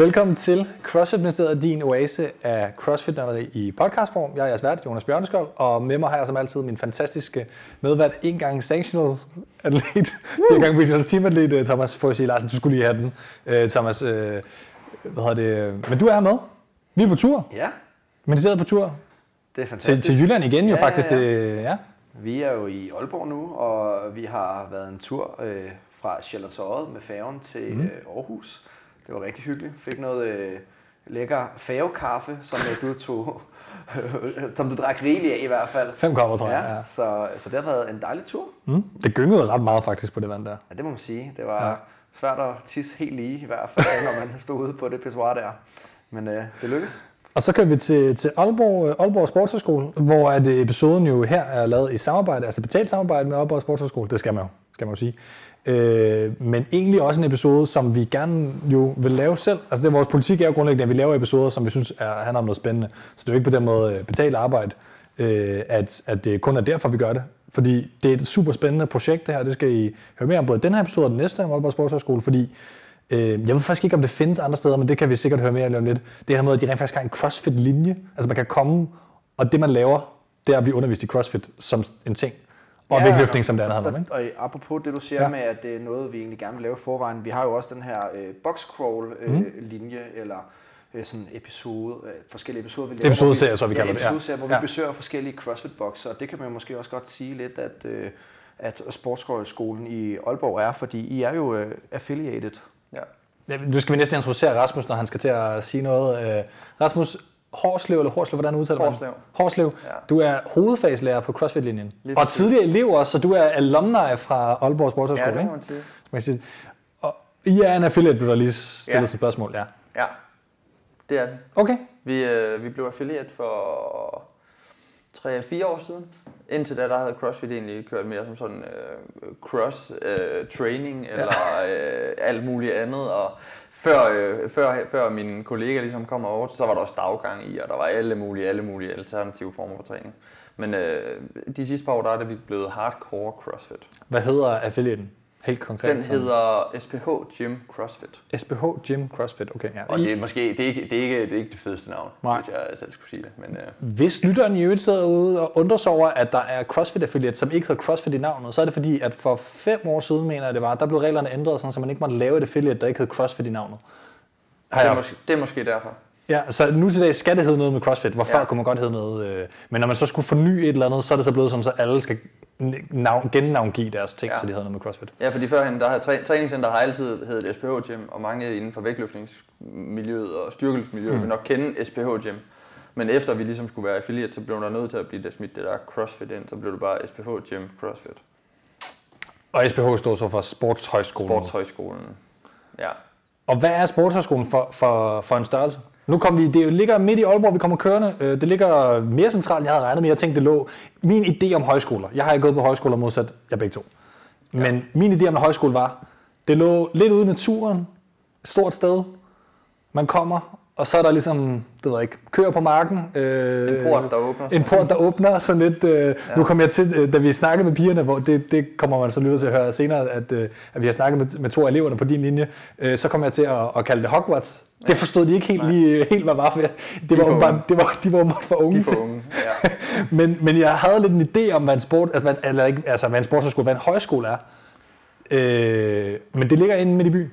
Velkommen til CrossFit Ministeriet, din oase af crossfit i podcastform. Jeg er jeres vært, Jonas Bjørneskold, og med mig har jeg som altid min fantastiske medvært, en gang sanctional atlet, fire gange regionals teamatlet, øh, Thomas Forsig Larsen. Du skulle lige have den, øh, Thomas. Øh, hvad hedder det? Men du er med. Vi er på tur. Ja. Ministeriet på tur. Det er fantastisk. Til, til Jylland igen jo ja, faktisk. Ja, ja. Det, ja. Vi er jo i Aalborg nu, og vi har været en tur øh, fra Charlotteøjet med færgen til mm. øh, Aarhus. Det var rigtig hyggeligt. Fik noget øh, lækker færgekaffe, som øh, du tog, som du drak rigeligt af i hvert fald. Fem kopper, tror jeg. Ja, ja. Så, så det har været en dejlig tur. Mm. Det gyngede ret meget faktisk på det vand der. Ja, det må man sige. Det var ja. svært at tisse helt lige i hvert fald, når man stod ude på det pissoir der. Men øh, det lykkedes. Og så kører vi til, til Aalborg, Aalborg Sportshøjskole, hvor at episoden jo her er lavet i samarbejde, altså betalt samarbejde med Aalborg Sportshøjskole. Det skal man jo, skal man jo sige. Øh, men egentlig også en episode, som vi gerne jo vil lave selv. Altså det, vores politik er jo grundlæggende, at vi laver episoder, som vi synes er, handler om noget spændende. Så det er jo ikke på den måde øh, betalt arbejde, øh, at, at det kun er derfor, vi gør det. Fordi det er et super spændende projekt det her. Det skal I høre mere om både den her episode og den næste om Aalborg Sportshøjskole, fordi øh, jeg ved faktisk ikke, om det findes andre steder, men det kan vi sikkert høre mere om lidt. Det her med, at de rent faktisk har en CrossFit-linje. Altså man kan komme, og det man laver, det er at blive undervist i CrossFit som en ting. Og ja, vægtløftning, som det andet har været. Og, og apropos det, du siger ja. med, at det er noget, vi egentlig gerne vil lave i forvejen. Vi har jo også den her øh, box crawl øh, mm. linje, eller øh, sådan episode, øh, forskellige episoder, vi laver. Episodeserie, så vi kalder ja, det. Ja, episodeserie, hvor ja. vi besøger forskellige CrossFit boxer. Og det kan man jo måske også godt sige lidt, at, øh, at Sportskolen i Aalborg er, fordi I er jo øh, affiliated. Ja. ja. Nu skal vi næsten introducere Rasmus, når han skal til at sige noget. Øh, Rasmus, Horslev, eller Horslev, hvordan udtaler man Horslev. Horslev. Ja. Du er hovedfagslærer på CrossFit-linjen. Og tidligere elev også, så du er alumni fra Aalborg Sportshøjskole, ja, det må man sige. Og I er en affiliate, blev der lige stillet ja. som spørgsmål. Ja. ja, det er vi. Okay. Vi, øh, vi blev affiliate for 3-4 år siden. Indtil da, der havde CrossFit egentlig kørt mere som sådan øh, cross-training øh, eller øh, alt muligt andet. Og før, øh, før, før min kollega ligesom kom over, så var der også daggang i, og der var alle mulige, alle mulige alternative former for træning. Men øh, de sidste par år, der er det vi blevet hardcore CrossFit. Hvad hedder affiliaten? Helt konkret? Den hedder SPH Gym CrossFit. SPH Gym CrossFit, okay. Ja. Og det er måske det er ikke, det er ikke, det er ikke det fedeste navn, Nej. hvis jeg selv skulle sige det. Men, øh. Hvis lytteren i øvrigt sidder ude og undrer sig over, at der er CrossFit affiliate, som ikke hedder CrossFit i navnet, så er det fordi, at for fem år siden, mener jeg det var, der blev reglerne ændret, sådan, så man ikke måtte lave et affiliate, der ikke hed CrossFit i navnet. Har det, er måske, det er måske derfor. Ja, så nu til dag skal det hedde noget med CrossFit, hvor ja. før kunne man godt hedde noget. Øh, men når man så skulle forny et eller andet, så er det så blevet sådan, så alle skal navn, gennavngive deres ting, ja. så de hedder noget med CrossFit. Ja, fordi førhen, der har træ, træningscenter har altid heddet SPH Gym, og mange inden for vægtløftningsmiljøet og styrkelsesmiljøet mm. vil nok kende SPH Gym. Men efter vi ligesom skulle være affiliate, så blev der nødt til at blive der smidt det der CrossFit ind, så blev det bare SPH Gym CrossFit. Og SPH står så for Sportshøjskolen? Sportshøjskolen, ja. Og hvad er Sportshøjskolen for, for, for en størrelse? Nu kom vi, det ligger midt i Aalborg, vi kommer kørende. Øh, det ligger mere centralt, end jeg havde regnet med. Jeg tænkte, det lå min idé om højskoler. Jeg har ikke gået på højskoler modsat jeg begge to. Men ja. min idé om en højskole var, det lå lidt ude i naturen, et stort sted. Man kommer, og så er der ligesom, det ved jeg ikke, køer på marken. Øh, en port, der åbner. En port, der åbner. Sådan lidt, øh, ja. Nu kom jeg til, øh, da vi snakkede med pigerne, hvor det, det kommer man så lytte til at høre senere, at, øh, at vi har snakket med, med to af eleverne på din linje, øh, så kom jeg til at, at kalde det Hogwarts. Ja. Det forstod de ikke helt lige, helt, hvad var for. Det de var, bare, det var, de var meget for unge. De for unge, ja. men, men jeg havde lidt en idé om, hvad en sport, altså, eller ikke, altså, hvad en sportsskole, hvad en højskole er. Øh, men det ligger inde midt i byen.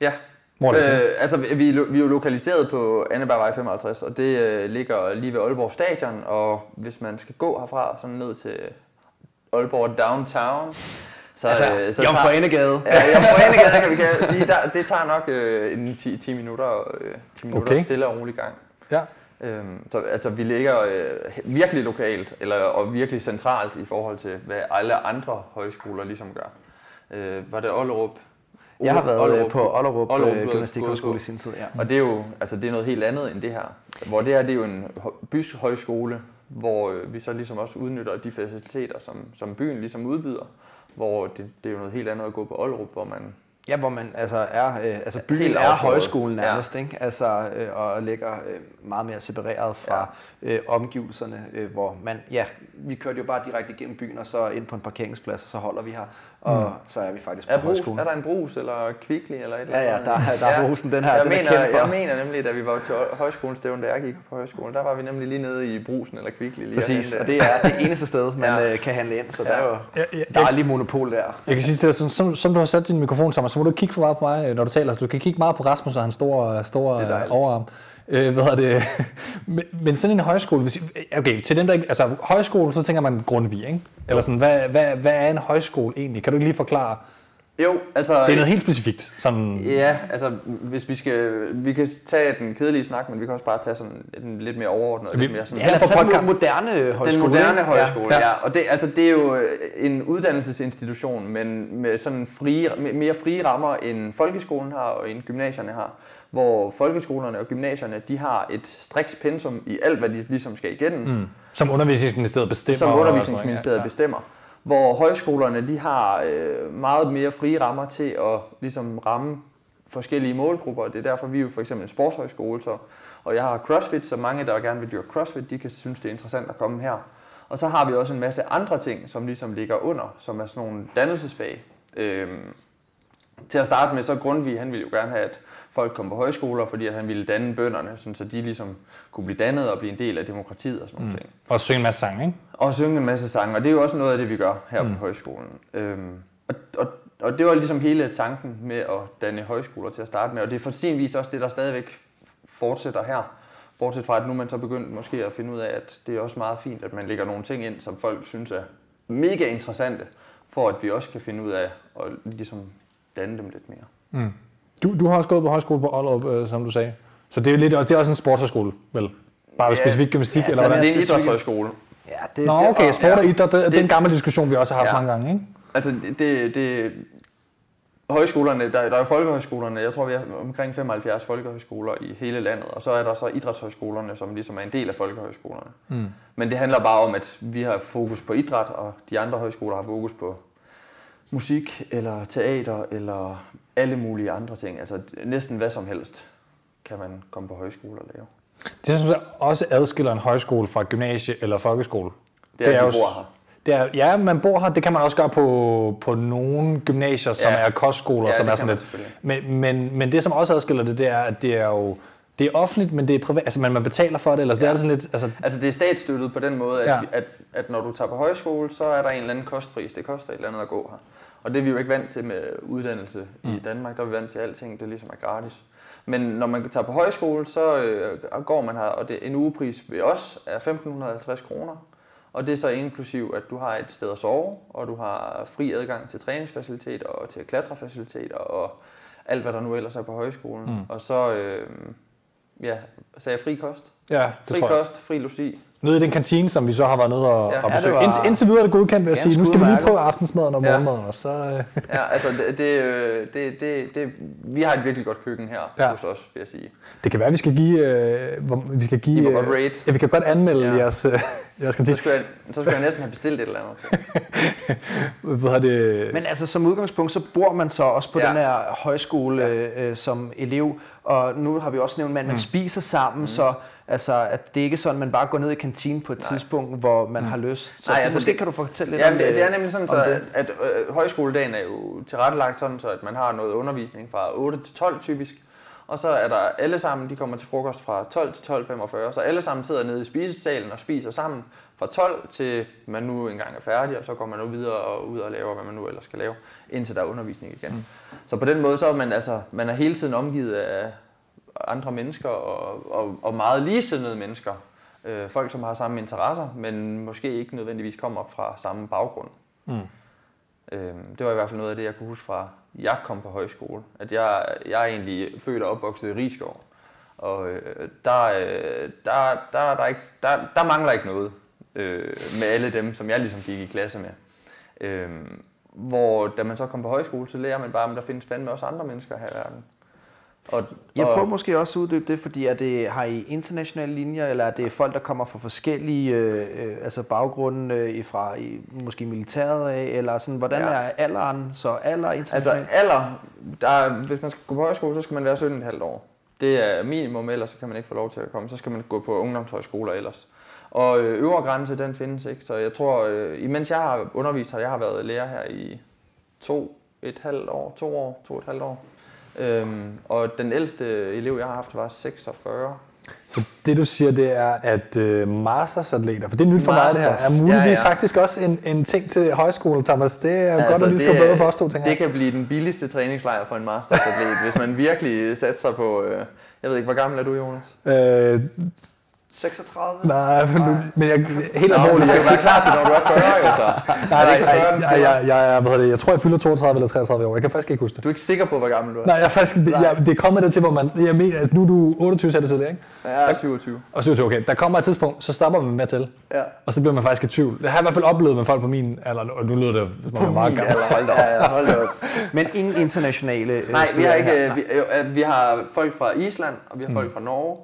Ja, hvor er det øh, altså, vi, vi er jo lokaliseret på Annebergvej 55, og det øh, ligger lige ved Aalborg Stadion, og hvis man skal gå herfra sådan ned til Aalborg Downtown, så, altså, øh, så Jomfru Anegade. Ja, Jomfru Anegade kan vi kan sige. Der, det tager nok øh, en 10, 10 minutter, øh, 10 minutter okay. stille og rolig gang. Ja. Øhm, så altså, vi ligger øh, virkelig lokalt, eller, og virkelig centralt i forhold til, hvad alle andre højskoler ligesom gør. Øh, var det Ollerup, jeg har været Ollerup, på Ollerup, Ollerup øh, Gymnastikhøjskole i sin tid. Ja. Og det er jo altså det er noget helt andet end det her. Hvor det her det er jo en byshøjskole, hvor øh, vi så ligesom også udnytter de faciliteter, som, som byen ligesom udbyder. Hvor det, det er jo noget helt andet at gå på Ollerup, hvor man Ja, hvor man altså er, øh, altså byen Helt er højskolen nærmest, ja. ikke? Altså, øh, og ligger øh, meget mere separeret fra ja. øh, omgivelserne, øh, hvor man, ja, vi kørte jo bare direkte igennem byen, og så ind på en parkeringsplads, og så holder vi her. Og mm. så er vi faktisk på Er, brus, højskolen. er der en brus eller kvikli eller et eller Ja, ja, andet? der, er- der er brusen, den her, jeg, den er mener, jeg mener nemlig, da vi var til højskolen stævn, da jeg gik på højskolen, der var vi nemlig lige nede i brusen eller kvikli. Lige Præcis, og der. det er det eneste sted, man Ja. ja. kan handle ind, så Ja. der er jo Ja, ja, dejlig monopol der. Jeg kan sige til dig, sådan, som, som du har sat din mikrofon sammen, så må du kigge for meget på mig, øh, når du taler. Du kan kigge meget på Rasmus og hans store, store er øh, overarm. Øh, hvad det? men, men sådan en højskole, hvis, okay, til dem der altså højskole, så tænker man Grundtvig, ikke? Eller sådan, hvad, hvad, hvad er en højskole egentlig? Kan du ikke lige forklare? Jo, altså... Det er noget helt specifikt. Sådan, Ja, altså hvis vi skal, vi kan tage den kedelige snak, men vi kan også bare tage sådan en lidt mere overordnet, Vi- lidt mere sådan, Ja, lad os på tage den moderne højskole. den moderne højskole, Ja. ja. ja. Og det, altså, det er jo øh, en uddannelsesinstitution, men med sådan frie, med- mere frie rammer, end folkeskolen har og end gymnasierne har. Hvor folkeskolerne og gymnasierne, de har et striks pensum i alt, hvad de ligesom skal igennem. mm, som undervisningsministeriet bestemmer. som undervisningsministeriet ja. bestemmer. Hvor højskolerne de har øh, meget mere frie rammer til at ligesom ramme forskellige målgrupper. Det er derfor, vi er jo for eksempel en sportshøjskole, så, og jeg har CrossFit, så mange, der gerne vil dyrke CrossFit, de kan synes, det er interessant at komme her. Og så har vi også en masse andre ting, som ligesom ligger under, som er sådan nogle dannelsesfag. Øhm, til at starte med, så Grundtvig, han ville jo gerne have, at folk kom på højskoler, fordi at han ville danne bønderne, sådan, så de ligesom kunne blive dannet og blive en del af demokratiet og sådan nogle ting. Og synge en masse sang, ikke? Og synge en masse sange, og det er jo også noget af det, vi gør her mm. på højskolen. Øhm, og, og, og det var ligesom hele tanken med at danne højskoler til at starte med, og det er for sin vis også det, der stadigvæk fortsætter her. Bortset fra, at nu man så begyndt måske at finde ud af, at det er også meget fint, at man lægger nogle ting ind, som folk synes er mega interessante, for at vi også kan finde ud af at ligesom danne dem lidt mere. Mm. Du, du har også gået på højskole på Aalrup, øh, som du sagde. Så det er jo lidt, også- det er også en sportshøjskole, vel? Bare Ja, specifikt gymnastik, eller Altså, hvad? det er en idrætshøjskole. Ja, det, Nå, okay, sport og ja. idræt, det, det, det er en gammel diskussion, vi også har haft Ja. mange gange, ikke? Altså, det, det, højskolerne, der, der er jo folkehøjskolerne, jeg tror vi har omkring 75 folkehøjskoler i hele landet, og så er der så idrætshøjskolerne, som ligesom er en del af folkehøjskolerne. Mm. Men det handler bare om, at vi har fokus på idræt, og de andre højskoler har fokus på musik, eller teater, eller alle mulige andre ting. Altså næsten hvad som helst kan man komme på højskole og lave. Det, så også adskiller en højskole fra gymnasie eller folkeskole, Det er, det er jo vi bor her. Det er, ja, man bor her. Det kan man også gøre på, på nogle gymnasier, som Ja. er kostskoler, Ja, som er sådan lidt. Men, men, men det, som også adskiller det, det er, at det er jo det er offentligt, men det er privat. Altså, man, man betaler for det, eller ja. det er sådan lidt... Altså, Altså det er statsstøttet på den måde, at, Ja. at, at når du tager på højskole, så er der en eller anden kostpris. Det koster et eller andet at gå her. Og det er vi jo ikke vant til med uddannelse mm. i Danmark. Der er vi vant til alting, det ligesom er gratis. Men når man tager på højskole, så øh, går man her, og det, en ugepris ved os er 1.550 kroner. Og det er så inklusiv, at du har et sted at sove, og du har fri adgang til træningsfaciliteter og til klatrefaciliteter og alt, hvad der nu ellers er på højskolen. Mm. Og så, øh, ja, sagde jeg fri kost? ja, det Fri tror jeg. kost, fri logi. Nede i den kantine, som vi så har været nede og, Ja. ja, og Ja, det besøge. var Indtil, indtil videre er det godkendt at ganske sige, nu skal vi lige prøve aftensmaden og Ja. morgenmaden, og så... Øh, Ja, altså det, det, øh, det, det, det, vi har et virkelig godt køkken her Ja. ja. hos os, vil jeg sige. det kan være, at vi skal give... Øh, hvor- vi skal give I må godt øh, rate. Ja, vi kan godt anmelde ja. Ja. jeres, øh, jeres Så kantine. skulle, jeg, så skulle jeg næsten have bestilt et eller andet. Hvad hedder det? Men altså som udgangspunkt, så bor man så også på ja. Ja. den her højskole øh, som elev, og nu har vi også nævnt, at man mm. spiser sammen, mm. så altså, at det er ikke sådan, at man bare går ned i kantinen på et Nej. tidspunkt, hvor man mm. har lyst. Så Nej, altså måske det- kan du fortælle lidt Ja, om det, det. er nemlig sådan, så, at, at øh, højskoledagen er jo tilrettelagt sådan, så at man har noget undervisning fra 8 til 12 typisk. Og så er der alle sammen, de kommer til frokost fra 12 til 12.45, så alle sammen sidder nede i spisesalen og spiser sammen fra 12 til man nu engang er færdig, og så går man nu videre og ud og laver, hvad man nu ellers skal lave, indtil der er undervisning igen. Mm. Så på den måde, så er man, altså, man er hele tiden omgivet af andre mennesker og, og, og meget ligesindede mennesker. Øh, folk, som har samme interesser, men måske ikke nødvendigvis kommer fra samme baggrund. Mm. Øh, det var i hvert fald noget af det, jeg kunne huske fra, jeg kom på højskole. At jeg, jeg er egentlig født og opvokset i Rigskov. Og øh, der, øh, der, der, der, ikke, der, der mangler ikke noget øh, med alle dem, som jeg ligesom gik i klasse med. Øh, hvor da man så kom på højskole, så lærer man bare, at der findes fandme også andre mennesker her i verden. Og, Jeg og- prøver måske også at uddybe det, fordi er det, har I internationale linjer, eller er det folk, der kommer fra forskellige øh, øh, altså baggrunde øh, fra i, måske militæret af, eller sådan, hvordan Ja. er alderen, så alder Altså internationalt? alder, der, er- hvis man skal gå på højskole, så skal man være 17,5 år. Det er minimum, ellers så kan man ikke få lov til at komme. Så skal man gå på ungdomshøjskoler ellers. Og øh, øvre grænse, den findes ikke. Så jeg tror, øh, imens jeg har undervist her, jeg har været lærer her i to, et halvt år, to år, to et halvt år. Øhm, og den ældste elev, jeg har haft, var 46. Så det du siger, det er, at øh, mastersatleter, for det er nyt for mig det her, Masters, er muligvis ja, ja. faktisk også en, en ting til højskole, Thomas. Det er altså, godt, at lige skal bedre for os to ting Det her. kan blive den billigste træningslejr for en mastersatlet, hvis man virkelig satser på... Øh, jeg ved ikke, hvor gammel er du, Jonas? Øh, 36? nej, men, nu, men jeg, helt Nå, du alvorligt. skal Jeg, være klar til, når du er 40, jo så. nej, nej, ikke 40, den nej, jeg, jeg, jeg, hvad hedder det, jeg tror, jeg fylder 32 eller 33 år. Jeg kan faktisk ikke huske det. Du er ikke sikker på, hvor gammel du er? Nej, jeg er faktisk, det, jeg, det er kommet der til, hvor man, jeg mener, altså, nu er du 28 sagde du tidligere, ikke? Jeg er 27. Og 27, okay. Der kommer et tidspunkt, så stopper man med at tælle. Ja. Og så bliver man faktisk i tvivl. Det har jeg i hvert fald oplevet med folk på min alder, og nu lyder det, som om jeg er meget gammel. Hold da op. Ja, ja, hold da op. Men ingen internationale øh, Nej, vi har ikke... øh, Vi, jo, øh, vi har folk fra Island, og vi har folk fra Norge,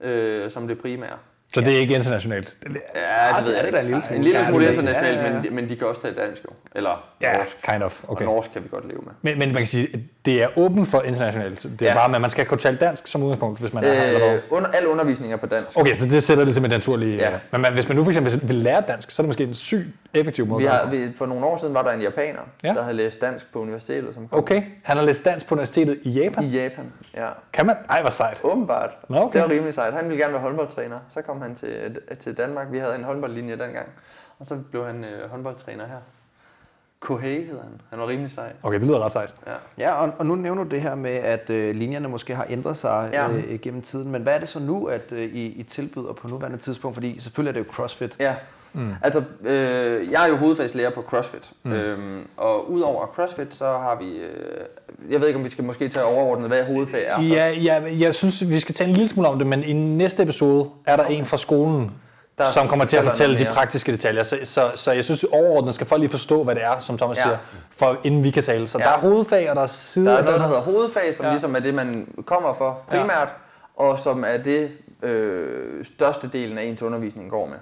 øh, som det primære. Så det er ikke internationalt. Ja, det ved er jeg det ikke. da en lille smule. Er internationalt, men, de- men de kan også tale dansk jo. Eller Ja, norsk. kind of. Og Okay. norsk kan vi godt leve med. Men, men man kan sige, at det er åbent for internationalt. Det er Ja. bare, at man skal kunne tale dansk som udgangspunkt, hvis man er her. Eller? Øh, under, al undervisning er på dansk. Okay, så det sætter det simpelthen naturligt. Ja. Ja. Men man, hvis man nu for eksempel vil lære dansk, så er det måske en syg effektiv måde. Vi har, vi, for nogle år siden var der en japaner, Ja. der havde læst dansk på universitetet. Som kom Okay, han har læst dansk på universitetet i Japan. I Japan, ja. Kan man? Ej, hvor sejt. Åbenbart. Nå, okay. Det var rimelig sejt. Han ville gerne være håndboldtræner. Så kom han til, til Danmark. Vi havde en håndboldlinje dengang. Og så blev han øh, håndboldtræner her. Kohei hed han. Han var rimelig sej. Okay, det lyder ret sejt. Ja. Ja, og, og nu nævner du det her med, at øh, linjerne måske har ændret sig Ja. øh, gennem tiden. Men hvad er det så nu, at øh, I, I tilbyder på nuværende tidspunkt? Fordi selvfølgelig er det jo CrossFit. Ja. Mm. Altså, øh, jeg er jo hovedfagslærer på CrossFit. Mm. Øhm, og udover CrossFit, så har vi... Øh, jeg ved ikke, om vi skal måske tage overordnet, hvad hovedfag er. Ja, ja, jeg synes, vi skal tale en lille smule om det, men i næste episode er der okay. en fra skolen, Der som kommer til at fortælle de praktiske detaljer. Så, så, så jeg synes overordnet skal folk lige forstå, hvad det er, som Thomas Ja. siger, for inden vi kan tale. Så Ja. der er hovedfag, og der er side. Der er noget, der hedder hovedfag, som. Ja. ligesom er det, man kommer for primært, ja. og som er det, øh, størstedelen af ens undervisning går med.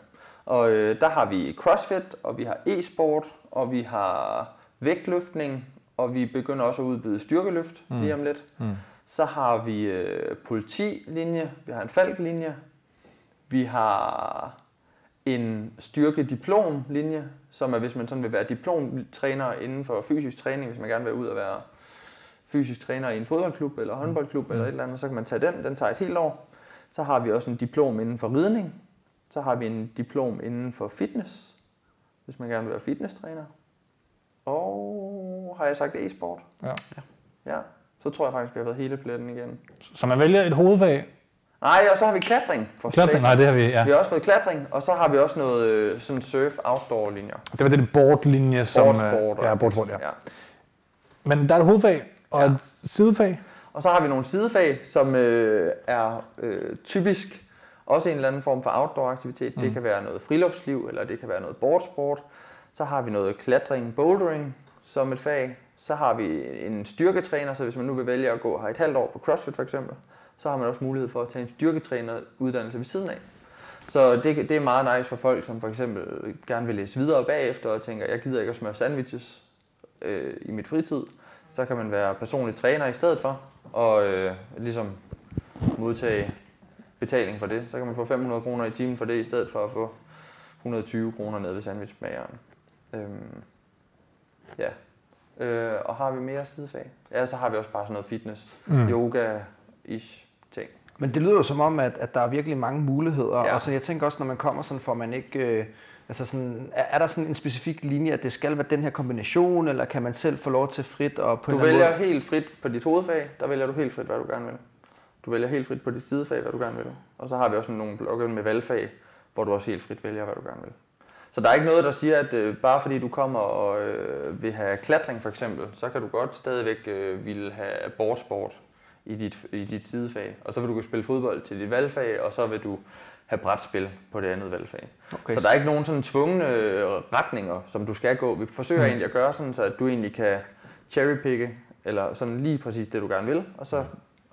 Og øh, der har vi CrossFit, og vi har e-sport, og vi har vægtløftning, og vi begynder også at udbyde styrkeløft mm. lige om lidt. Mm. Så har vi øh, politilinje, vi har en falklinje, vi har en styrke-diplom-linje, som er, hvis man sådan vil være diplomtræner inden for fysisk træning, hvis man gerne vil ud og være fysisk træner i en fodboldklub eller håndboldklub eller et eller andet, så kan man tage den. Den tager et helt år. Så har vi også en diplom inden for ridning. Så har vi en diplom inden for fitness, hvis man gerne vil være fitnesstræner. Og har jeg sagt e-sport? Ja. Ja. Så tror jeg faktisk, vi har været hele pletten igen. Så man vælger et hovedfag. Nej, og så har vi klatring. For Klatring, nej, det har vi, ja. Vi har også fået klatring, og så har vi også noget øh, sådan surf outdoor linjer. Det var det boardlinje, som... øh, Boardsport. Ja, boardsport, ja. ja. Men der er et hovedfag og Ja. et sidefag. Og så har vi nogle sidefag, som øh, er øh, typisk også en eller anden form for outdoor aktivitet. Mm. Det kan være noget friluftsliv, eller det kan være noget boardsport. Så har vi noget klatring, bouldering som et fag. Så har vi en styrketræner, så hvis man nu vil vælge at gå her et halvt år på CrossFit for eksempel, så har man også mulighed for at tage en styrketræneruddannelse ved siden af. Så det, det er meget nice for folk, som for eksempel gerne vil læse videre bagefter og tænker, jeg gider ikke at smøre sandwiches øh, i mit fritid. Så kan man være personlig træner i stedet for, og øh, ligesom modtage betaling for det. Så kan man få 500 kroner i timen for det, i stedet for at få 120 kroner nede ved sandwichmageren. Øhm, ja. Øh, og har vi mere sidefag? Ja, så har vi også bare sådan noget fitness, mm. Yoga-ish ting. Men det lyder jo som om, at, at der er virkelig mange muligheder. Ja. Og så jeg tænker også, når man kommer sådan, får man ikke... Øh, altså sådan, er, er der sådan en specifik linje, at det skal være den her kombination, eller kan man selv få lov til frit og på Du vælger måde... helt frit på dit hovedfag, der vælger du helt frit, hvad du gerne vil. Du vælger helt frit på dit sidefag, hvad du gerne vil. Og så har vi også nogle blokke med valgfag, hvor du også helt frit vælger, hvad du gerne vil. Så der er ikke noget, der siger, at øh, bare fordi du kommer og øh, vil have klatring for eksempel, så kan du godt stadigvæk øh, ville have boardsport i dit, i dit sidefag. Og så vil du kunne spille fodbold til dit valgfag, og så vil du have brætspil på det andet valgfag. Okay. Så der er ikke nogen sådan tvungne øh, retninger, som du skal gå. Vi forsøger Mm. egentlig at gøre sådan, så at du egentlig kan cherrypicke, eller sådan lige præcis det, du gerne vil, og så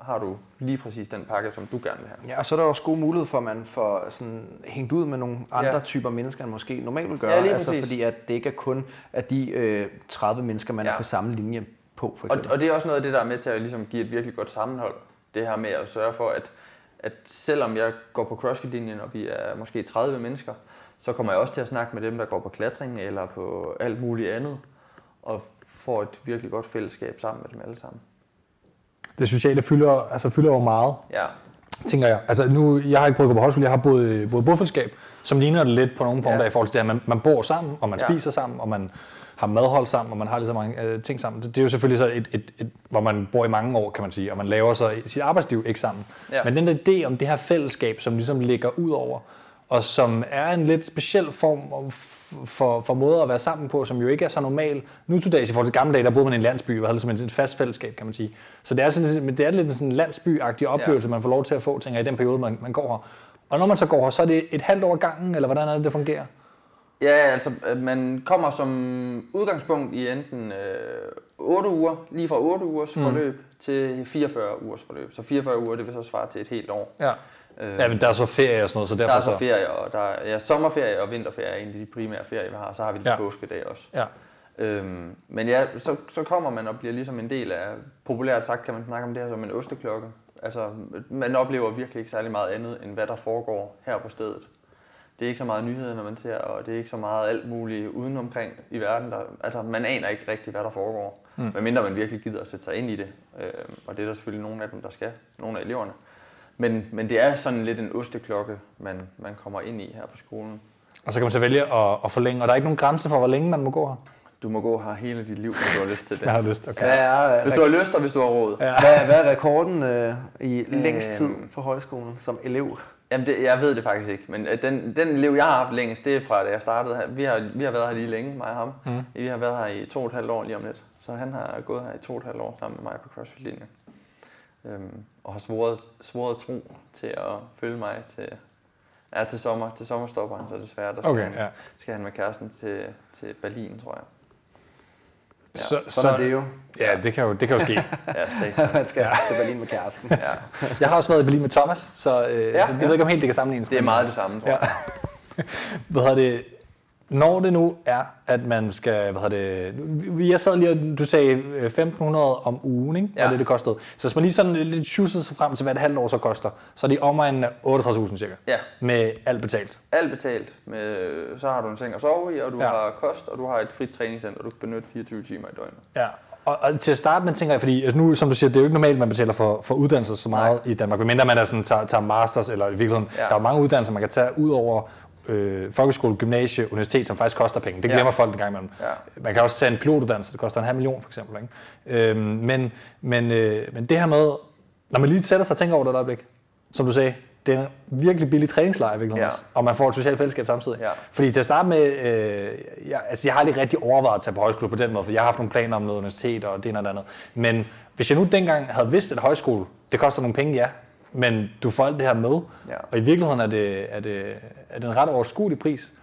har du lige præcis den pakke, som du gerne vil have. Ja, og så er der også god mulighed for, at man får sådan hængt ud med nogle andre Ja. typer mennesker, end måske normalt vil gøre. Ja, altså, præcis. fordi at det ikke er kun at de øh, 30 mennesker, man. Ja. er på samme linje på, for Og, eksempel. og det er også noget af det, der er med til at ligesom give et virkelig godt sammenhold. Det her med at sørge for, at, at selvom jeg går på CrossFit-linjen, og vi er måske 30 mennesker, så kommer jeg også til at snakke med dem, der går på klatring eller på alt muligt andet. Og får et virkelig godt fællesskab sammen med dem alle sammen. Det sociale fylder, altså fylder jo meget, Ja, tænker jeg. Altså nu, jeg har ikke prøvet at gå på højskole, jeg har boet, boet bofællesskab, som ligner det lidt på nogle punkter Ja. i forhold til det, at man, man bor sammen, og man ja. spiser sammen, og man har madhold sammen, og man har lige så mange øh, ting sammen. Det, det er jo selvfølgelig så et, et, et, hvor man bor i mange år, kan man sige, og man laver så sit arbejdsliv ikke sammen. Ja. Men den der idé om det her fællesskab, som ligesom ligger ud over, og som er en lidt speciel form om- f- for, for måder at være sammen på, som jo ikke er så normal. Nu til dags i forhold til gamle dage, der boede man i en landsby, og havde ligesom et fast fællesskab, kan man sige. Så det er, sådan, men det er lidt sådan en landsbyagtig oplevelse, ja. man får lov til at få, tænker i den periode, man, man går her. Og når man så går her, så er det et halvt år gangen, eller hvordan er det, det fungerer? Ja altså øh, man kommer som udgangspunkt i enten øh, 8 uger, lige fra 8 ugers mm. forløb til 44 ugers forløb. Så 44 uger, det vil så svare til et helt år. Ja. Øh, Ja, men der er så ferie og sådan noget, så der derfor er så ferie, og der er ja, sommerferie og vinterferie er egentlig de primære ferier, vi har. Så har vi lidt ja. Påskedage også. Ja. Øhm, men ja, så, så kommer man og bliver ligesom en del af, populært sagt kan man snakke om det her som en osteklokke. Altså, man oplever virkelig ikke særlig meget andet, end hvad der foregår her på stedet. Det er ikke så meget nyheder, når man ser, og det er ikke så meget alt muligt udenomkring i verden. Der, altså, man aner ikke rigtigt, hvad der foregår. Mm. Medmindre man virkelig gider at sætte sig ind i det. Øhm, og det er der selvfølgelig nogle af dem, der skal. Nogle af eleverne. Men, men det er sådan lidt en osteklokke, man, man kommer ind i her på skolen. Og så kan man så vælge at, at forlænge, og der er ikke nogen grænse for, hvor længe man må gå her, Du må gå her hele dit liv, hvis du har lyst til det. har lyst. Okay. Hvad er, Hvis du har lyst, og hvis du har råd. Ja. hvad, hvad er rekorden øh, i længst tid Øhm. på højskolen som elev? Jamen, det, jeg ved det faktisk ikke, men øh, den, den elev, jeg har haft længst, det er fra da jeg startede her. Vi har, vi har været her lige længe, mig og ham. Mm. Vi har været her i to og et halvt år lige om lidt. Så han har gået her i to og et halvt år sammen med mig på CrossFit-linjen. Øhm, og har svoret, svoret tro til at følge mig til, ja, til sommer. Til sommer stopper han så desværre. Der skal, Okay, han, ja. skal han med kæresten til, til Berlin, tror jeg. Så, Sådan er det jo. Ja, det kan jo, det kan jo ske. Ja. Man skal til Berlin med kæresten. ja. Jeg har også været i Berlin med Thomas, så, øh, Ja, ja, så det ja. ved ikke om helt det kan sammenlignes. Det er meget det samme, tror Ja. jeg. Hvad hedder det? Når det nu er, at man skal, hvad hedder det, jeg sad lige, du sagde øh, 1500 om ugen, ikke? Ja. Ja. det, det kostede. Så hvis man lige sådan lidt tjusset sig frem til, hvad et halvt år så koster, så er det omegnen af 38.000 cirka, Ja. med alt betalt. Alt betalt. Med, så har du en seng at sove i, og du ja. Har kost, og du har et frit træningscenter, du kan benytte 24 timer i døgnet. Ja. Og, og til at starte med, tænker jeg, fordi altså nu, som du siger, det er jo ikke normalt, man betaler for, for uddannelser så meget Nej. i Danmark, medmindre man er sådan, tager, tager masters, eller i virkeligheden, Ja. der er mange uddannelser, man kan tage ud over øh, folkeskole, gymnasie, universitet, som faktisk koster penge. Det Ja. glemmer folk en gang imellem. Ja. Man kan også tage en pilotuddannelse, det koster en halv million for eksempel. Ikke? Øhm, men, men, øh, men det her med, når man lige sætter sig og tænker over det et øjeblik, som du sagde, det er en virkelig billig træningslejr i virkeligheden Ja. og man får et socialt fællesskab samtidig. Ja. Fordi til at starte med, øh, jeg, altså jeg har aldrig rigtig overvejet at tage på højskole på den måde, for jeg har haft nogle planer om noget universitet og det ene og det andet. Men hvis jeg nu dengang havde vidst, at højskole, det koster nogle penge, ja, men du får alt det her med, Ja. og i virkeligheden er det, er det, er det en ret overskuelig pris.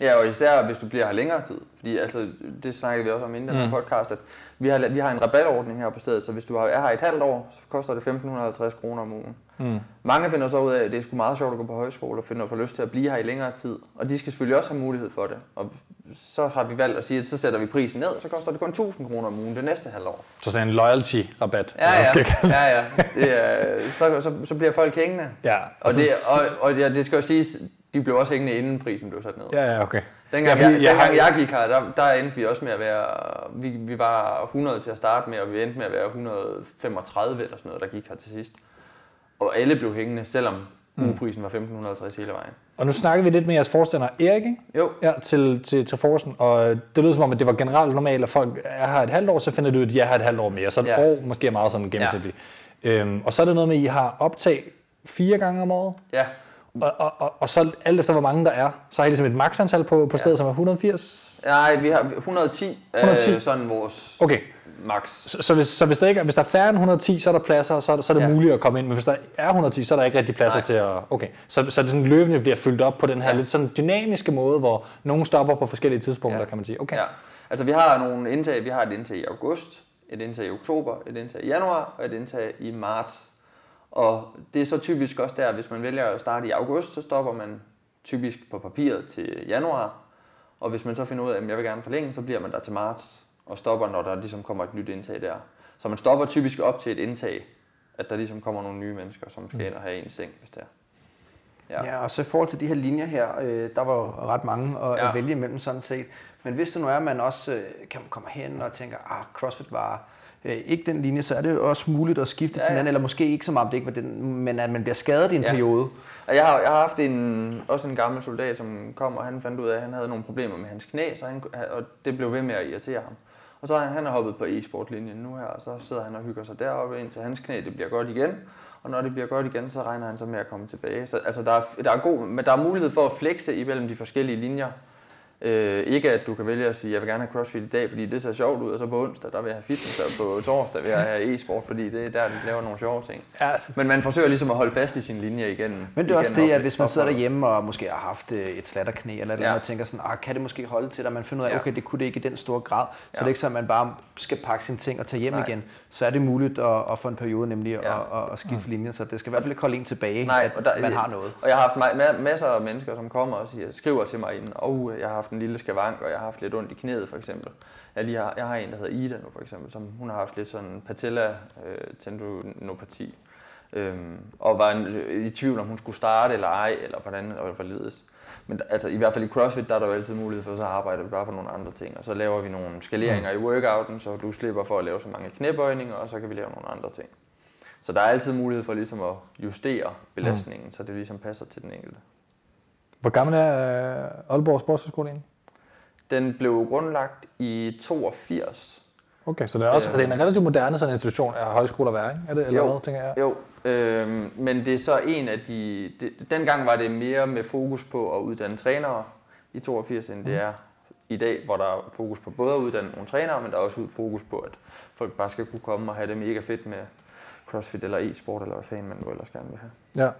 Ja, og især hvis du bliver her længere tid. Fordi altså, det snakkede vi også om inden mm. den podcast, at vi har, vi har en rabatordning her på stedet, så hvis du er her i et halvt år, så koster det 1.550 kroner om ugen. Mm. Mange finder så ud af, at det er sgu meget sjovt at gå på højskole og finder for lyst til at blive her i længere tid. Og de skal selvfølgelig også have mulighed for det. Og så har vi valgt at sige, at så sætter vi prisen ned, så koster det kun 1.000 kroner om ugen det næste halvår. Så sådan en loyalty-rabat. Ja, hvad skal ja. ja, ja. Det er, så, så, så bliver folk hængende. ja. Og, det, og, og ja, det skal jo siges, de blev også hængende inden prisen blev sat ned. Ja, ja, okay. Dengang, Ja, ja, jeg, har- dengang jeg gik her, der, der endte vi også med at være, vi, vi var 100 til at starte med, og vi endte med at være 135 eller sådan noget, der gik her til sidst. Og alle blev hængende, selvom mm. ugeprisen var 1550 hele vejen. Og nu snakker vi lidt med jeres forstander Erik, ikke? Jo, Ja, til, til, til Forsen, og det lyder som om, at det var generelt normalt, at folk er her et halvt år, så finder du, at de er her et halvt år mere. Så et Ja. ja. år måske er meget sådan gennemsnitligt. Ja. Øhm, og så er det noget med, at I har optag fire gange om året, ja. og, og, og, og så alt efter, hvor mange der er, så har I ligesom et maksantal på, på stedet, som er 180. Nej, vi har 110, 110. Øh, sådan vores Okay, max. så, så, hvis, så hvis, der ikke hvis der er færre end 110, så er der pladser, så er, så er det Ja. muligt at komme ind. Men hvis der er 110, så er der ikke rigtig pladser Nej. til at... Okay, så, så det sådan løbende bliver fyldt op på den her ja. lidt sådan dynamiske måde, hvor nogen stopper på forskellige tidspunkter, Ja. kan man sige. Okay. Ja. Altså vi har nogle indtag, vi har et indtag i august, et indtag i oktober, et indtag i januar og et indtag i marts. Og det er så typisk også der, hvis man vælger at starte i august, så stopper man typisk på papiret til januar. Og hvis man så finder ud af, at jeg vil gerne forlænge, så bliver man der til marts og stopper, når der ligesom kommer et nyt indtag der. Så man stopper typisk op til et indtag, at der ligesom kommer nogle nye mennesker, som skal ind og have en seng, hvis det er. Ja. Ja. og så i forhold til de her linjer her, øh, der var jo ret mange at, Ja. at vælge imellem sådan set. Men hvis det nu er, at man også øh, kan komme hen og tænker, ah, CrossFit var øh, ikke den linje, så er det jo også muligt at skifte Ja, til en anden, eller måske ikke som om det ikke var den, men at man bliver skadet i en Ja. periode. Og jeg har, jeg har haft en, også en gammel soldat, som kom, og han fandt ud af, at han havde nogle problemer med hans knæ, så han, og det blev ved med at irritere ham. Og så har han, han er hoppet på e-sportlinjen nu her, og så sidder han og hygger sig deroppe, indtil hans knæ det bliver godt igen. Og når det bliver godt igen, så regner han så med at komme tilbage. Så altså, der, er, der, er god, men der er mulighed for at flexe imellem de forskellige linjer. Øh, ikke at du kan vælge at sige, jeg vil gerne have CrossFit i dag, fordi det ser sjovt ud, og så på onsdag, der vil jeg have fitness, og på torsdag vil jeg have e-sport, fordi det er der, de laver nogle sjove ting. Ja. Men man forsøger ligesom at holde fast i sin linje igen. Men det er også det, at hvis man sidder derhjemme og måske har haft øh, et slatterknæ eller noget, Ja. ja. og tænker sådan, ah, kan det måske holde til, at man finder ud af, Ja. okay, det kunne det ikke i den store grad, så Ja. det er ikke sådan, at man bare skal pakke sine ting og tage hjem Nej. igen. Så er det muligt at, at få en periode nemlig Ja. at, at, at skifte linjen, så det skal i hvert fald ikke holde en tilbage, Nej, at og der, man har noget. Og jeg har haft ma- ma- masser af mennesker, som kommer og siger, skriver til mig inden, og jeg har haft en lille skavank, og jeg har haft lidt ondt i knæet for eksempel. Jeg, lige har, jeg har en, der hedder Ida nu for eksempel, som hun har haft lidt sådan patella øh, tendinopati. Øhm, og var en, i tvivl om hun skulle starte eller ej, eller hvordan og hvorledes. Men altså, i hvert fald i CrossFit, der er der jo altid mulighed for, så arbejder vi bare på nogle andre ting. Og så laver vi nogle skaleringer i workouten, så du slipper for at lave så mange knæbøjninger, og så kan vi lave nogle andre ting. Så der er altid mulighed for ligesom at justere belastningen, mm. så det ligesom passer til den enkelte. Hvor gammel er øh, Aalborg Sportshøjskole egentlig? Den blev grundlagt i 82. Okay, så det er også Øh. det er en relativt moderne sådan institution af højskoler at være, ikke? Er det, eller Jo. hvad, tænker jeg? Jo, øhm, men det er så en af de... Det, dengang var det mere med fokus på at uddanne trænere i 82, end det er i dag, hvor der er fokus på både at uddanne nogle trænere, men der er også fokus på, at folk bare skal kunne komme og have det mega fedt med crossfit eller e-sport, eller hvad fanden man nu ellers gerne vil have. Ja.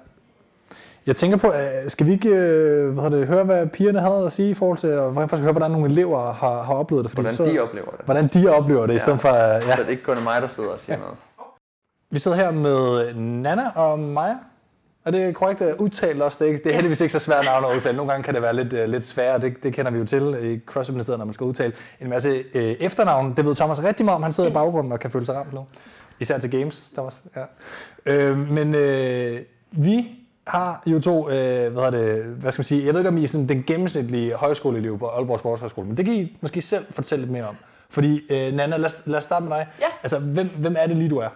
Jeg tænker på, øh, skal vi ikke øh, hvad det, høre, hvad pigerne havde at sige i forhold til, og hvordan faktisk høre, hvordan nogle elever har, har oplevet det? Fordi Hvordan så, de oplever det. hvordan de oplever det, i Ja. stedet for, øh, ja. Så det er ikke kun mig, der sidder og siger noget. Vi sidder her med Nana og Maja. Er det korrekt at udtale også? Det er, ikke, det er heldigvis ikke så svært navn at udtale. Nogle gange kan det være lidt, uh, lidt sværere. Det, det kender vi jo til i CrossFit-ministeriet, når man skal udtale en masse uh, efternavn. Det ved Thomas rigtig meget om. Han sidder i baggrunden og kan føle sig ramt nu. Især til games, Thomas. Ja. Uh, men uh, vi har jo to, uh, hvad, det, hvad skal man sige, jeg ved ikke om I er sådan den gennemsnitlige højskoleelev på Aalborg Sportshøjskole, men det kan I måske selv fortælle lidt mere om. Fordi, uh, Nana, lad, os- lad os starte med dig. Ja. Altså, hvem, hvem er det lige, du er?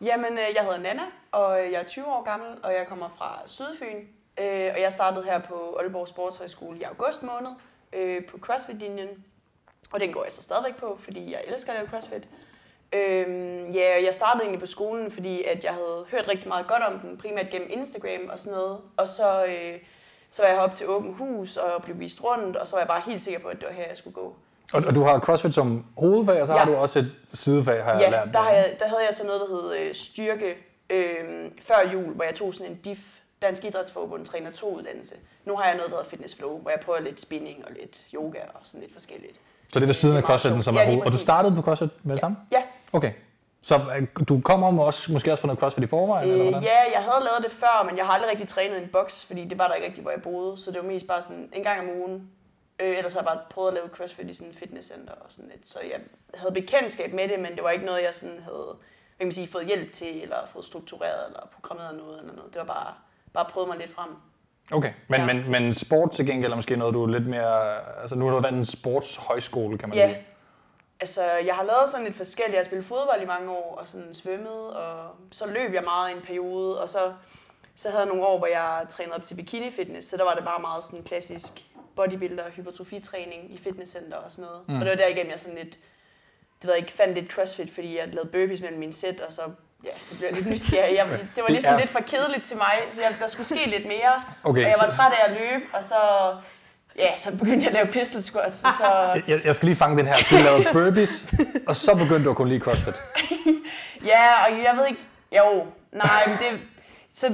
Jamen, øh, jeg hedder Nana, og øh, jeg er 20 år gammel, og jeg kommer fra Sydfyn. Øh, Og jeg startede her på Aalborg Sportshøjskole i august måned øh, på CrossFit-linjen. Og den går jeg så stadigvæk på, fordi jeg elsker at lave CrossFit. Øhm, ja, og jeg startede egentlig på skolen, fordi at jeg havde hørt rigtig meget godt om den, primært gennem Instagram og sådan noget. Og så, øh, så var jeg heroppe til åben hus og blev vist rundt, og så var jeg bare helt sikker på, at det var her, jeg skulle gå. Og, og du har CrossFit som hovedfag, og så ja. Ja. har du også et sidefag, har jeg Ja, lært. der, har jeg, der havde jeg så noget, der hed øh, styrke øh, før jul, hvor jeg tog sådan en DIF, Dansk Idrætsforbund Træner 2 uddannelse. Nu har jeg noget, der hedder Fitness Flow, hvor jeg prøver lidt spinning og lidt yoga og sådan lidt forskelligt. Så det er ved siden af sjovt. som Ja, er lige hoved. Og du startede på CrossFit med det samme? Ja, Okay. Så øh, du kommer om også, måske også fra noget CrossFit i forvejen, eller øh, hvordan? ja, jeg havde lavet det før, men jeg har aldrig rigtig trænet i en boks, fordi det var der ikke rigtig, hvor jeg boede. Så det var mest bare sådan en gang om ugen. Øh, ellers har jeg bare prøvet at lave CrossFit i sådan et fitnesscenter og sådan lidt. Så jeg havde bekendtskab med det, men det var ikke noget, jeg sådan havde hvad kan man sige, fået hjælp til, eller fået struktureret, eller programmeret noget eller noget. Det var bare, bare prøvet mig lidt frem. Okay, men, Ja. men, men sport til gengæld er måske noget, du er lidt mere... Altså nu har du været en sportshøjskole, kan man Ja, sige. altså jeg har lavet sådan lidt forskelligt. Jeg har spillet fodbold i mange år, og sådan svømmet, og så løb jeg meget i en periode, og så, så havde jeg nogle år, hvor jeg trænede op til bikini fitness, så der var det bare meget sådan klassisk bodybuilder, hypertrofitræning i fitnesscenter og sådan noget. Mm. Og det var derigennem, jeg sådan lidt, det ved jeg ikke, fandt lidt crossfit, fordi jeg lavede burpees mellem mine sæt, og så, ja, så blev jeg lidt nysgerrig. Jeg, det var ligesom lidt for kedeligt til mig, så jeg, der skulle ske lidt mere. Okay, og jeg var så- træt af at løbe, og så, ja, så begyndte jeg at lave pistol squats, og så... Jeg, jeg skal lige fange den her. Du lavede burpees, og så begyndte du at kunne lide CrossFit. Ja, og jeg ved ikke... Jo, nej, men det... Så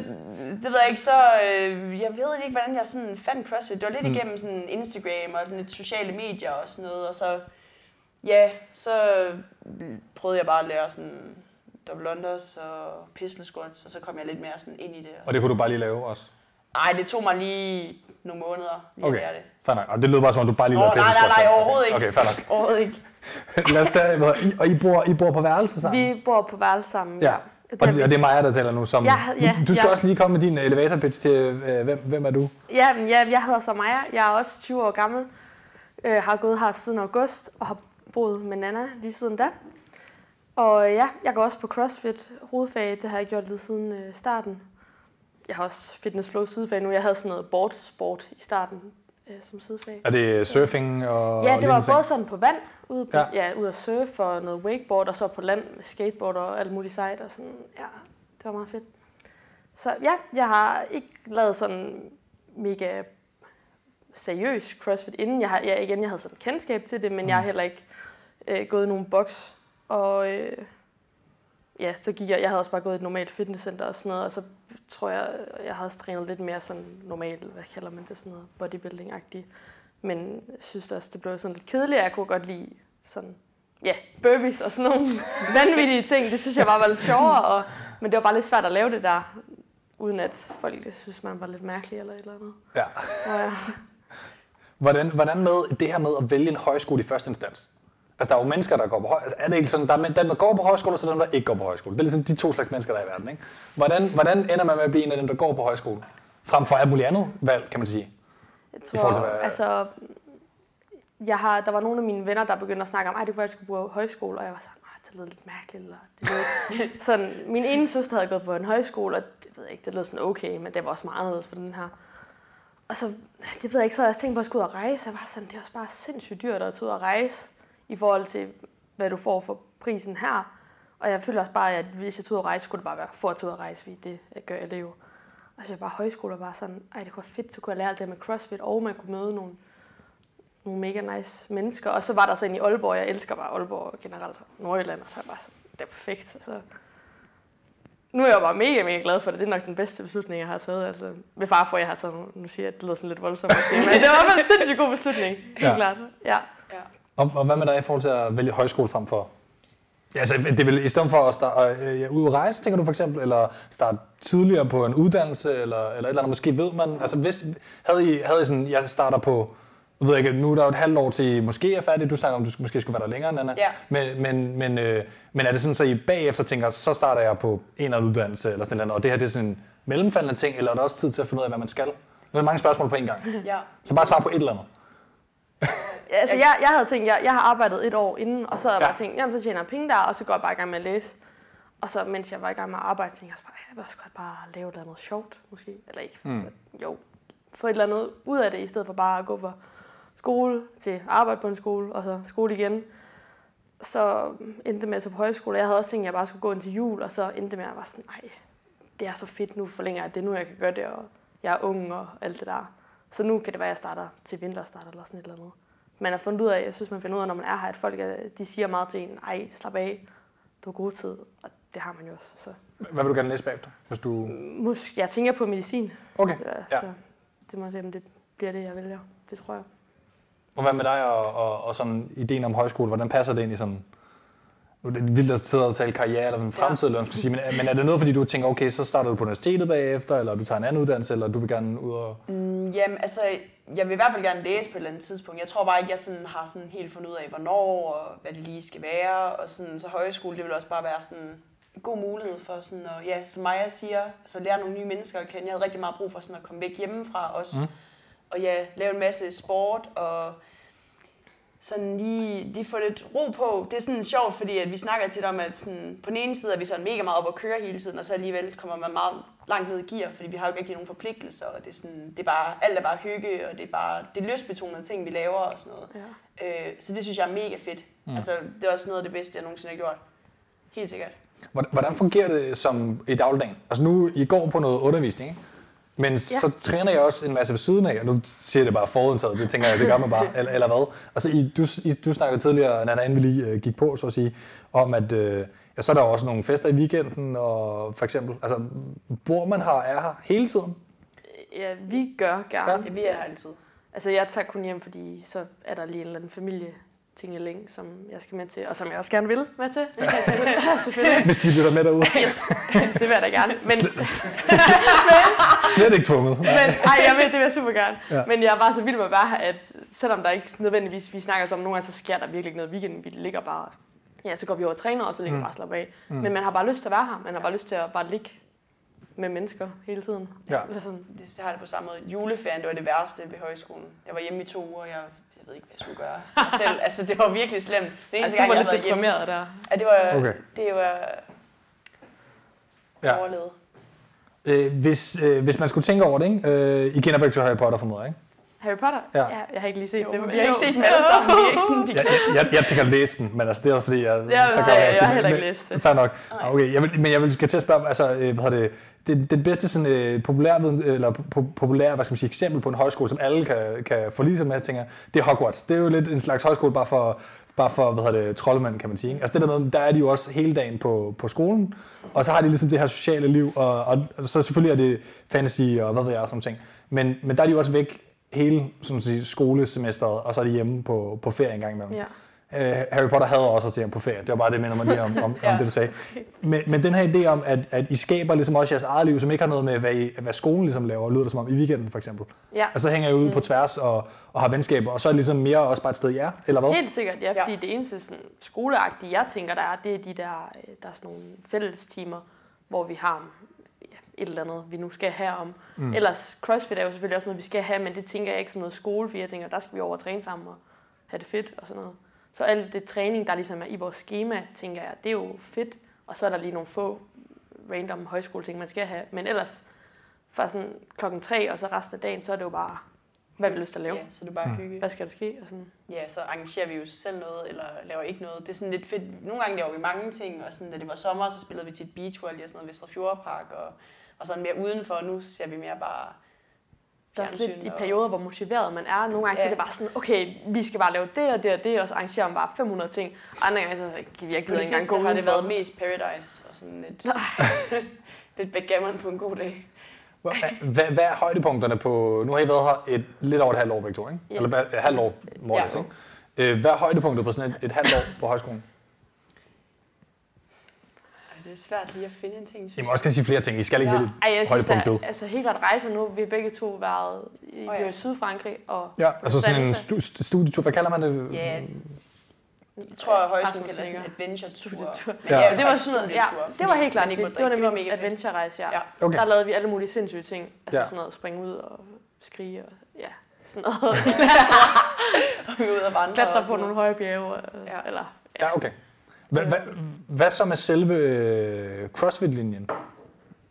det ved jeg ikke, så... Øh, jeg ved ikke, hvordan jeg sådan fandt CrossFit. Det var lidt igennem sådan Instagram og sådan lidt sociale medier og sådan noget. Og så... Ja, så prøvede jeg bare at lære sådan double unders og pistol squats, og så kom jeg lidt mere sådan ind i det. Og det kunne du bare lige lave også. Nej, det tog mig lige nogle måneder lige Okay, at lære det. fair nok. Og det lød bare som om, du bare lige Åh, lavede nej, nej, nej, squats. overhovedet ikke. Okay, fair nok. Overhovedet ikke. Lad os tage, og I bor, I bor på værelse sammen? Vi bor på værelse sammen. Ja. Og det, og det er Maja, der taler nu. Som, Ja, ja, du skal ja. også lige komme med din elevator pitch til, øh, hvem, hvem er du? Ja, jeg, jeg hedder så Maja. Jeg er også 20 år gammel. Øh, har gået her siden august og har boet med Nana lige siden da. Og øh, ja, jeg går også på CrossFit hovedfag. Det har jeg gjort lige siden øh, starten. Jeg har også fitness flow sidefag nu. Jeg havde sådan noget boardsport i starten øh, som sidefag. Er det surfing og Ja, det var både sådan på vand, ude, på, Ja. ja. Ude at surfe og noget wakeboard, og så på land med skateboard og alt muligt sejt. Og sådan, ja, det var meget fedt. Så ja, jeg har ikke lavet sådan mega seriøs CrossFit inden. Jeg har, ja, igen, jeg havde sådan kendskab til det, men Mm. jeg har heller ikke øh, gået i nogen boks. Og øh, ja, så gik jeg, jeg havde også bare gået i et normalt fitnesscenter og sådan noget, og så tror jeg, jeg har også trænet lidt mere sådan normalt, hvad kalder man det, sådan noget bodybuilding-agtigt. Men jeg synes også, det blev sådan lidt kedeligt, jeg kunne godt lide sådan, ja, burpees og sådan nogle vanvittige ting. Det synes jeg bare var lidt sjovere, og, men det var bare lidt svært at lave det der, uden at folk synes, man var lidt mærkelig eller et eller andet. Ja. Og ja, Hvordan, hvordan med det her med at vælge en højskole i første instans? Altså, der er jo mennesker, der går på højskole. Er det ikke sådan, der er dem, der går på højskole, og så dem, der ikke går på højskole? Det er ligesom de to slags mennesker, der er i verden, ikke? Hvordan, hvordan ender man med at blive en af dem, der går på højskole? Frem for alt muligt andet valg, kan man sige. jeg I forhold tror, til, hvad- altså, jeg har, der var nogle af mine venner, der begyndte at snakke om, at det kunne være, at jeg skulle på højskole, og jeg var sådan, det lød lidt mærkeligt. Eller, det lød... sådan, min ene søster havde gået på en højskole, og det ved jeg ikke, det lød sådan okay, men det var også meget anderledes for den her. Og så, det ved jeg ikke, så havde jeg tænkt på at skulle ud og rejse. Jeg var sådan, det er også bare sindssygt dyrt at tage ud og rejse, i forhold til, hvad du får for prisen her. Og jeg følte også bare, at hvis jeg tog ud og rejse, skulle det bare være for at tage ud og rejse, fordi det jeg gør jeg det jo. Og så jeg bare højskole var bare sådan, ej, det kunne være fedt, så kunne jeg lære alt det med CrossFit, og man kunne møde nogle, nogle mega nice mennesker. Og så var der så en i Aalborg, jeg elsker bare Aalborg generelt, Nordjylland, og så jeg bare sådan, det er perfekt. Så nu er jeg bare mega, mega glad for det. Det er nok den bedste beslutning, jeg har taget. Altså, med far for, at jeg har taget nu. Nu siger jeg, at det lyder sådan lidt voldsomt måske, men det var i hvert fald en sindssygt god beslutning. Helt Ja. klart. Ja. Og, og hvad med dig i forhold til at vælge højskole frem for? Ja, altså, det er vel i stedet for at starte øh, ja, ud at rejse, tænker du for eksempel, eller starte tidligere på en uddannelse, eller, eller et eller andet, måske ved man, altså hvis, havde I, havde I sådan, jeg starter på, jeg ved ikke, nu er der jo et halvt år til I måske er færdig, du snakker om, du sk- måske skulle være der længere, Nana. Ja. Men, men, men, øh, men er det sådan, så I bagefter tænker, så starter jeg på en eller anden uddannelse, eller sådan noget, og det her det er sådan en mellemfaldende ting, eller er der også tid til at finde ud af, hvad man skal? Nu er der mange spørgsmål på en gang. Ja. Så bare svar på et eller andet. Ja, altså, jeg, jeg havde tænkt, jeg, jeg har arbejdet et år inden, og så havde jeg Ja. bare tænkt, jamen så tjener jeg penge der, og så går jeg bare i gang med at læse. Og så mens jeg var i gang med at arbejde, tænkte jeg også bare, jeg vil også godt bare lave et eller andet sjovt, måske. Eller ikke, mm. jo, få et eller andet ud af det, i stedet for bare at gå fra skole til arbejde på en skole, og så skole igen. Så endte det med at tage på højskole. Jeg havde også tænkt, at jeg bare skulle gå ind til jul, og så endte det med, at jeg var sådan, nej, det er så fedt nu, forlænger jeg det nu, jeg kan gøre det, og jeg er ung og alt det der. Så nu kan det være, at jeg starter til vinterstart eller sådan et eller andet. Man har fundet ud af, jeg synes, man finder ud af, når man er her, at folk er, de siger meget til en, ej, slap af, du har god tid, og det har man jo også. Så Hvad vil du gerne læse bagefter, hvis du... måske, jeg tænker på medicin, Okay, ja, ja. så det må jeg se, om det bliver det, jeg vælger. Det tror jeg. Og hvad med dig og, og, og sådan ideen om højskole? Hvordan passer det ind i sådan... Nu er det vildt at sidde og tale karriere eller fremtid, man skal sige, men, men er det noget, fordi du tænker, okay, så starter du på universitetet bagefter, eller du tager en anden uddannelse, eller du vil gerne ud og... Mm, Jamen, altså, jeg vil i hvert fald gerne læse på et eller andet tidspunkt. Jeg tror bare ikke, jeg sådan har sådan helt fundet ud af, hvornår og hvad det lige skal være. Og sådan, så højskole, det vil også bare være sådan en god mulighed for sådan at, ja, som Maja siger, altså lære nogle nye mennesker at kende. Jeg havde rigtig meget brug for sådan at komme væk hjemmefra også. Mm. Og ja, lave en masse sport og sådan lige, lige få lidt ro på. Det er sådan sjovt, fordi at vi snakker tit om, at sådan, på den ene side er vi sådan mega meget op at køre hele tiden, og så alligevel kommer man meget langt ned i gear, fordi vi har jo ikke rigtig nogen forpligtelser, og det er, sådan, det er bare, alt er bare hygge, og det er bare det er lystbetonede ting, vi laver og sådan noget. Ja. Øh, så det synes jeg er mega fedt. Mm. Altså, det er også noget af det bedste, jeg nogensinde har gjort. Helt sikkert. Hvordan- Hvordan fungerer det som i dagligdagen? Altså nu, I går på noget undervisning, ikke? Men ja. så træner jeg også en masse ved siden af, og nu siger jeg det bare forudtaget, det tænker jeg, det gør man bare, eller, eller hvad? Altså I, du, I, du snakkede tidligere, Nana, inden vi lige øh, gik på, så at sige, om at øh, ja, så er der også nogle fester i weekenden, og for eksempel, altså bor man her, er her hele tiden? Ja, vi gør gerne. Ja, vi er her altid. Altså, jeg tager kun hjem, fordi så er der lige en eller anden familie tingeling, som jeg skal med til, og som jeg også gerne vil med til. Ja. Hvis de lytter med derude. Yes, det vil jeg da gerne. Men, Slet ikke tvunget. men ej, jeg vil, det vil jeg super gerne. Ja. Men jeg er bare så vild med at være her, at selvom der ikke nødvendigvis, vi snakker om, nogle gange så sker der virkelig ikke noget i weekenden. Vi ligger bare, ja, så går vi over og træner, og så ligger mm. bare og slapper af. Mm. Men man har bare lyst til at være her. Man har bare lyst til at bare ligge med mennesker hele tiden. Ja. Eller sådan. Det, har det på samme måde. Juleferien, det var det værste ved højskolen. Jeg var hjemme i to uger, jeg ved ikke, hvad jeg skulle gøre. mig selv. altså, det var virkelig slemt. Den eneste Altså, gang, var jeg har lidt deprimeret der. ja, det var, Okay. det var Ja. overlevet. Øh, hvis, øh, hvis man skulle tænke over det, ikke? Øh, I kender begge to Harry Potter formoder, ikke? Harry Potter? Ja. ja jeg har ikke lige set Jo, det. men vi har ikke set dem alle sammen. Vi er ikke sådan, de Jeg, jeg, jeg tænker at læse dem, men altså, det er også fordi, jeg... Ja, så nej, gør jeg også har det. heller ikke Men- læst det. Fair nok. Nej. Okay, jeg vil, men jeg vil skal til at spørge, altså, øh, hvad hedder det, det, det bedste sådan, øh, populær, eller po- populær, hvad skal man sige, eksempel på en højskole, som alle kan, kan forlige sig med, tænker jeg, det er Hogwarts. Det er jo lidt en slags højskole bare for, bare for hvad hedder det, troldmænd, kan man sige. ikke? Altså det der med, der er de jo også hele dagen på, på skolen, og så har de ligesom det her sociale liv, og, og, og så selvfølgelig er det fantasy og hvad ved jeg, og sådan ting. Men, men der er de jo også væk hele sådan at sige, skolesemesteret, og så er de hjemme på, på ferie en gang imellem. Ja. Øh, Harry Potter havde også til på ferie. Det var bare det, jeg minder mig lige om, om, ja. Ja. om det, du sagde. Men, men den her idé om, at, at I skaber ligesom også jeres eget liv, som ikke har noget med, hvad, I, hvad skolen ligesom laver, lyder det som om i weekenden for eksempel. Ja. Og så hænger I ude mm. på tværs og, og har venskaber, og så er det ligesom mere også bare et sted, ja, eller hvad? Helt sikkert, ja, Ja. fordi det eneste sådan, skoleagtige, jeg tænker, der er, det er de der, øh, der er sådan nogle fælles timer, hvor vi har ja, et eller andet, vi nu skal have om. Mm. Ellers, CrossFit er jo selvfølgelig også noget, vi skal have, men det tænker jeg ikke som noget skole, fordi jeg tænker, der skal vi over og træne sammen og have det fedt og sådan noget. Så alt det træning, der ligesom er i vores schema, tænker jeg, det er jo fedt. Og så er der lige nogle få random højskoleting, man skal have. Men ellers, fra sådan klokken tre og så resten af dagen, så er det jo bare, hvad vi har lyst til at lave. Ja, så det er bare Mm. hygge. Hvad skal der ske? Og sådan. Ja, så arrangerer vi jo selv noget, eller laver ikke noget. Det er sådan lidt fedt. Nogle gange laver vi mange ting, og sådan, da det var sommer, så spillede vi til et beachvolley og sådan noget, Vestre Fjordpark, og, og sådan mere udenfor. Nu ser vi mere bare Der er lidt i perioder, hvor motiveret man er. Nogle gange ja. så er det bare sådan, okay, vi skal bare lave det og det og det, og så arrangerer man bare 500 ting. Og andre gange så kan vi ikke engang gå har det været mest Paradise, og sådan lidt, lidt backgammon på en god dag. Hvad, hvad er højdepunkterne på, nu har I været her et, lidt over et halvt år begge to, ikke? Ja. Eller et halvt år, Mortis, Ja. ikke? Øh, hvad er højdepunktet på sådan et, et halvt år på højskolen? Det er svært lige at finde en ting, må også kan sige flere ting, I skal ikke Ja. vælge Ej, jeg synes, højdepunktet. at, altså helt klart rejser nu. Vi har begge to været i, oh, ja. ja. i Sydfrankrig og Ja, altså sådan en stu- studietur, hvad kalder man det? Ja, Jeg tror, at Rasmus kalder sådan Lækker. adventure-tur. Men Ja. det det var en sådan noget, ja, det var helt klart fedt. Det var nemlig en adventure-rejse, ja. Ja. Okay. Der lavede vi alle mulige sindssyge ting. Altså Ja. sådan noget, springe ud og skrige og ja, sådan noget. Og vi ude og vandre. Klatre på nogle høje bjerge. Ja. Eller, Ja, okay. Hva, hva, hvad så med selve øh, CrossFit-linjen?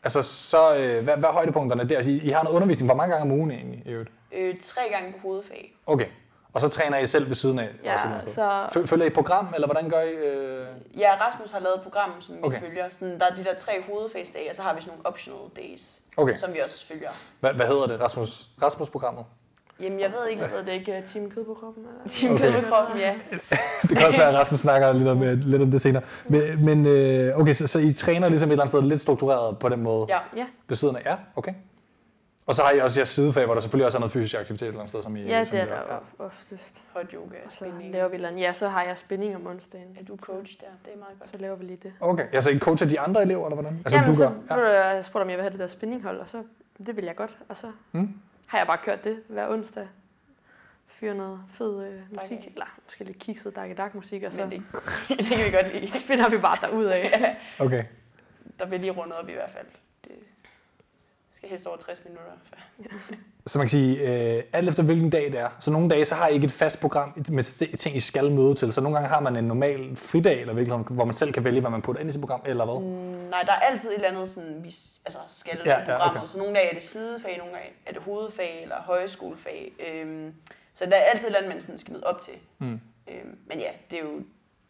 Altså, så, øh, hvad, hvad er højdepunkterne der? Altså, I, I har noget undervisning. Hvor mange gange om ugen egentlig? i øvrigt? Øh, tre gange på hovedfag. Okay. Og så træner I selv ved siden af? ja, også sted? så Føl- Følger I et program, eller hvordan gør I? Øh... Ja, Rasmus har lavet et program, som vi okay. følger. Sådan, der er de der tre hovedfagsdage, og så har vi sådan nogle optional days, Okay. som vi også følger. Hvad, hvad hedder det? Rasmus, Rasmus-programmet? Jamen, jeg ved ikke, ved det ikke, uh, Team Kød på kroppen? Eller? Team Okay. okay. på kroppen, ja. Det kan også være, at Rasmus snakker lidt om, øh, lidt om det senere. Men, men øh, okay, så, så I træner ligesom et eller andet sted lidt struktureret på den måde Ja, Ja, ved siden af? Ja, okay. Og så har I også jeres sidefag, hvor der selvfølgelig også er noget fysisk aktivitet et eller andet sted, som I ja det er der oftest. hot yoga og så spinning. laver vi eller andet. Ja, så har jeg spinning om onsdagen. Er du coach der? Det er meget godt. Så laver vi lige det. Okay, ja, så I coacher de andre elever, eller hvordan? Altså, Jamen, du så gør? ja. jeg spurgte, om jeg vil have det der spinninghold, og så det vil jeg godt. Og så Mm. Har jeg bare kørt det hver onsdag. Fyre noget fed øh, musik, Dejligt. eller måske lidt kikset dak musik og så Men det, det kan vi godt lide. spinner vi bare derud af. Okay. Der bliver lige rundet op i hvert fald. Skal helst over 60 minutter. Så man kan sige, øh, alt efter hvilken dag det er. Så nogle dage, så har I ikke et fast program med ting, I skal møde til. Så nogle gange har man en normal fridag, eller virkelig, hvor man selv kan vælge, hvad man putter ind i sit program, eller hvad? Mm, nej, der er altid et eller andet, sådan, vi altså, skal Ja, ja, ja, programmet. okay. Så nogle dage er det sidefag, nogle dage er det hovedfag eller højskolefag. Øhm, så der er altid et eller andet, man sådan skal møde op til. Mm. Øhm, men ja, det er, jo,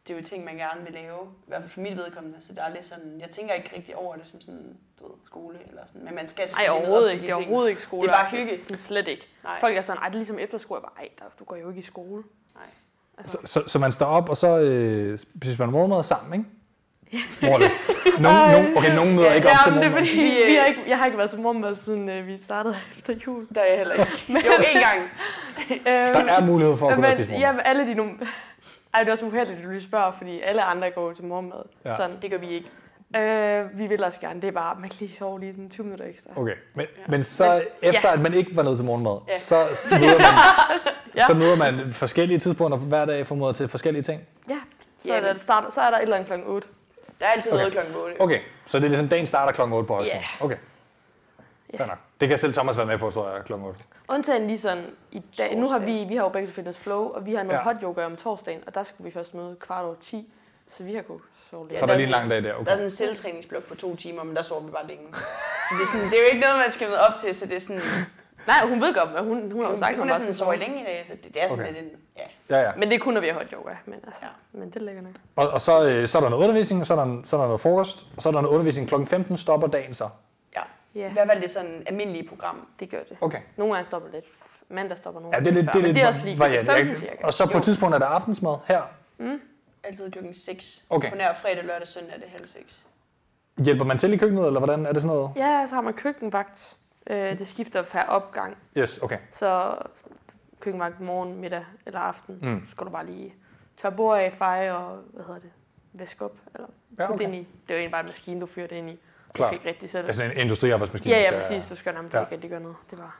det er jo ting, man gerne vil lave. I hvert fald for mit vedkommende. Så der er lidt sådan, jeg tænker ikke rigtig over det som sådan, du ved, skole eller sådan. Men man skal Ej, selvfølgelig møde overhovedet ikke. de Det er overhovedet ikke skole. Det er bare hygge. Sådan slet ikke. Nej. Folk er sådan, ej, det er ligesom efterskole. Jeg bare, ej, der, du går jo ikke i skole. Nej. Altså, Så, så, så man står op, og så øh, spiser man morgenmad sammen, ikke? Morgenmads. Nogen, nogen, okay, nogen møder ikke op til Jamen, det er morgenmad. fordi, Vi, vi har øh, ikke, jeg har ikke været til morgenmad, siden øh, vi startede efter jul. Der er jeg heller ikke. jo, en gang. Der er mulighed for at og spise men, morgenmad. ja, alle de. Ej, det er også uheldigt, at du lige spørger, fordi alle andre går til morgenmad. Ja. Ja. Sådan, Det gør vi ikke. øh, vi vil også gerne, det er bare, man kan lige sove lige sådan 20 minutter ekstra. Okay, men, men så efter at man ikke var nået til morgenmad, Ja. så, så, møder man, Ja. så møder man forskellige tidspunkter på hver dag formodet til forskellige ting. Ja, så, Ja, er der, men- starter, så er der et eller andet klokken 8. Der er altid Okay. noget klokken 8. Okay, så det er ligesom dagen starter klokken 8 på højskolen. Ja. Okay, Ja. fair nok. Det kan selv Thomas være med på, tror jeg, kl. 8. Undtagen lige sådan i dag. Nu har vi, vi har jo begge Fitness Flow, og vi har noget Ja. ja. hot yoga om torsdagen, og der skulle vi først møde kvart over 10. Så vi har kunnet sove lidt. Så der er der er lige en lang dag der. Der er Okay. sådan en selvtræningsblok på to timer, men der sover vi bare længe. Så det er, sådan, det er jo ikke noget, man skal møde op til, så det er sådan... Nej, hun ved godt, men hun, hun har jo sagt, hun hun er sådan skal sover længe i dag, så det, det er sådan Okay. lidt en... Ja. Ja, ja. Men det kunne, når vi har hot yoga. Men, altså, Ja. ja. men det ligger nok. Og, og så, øh, så er der noget undervisning, og så er der, så er der noget frokost, og så er der noget undervisning kl. 15, stopper dagen så. Ja. I hvert fald det sådan almindelige program. det gør det. Okay. Nogle gange stopper lidt. Mandag stopper nogle Ja, det er lidt, før, det er lidt det er også lige variant. 15 Jeg- cirka. Og så på Jo. et tidspunkt er der aftensmad her. Altid klokken 6. Okay. På nær fredag, lørdag, søndag er det halv 6. Hjælper man til i køkkenet, eller hvordan er det sådan noget? Ja, så har man køkkenvagt. Øh, det skifter per opgang. Yes, okay. Så køkkenvagt morgen, middag eller aften, Mm. mm. så skal du bare lige tørre bord af, feje og, hvad hedder det, væske op. Eller Ja, okay. det ind i. Det er jo egentlig bare en maskine, du fyrer det ind i. Klar. Du fik rigtig selv. Altså en industriarbejdsmaskine. Ja, ja, præcis. Du skal nærmest Ja. ikke rigtig gøre noget. Det var...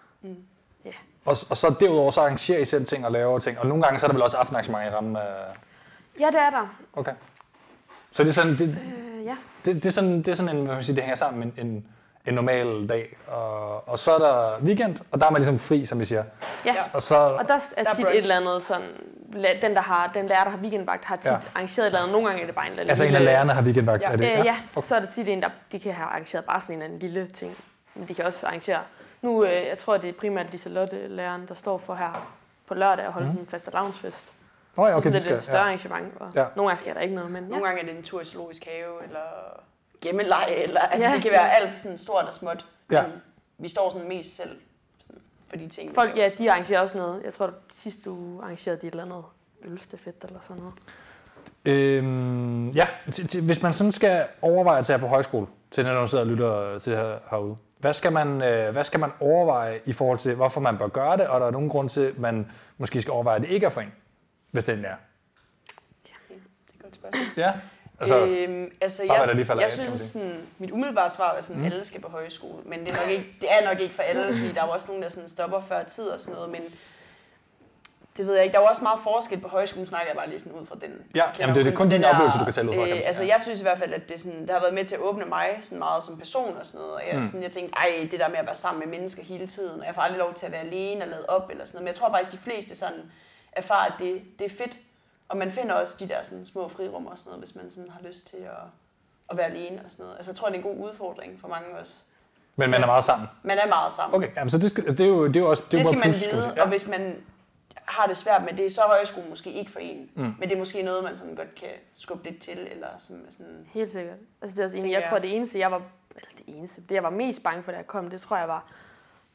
Og, og så derudover så arrangerer I selv ting og laver ting. Og nogle gange så er der vel også aftenarrangementer i rammen af... Ja, det er der. Okay. Så det er sådan, det, Øh, ja. det, det, er sådan, det er sådan en, hvad man siger, det hænger sammen med en, en, en normal dag. Og, og så er der weekend, og der er man ligesom fri, som vi siger. ja. Og så, Og der er Der er tit brunch. et eller andet sådan... Den, der har, den lærer, der har weekendvagt, har tit Ja. ja. arrangeret et eller andet. Nogle gange er det bare en eller anden altså en af lille- lærerne har weekendvagt. Ja. er det? Øh, ja, så er der tit en, der de kan have arrangeret bare sådan en eller anden lille ting. Men de kan også arrangere... Nu, øh, jeg tror, det er primært Liselotte, læreren, der står for her på lørdag at holde mm. sådan en fast lavnsfest. Nå ja, Okay, okay, så det sådan lidt skal, et større ja. arrangement. Og Ja. ja. Nogle gange sker der ikke noget, men ja. Nogle gange er det en tur i zoologisk have, eller gemmeleg, eller... Altså, Ja, det kan det- være alt sådan stort og småt. Ja. Men vi står sådan mest selv sådan, for de ting. Folk, ja, de arrangerer også noget. Jeg tror, at sidste uge arrangerede de et eller andet ølstafet eller sådan noget. Øhm, ja, hvis man sådan skal overveje at tage på højskole, til når du sidder og lytter til det her herude, hvad skal, man, øh, hvad skal man overveje i forhold til, hvorfor man bør gøre det, og der er nogen grund til, at man måske skal overveje, at det ikke er for en, hvis det endelig er? Det er et godt spørgsmål. Ja, altså, øhm, altså bare jeg, der lige falder jeg af, synes, sådan, mit umiddelbare svar er sådan, mm. alle skal på højskole. Men det er, nok ikke, det er nok ikke for alle, fordi der er jo også nogen, der sådan stopper før tid og sådan noget. Men det ved jeg ikke. Der er jo også meget forskel på højskolen, snakker jeg bare lige sådan ud fra den. Ja, jamen det er kun det kun til din der, oplevelse, du kan tale ud fra, sige, altså ja. jeg synes i hvert fald, at det, sådan, det har været med til at åbne mig sådan meget som person og sådan noget. Og jeg, Mm. sådan, jeg tænkte, ej, det der med at være sammen med mennesker hele tiden, og jeg får aldrig lov til at være alene og lade op eller sådan noget. Men jeg tror faktisk, de fleste sådan erfarer, at det, det er fedt. Og man finder også de der sådan, små frirum og sådan noget, hvis man sådan har lyst til at, at være alene og sådan noget. Altså jeg tror, det er en god udfordring for mange også. men man er meget sammen. Man er meget sammen. Okay, jamen, så det, skal, det, er jo, det er jo også det, er Det skal man skal vide, sige. og hvis man har det svært med det, så er højskolen måske ikke for en. Mm. Men det er måske noget, man sådan godt kan skubbe lidt til, eller som er sådan... Helt sikkert. Altså det er også enig. Jeg tror, det eneste, jeg var, eller det eneste, det jeg var mest bange for, da jeg kom, det tror jeg var,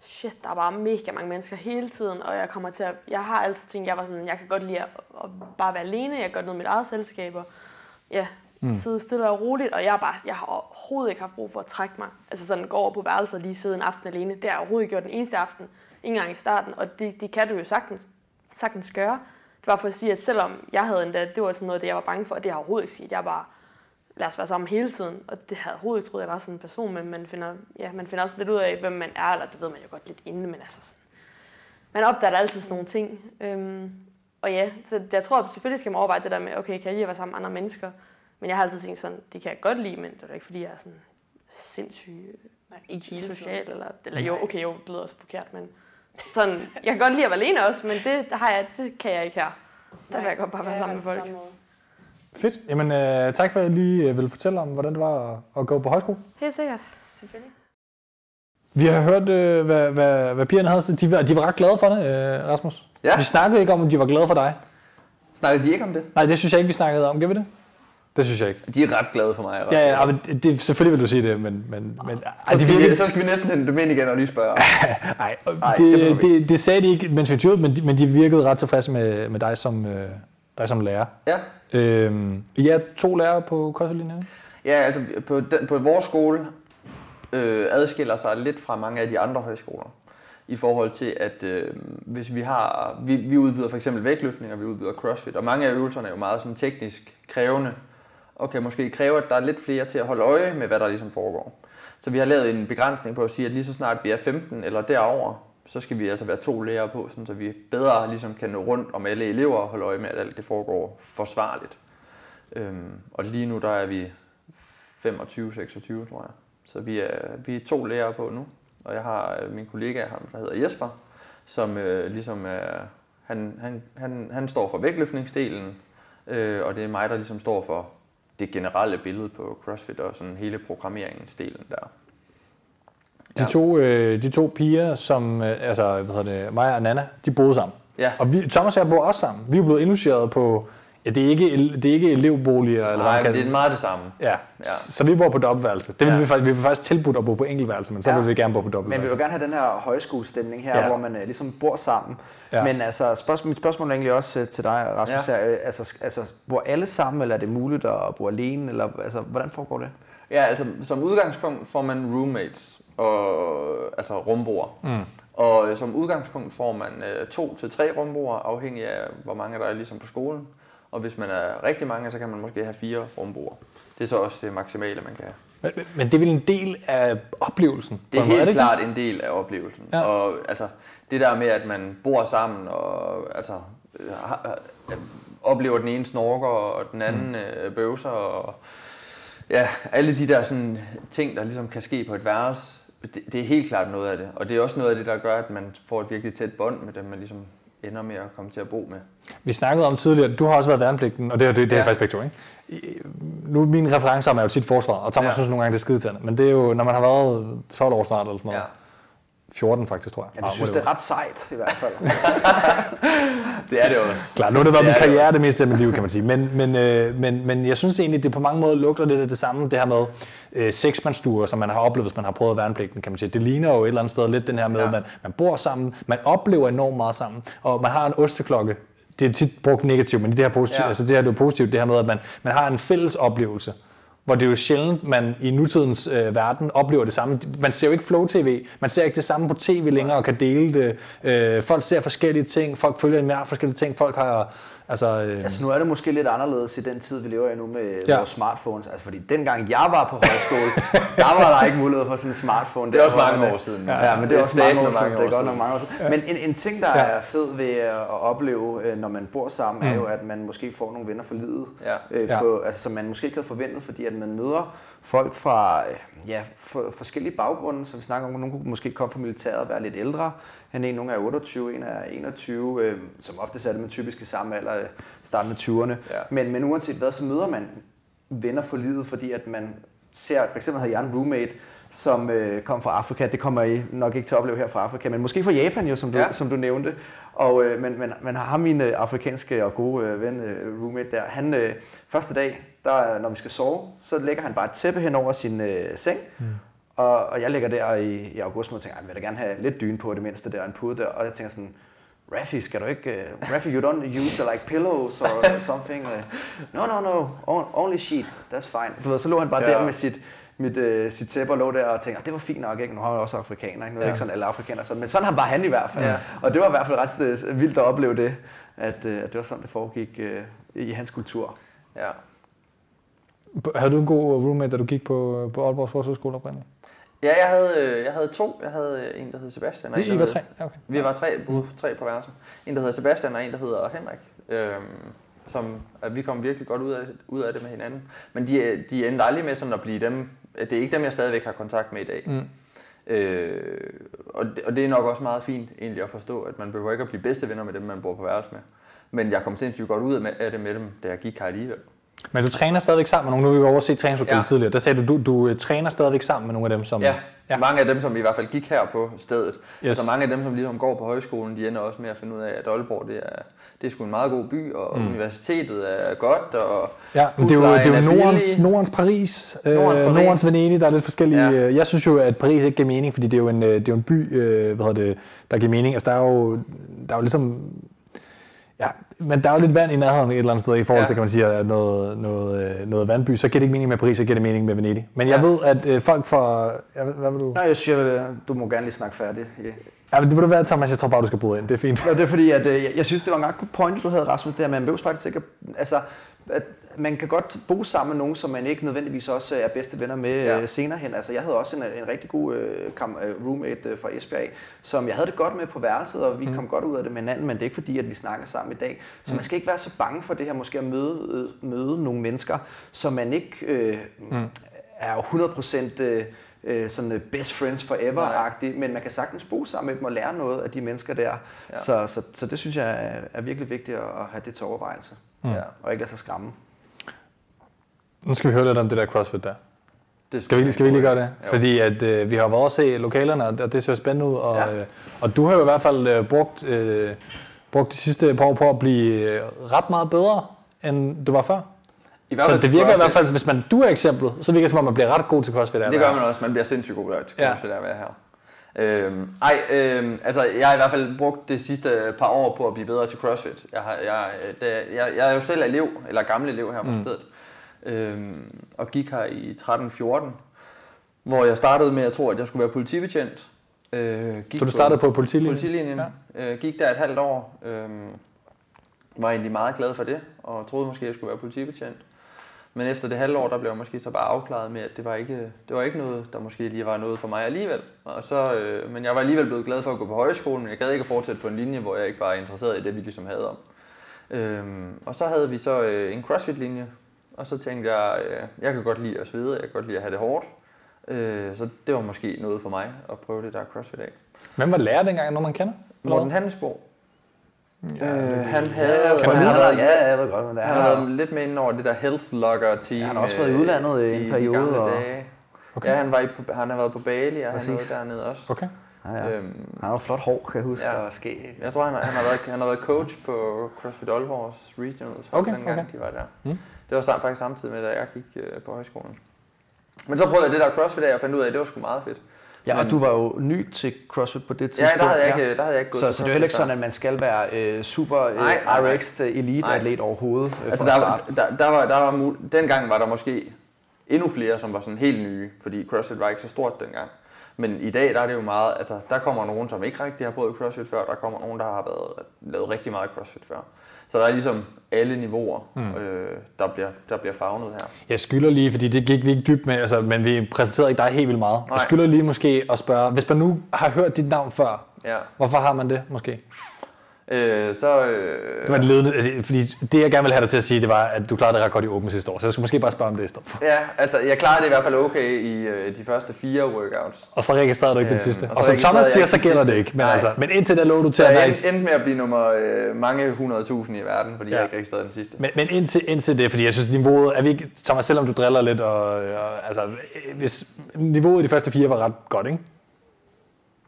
shit, der er bare mega mange mennesker hele tiden, og jeg kommer til at, jeg har altid tænkt, jeg var sådan, jeg kan godt lide at, at bare være alene, jeg kan godt noget med mit eget selskab, og ja, mm. sidde stille og roligt, og jeg, er bare, jeg har overhovedet ikke haft brug for at trække mig. Altså sådan gå over på værelset og lige sidde en aften alene, det har jeg overhovedet ikke gjort den eneste aften, ikke engang i starten, og det, det kan du jo sagtens, sagtens gøre. Det var for at sige, at selvom jeg havde endda, det var sådan noget, det jeg var bange for, og det har overhovedet ikke sket. Jeg bare, lad os være sammen hele tiden. Og det havde jeg overhovedet troet, jeg var sådan en person, men man finder, ja, man finder også lidt ud af, hvem man er, eller det ved man jo godt lidt inden, men altså sådan, man opdager altid sådan nogle ting. Øhm, og ja, så jeg tror, at selvfølgelig skal man overveje det der med, okay, kan jeg lide at være sammen med andre mennesker? Men jeg har altid tænkt sådan, det kan jeg godt lide, men det er da ikke, fordi jeg er sådan sindssyg Nej, ikke hele social, eller, eller jo, okay, jo, det lyder også forkert, men sådan, jeg kan godt lide at være alene også, men det, har jeg, det kan jeg ikke her. Der vil jeg godt bare være sammen med folk. Fedt. Jamen, øh, tak for, at jeg lige øh, ville fortælle om, hvordan det var at, at gå på højskole. Helt sikkert. Selvfølgelig. Vi har hørt, øh, hvad, hvad, hvad pigerne havde. De var, de var ret glade for det, øh, Rasmus. Ja. Vi snakkede ikke om, om de var glade for dig. Snakkede de ikke om det? Nej, det synes jeg ikke, vi snakkede om. Gjorde vi det? Det synes jeg ikke. De er ret glade for mig. Ja, ja, men det, selvfølgelig vil du sige det, men... men, men Så ej, de skal, virkede, vi, så skal vi næsten hente dem ind igen og lige spørge. nej, Ej, det, det det, det, sagde de ikke, mens vi ud, men de, men de virkede ret tilfredse med, med dig, som, øh, dig som lærer. Ja. Øhm, I er to lærere på kostlinjen? Ja, altså på, den, på vores skole øh, adskiller sig lidt fra mange af de andre højskoler. I forhold til, at øh, hvis vi har, vi, vi udbyder for eksempel vægtløftning, og vi udbyder crossfit, og mange af øvelserne er jo meget sådan teknisk krævende, og kan måske kræve, at der er lidt flere til at holde øje med, hvad der ligesom foregår. Så vi har lavet en begrænsning på at sige, at lige så snart vi er 15 eller derover, så skal vi altså være to lærere på, sådan, så vi bedre ligesom kan nå rundt om alle elever og holde øje med, at alt det foregår forsvarligt. Øhm, og lige nu der er vi 25-26, tror jeg. Så vi er, vi er to lærere på nu. Og jeg har øh, min kollega, ham, der hedder Jesper, som øh, ligesom er, han, han, han, han står for vægtløftningsdelen, øh, og det er mig, der ligesom står for det generelle billede på CrossFit og sådan hele programmeringsdelen der. De, Ja. to, øh, de to piger, som, øh, altså, hvad hedder det, mig og Nana, de boede sammen. Ja. Og vi, Thomas og jeg bor også sammen. Vi er blevet indlogeret på, ja, det er ikke, det er ikke elevboliger, eller hvad Nej, kan det er meget det samme. Ja, Ja. så, så vi bor på dobbeltværelse. Det vil Ja. vi, faktisk, vi vil faktisk tilbudt at bo på enkeltværelse, men så Ja. vil vi gerne bo på Men vi dobbeltværelse. vil gerne have den her højskolestemning her, Ja. hvor man øh, ligesom bor sammen. Ja. Men altså, spørgsmål, mit spørgsmål er egentlig også øh, til dig, Rasmus. Ja. Ja. Er, øh, altså, altså, bor alle sammen, eller er det muligt at bo alene? Eller, altså, hvordan foregår det? Ja, altså som udgangspunkt får man roommates, og, altså rumboer. Mm. Og som udgangspunkt får man øh, to til tre rumboer, afhængig af hvor mange der er ligesom på skolen. Og hvis man er rigtig mange, så kan man måske have fire rumboer. Det er så også det maksimale, man kan have. Men, men- det er vel en del af oplevelsen? Det er helt ikke klart en del af oplevelsen. Ja. Og altså, det der med, at man bor sammen og altså, øh, har- øh, oplever den ene snorker og den anden mm. øh, bøvser og ja, alle de der sådan, ting, der ligesom kan ske på et værelse, det, det er helt klart noget af det. Og det er også noget af det, der gør, at man får et virkelig tæt bånd med dem, man ligesom ender med at komme til at bo med. Vi snakkede om tidligere, du har også været værnepligten, og det, er- det, det er Ja. faktisk begge to, ikke? Nu mine referencer er jo tit forsvar, og Thomas ja. Synes nogle gange, det er skidetærende. Men det er jo, når man har været 12 år snart, eller sådan noget. Ja. 14 faktisk, tror jeg. Ja, du Ah, synes, det er ret sejt i hvert fald. Det er det også. Klart, nu har det været Det min er det karriere det meste af mit liv, kan man sige. Men, men, øh, men, men jeg synes egentlig, det på mange måder lugter lidt af det samme, det her med øh, seksmandsstuer, som man har oplevet, hvis man har prøvet værnepligten, kan man sige. Det ligner jo et eller andet sted lidt den her med, ja. At man, man bor sammen, man oplever enormt meget sammen, og man har en osteklokke. Det er tit brugt negativt, men det her, positivt, ja. Altså det her det er positivt, det her med, at man, man har en fælles oplevelse. Hvor det er jo sjældent, man i nutidens øh, verden oplever det samme. Man ser jo ikke Flow-TV, man ser ikke det samme på tv længere og kan dele det. Øh, folk ser forskellige ting, folk følger en mere forskellige ting, folk har... Altså, øh, Altså nu er det måske lidt anderledes i den tid, vi lever i nu med Ja. ja. vores smartphones. Altså fordi dengang jeg var på højskole, der var der ikke mulighed for sådan en smartphone. Det er også mange man- år siden. Ja, ja men det er også mange år satme siden. Det er godt nok mange år siden. Men en, en ting, der Ja. er fed ved at opleve, øh, når man bor sammen, er jo, at man måske får nogle venner for livet. Ja. Øh, Ja. på, altså, som man måske ikke havde forventet, fordi at man møder folk fra øh, ja, for, forskellige baggrunde, som vi snakker om. Nogle kunne måske komme fra militæret og være lidt ældre. Han er nogle er 28, en er 21, øh, som ofte er det med typiske samme alder, øh, starten med 20'erne. Ja. Men, men uanset hvad, så møder man venner for livet, fordi at man ser, for eksempel havde jeg en roommate, som øh, kom fra Afrika. Det kommer I nok ikke til at opleve her fra Afrika, men måske fra Japan jo, som du, Ja. som du nævnte. Og, øh, men, men, men har min øh, afrikanske og gode øh, ven, øh, roommate der, han øh, første dag, der, når vi skal sove, så lægger han bare et tæppe hen over sin øh, seng, mm. Og, og jeg ligger der i, i august og tænker, "Ej, jeg vil da gerne have lidt dyne på det mindste der, en pude der, og jeg tænker sådan, Raffi, skal du ikke... Uh, Raffi, you don't use uh, like pillows or something? Uh, no, no, no, on- only sheet, that's fine. Du ved, så lå han bare Ja. der med sit, mit, uh, sit tæppe og lå der og tænkte, det var fint nok, ikke? Nu har jeg også afrikaner, ikke? Nu er det Ja. ikke sådan alle afrikanere, sådan, men sådan har bare han i hvert fald. Ja. Og det var i hvert fald ret øh, vildt at opleve det, at, uh, at det var sådan, det foregik uh, i hans kultur. Ja. Havde du en god roommate, da du gik på, på Aalborg Sportshøjskole oprindeligt? Ja, jeg havde, øh, jeg havde to. Jeg havde øh, en, der hed Sebastian. Og en, I, der I var hed- tre? Ja, okay. Vi var tre, boede tre på værelsen. En, der hedder Sebastian, og en, der hedder Henrik. Øhm, som, at vi kom virkelig godt ud af, ud af det med hinanden. Men de, de endte aldrig med sådan at blive dem. Det er ikke dem, jeg stadigvæk har kontakt med i dag. Mm. Øh, og, det, og det er nok også meget fint egentlig at forstå, at man behøver ikke at blive bedste venner med dem, man bor på værelse med. Men jeg kom sindssygt godt ud af det med dem, da jeg gik her alligevel. Men du træner stadigvæk sammen med nogle. Nu har vi overset træningslokalet ja. Tidligere. Der sagde du, du, du øh, træner stadigvæk sammen med nogle af dem, som... Ja, Ja. mange af dem, som i hvert fald gik her på stedet. Yes. Yes. Så mange af dem, som ligesom går på højskolen, de ender også med at finde ud af, at Aalborg det er, det er sgu en meget god by, og mm. universitetet er godt, og Ja, men det er jo, det er jo Nordens. Nordens Paris, øh, Nordens Nordens. Venedig, der er lidt forskellige. Ja. Jeg synes jo, at Paris ikke giver mening, fordi det er jo en, øh, det er jo en by, øh, hvad hedder det, der giver mening. Altså, der er jo, der er jo ligesom... Ja, men der er jo lidt vand i nærheden et eller andet sted i forhold Ja. til, kan man sige, noget, noget, øh, noget vandby. Så giver det ikke mening med Paris, så giver det mening med Venedig. Men jeg Ja. ved, at øh, folk fra... Ja, hvad- vil du? Nej, jeg siger, du må gerne lige snakke færdigt. Ja. Ja, men det vil du være, Thomas. Jeg tror bare, du skal bryde ind. Det er fint. Nå, det er fordi, at øh, jeg, jeg synes, det var en ret god point, du havde, Rasmus, der. Man behøver faktisk ikke altså, at man kan godt bo sammen med nogen, som man ikke nødvendigvis også er bedste venner med ja. Ja. senere hen. Altså, jeg havde også en, en rigtig god øh, øh, roommate øh, fra Esbjerg, som jeg havde det godt med på værelset, og vi mm. kom godt ud af det med hinanden, men det er ikke fordi, at vi snakker sammen i dag. Så mm. man skal ikke være så bange for det her, måske at møde, øh, møde nogle mennesker, som man ikke øh, mm. er jo 100% øh, øh, sådan øh, best friends forever-agtig, men man kan sagtens bo sammen med dem og lære noget af de mennesker der. Ja. Ja. Så, så, så det synes jeg er, er virkelig vigtigt at have det til overvejelse, Ja. og ikke lade sig skræmme. Nu skal vi høre lidt om det der CrossFit der. Det Skal vi, lige- skal vi lige gøre det? Jo. Fordi at, øh, vi har været også se lokalerne, og det, det ser spændende ud. Og, Ja. øh, og du har jo i hvert fald øh, brugt, øh, brugt de sidste par år på at blive øh, ret meget bedre, end du var før. I hvert Så fald det til virker i hvert CrossFit. fald, hvis man, du er eksemplet, så virker det som om, man bliver ret god til CrossFit. Det gør man også. Man bliver sindssygt god til Ja. CrossFit af at være her. Øhm, ej, øhm, altså jeg har i hvert fald brugt det sidste par år på at blive bedre til CrossFit. Jeg, har, jeg, det, jeg, jeg er jo selv elev, eller gammel elev her på Mm. stedet, øhm, og gik her i 13-14, hvor jeg startede med at tro, at jeg skulle være politibetjent. Øh, gik Så du startede på politilinjen? politilinjen. Ja. Øh, gik der et halvt år. Øh, var egentlig meget glad for det, og troede måske, at jeg skulle være politibetjent. Men efter det halve år, der blev jeg måske så bare afklaret med, at det var ikke, det var ikke noget, der måske lige var noget for mig alligevel. Og så, øh, men jeg var alligevel blevet glad for at gå på højskolen, men jeg gad ikke at fortsætte på en linje, hvor jeg ikke var interesseret i det, vi ligesom havde om. Øhm, og så havde vi så øh, en CrossFit-linje, og så tænkte jeg, øh, jeg kan godt lide at svede, jeg kan godt lide at have det hårdt. Øh, så det var måske noget for mig at prøve det der CrossFit af. Hvem var lærer dengang? Nogen, man kender? Morten hvad? Handelsbo. øh, han Ja, havde, jeg han, han har har været, ja, jeg ved godt, men det er. han har været lidt med ind over det der health logger team. Ja, han har også været i udlandet i en de periode, gamle og- Dage. Okay. Ja, han, var i, han har været på Bali, og han Præcis. noget dernede også. Okay. Ja, ja. Øhm, Han har jo flot hår, kan jeg huske, Ja. og skæg. jeg tror, han har, han, har været, han har været coach på CrossFit Aalborgs Regionals, Okay, den gang okay. de var der. Mm. Det var sam, faktisk samtidig med, da jeg gik øh, på højskolen. Men så prøvede jeg det der CrossFit af, og fandt ud af, at det var sgu meget fedt. Ja, og Men- du var jo ny til CrossFit på det Ja, tidspunkt. der havde jeg ikke, der havde jeg ikke gået Så, til så det er jo heller ikke sådan, at man skal være øh, super øh, Nej, nej, nej. RX elite-atlet overhovedet. Øh, Altså der, var- der, der, var, der var mul- dengang var der måske endnu flere, som var sådan helt nye, fordi CrossFit var ikke så stort dengang. Men i dag, der er det jo meget, altså der kommer nogen, som ikke rigtig har prøvet CrossFit før, der kommer nogen, der har været, lavet rigtig meget CrossFit før. Så der er ligesom alle niveauer, mm. øh, der, bliver, der bliver fagnet her. Jeg skylder lige, fordi det gik vi ikke dybt med, altså, men vi præsenterede ikke dig helt vildt meget. Jeg Nej. skylder lige måske at spørge, hvis man nu har hørt dit navn før, Ja. hvorfor har man det måske? Øh, så, øh, Det var et ledende, altså, fordi det jeg gerne vil have dig til at sige, det var, at du klarede det ret godt i åben sidste år. Så jeg skulle måske bare spørge om det i stedet for. ja, altså jeg klarede det i hvert fald okay i øh, de første fire workouts. Og så registrerede du ikke den Øhm, sidste. og så Og som Thomas jeg siger, så gælder det ikke. Men, Nej. altså, men indtil da lå du til Så at jeg være endte, et- endte med at blive nummer øh, mange hundredtusind i verden, fordi. Ja. jeg ikke registrerede den sidste. Men, men indtil, indtil det, fordi jeg synes, niveauet, er vi ikke, Thomas, selvom du driller lidt, og, og altså, hvis niveauet i de første fire var ret godt, ikke?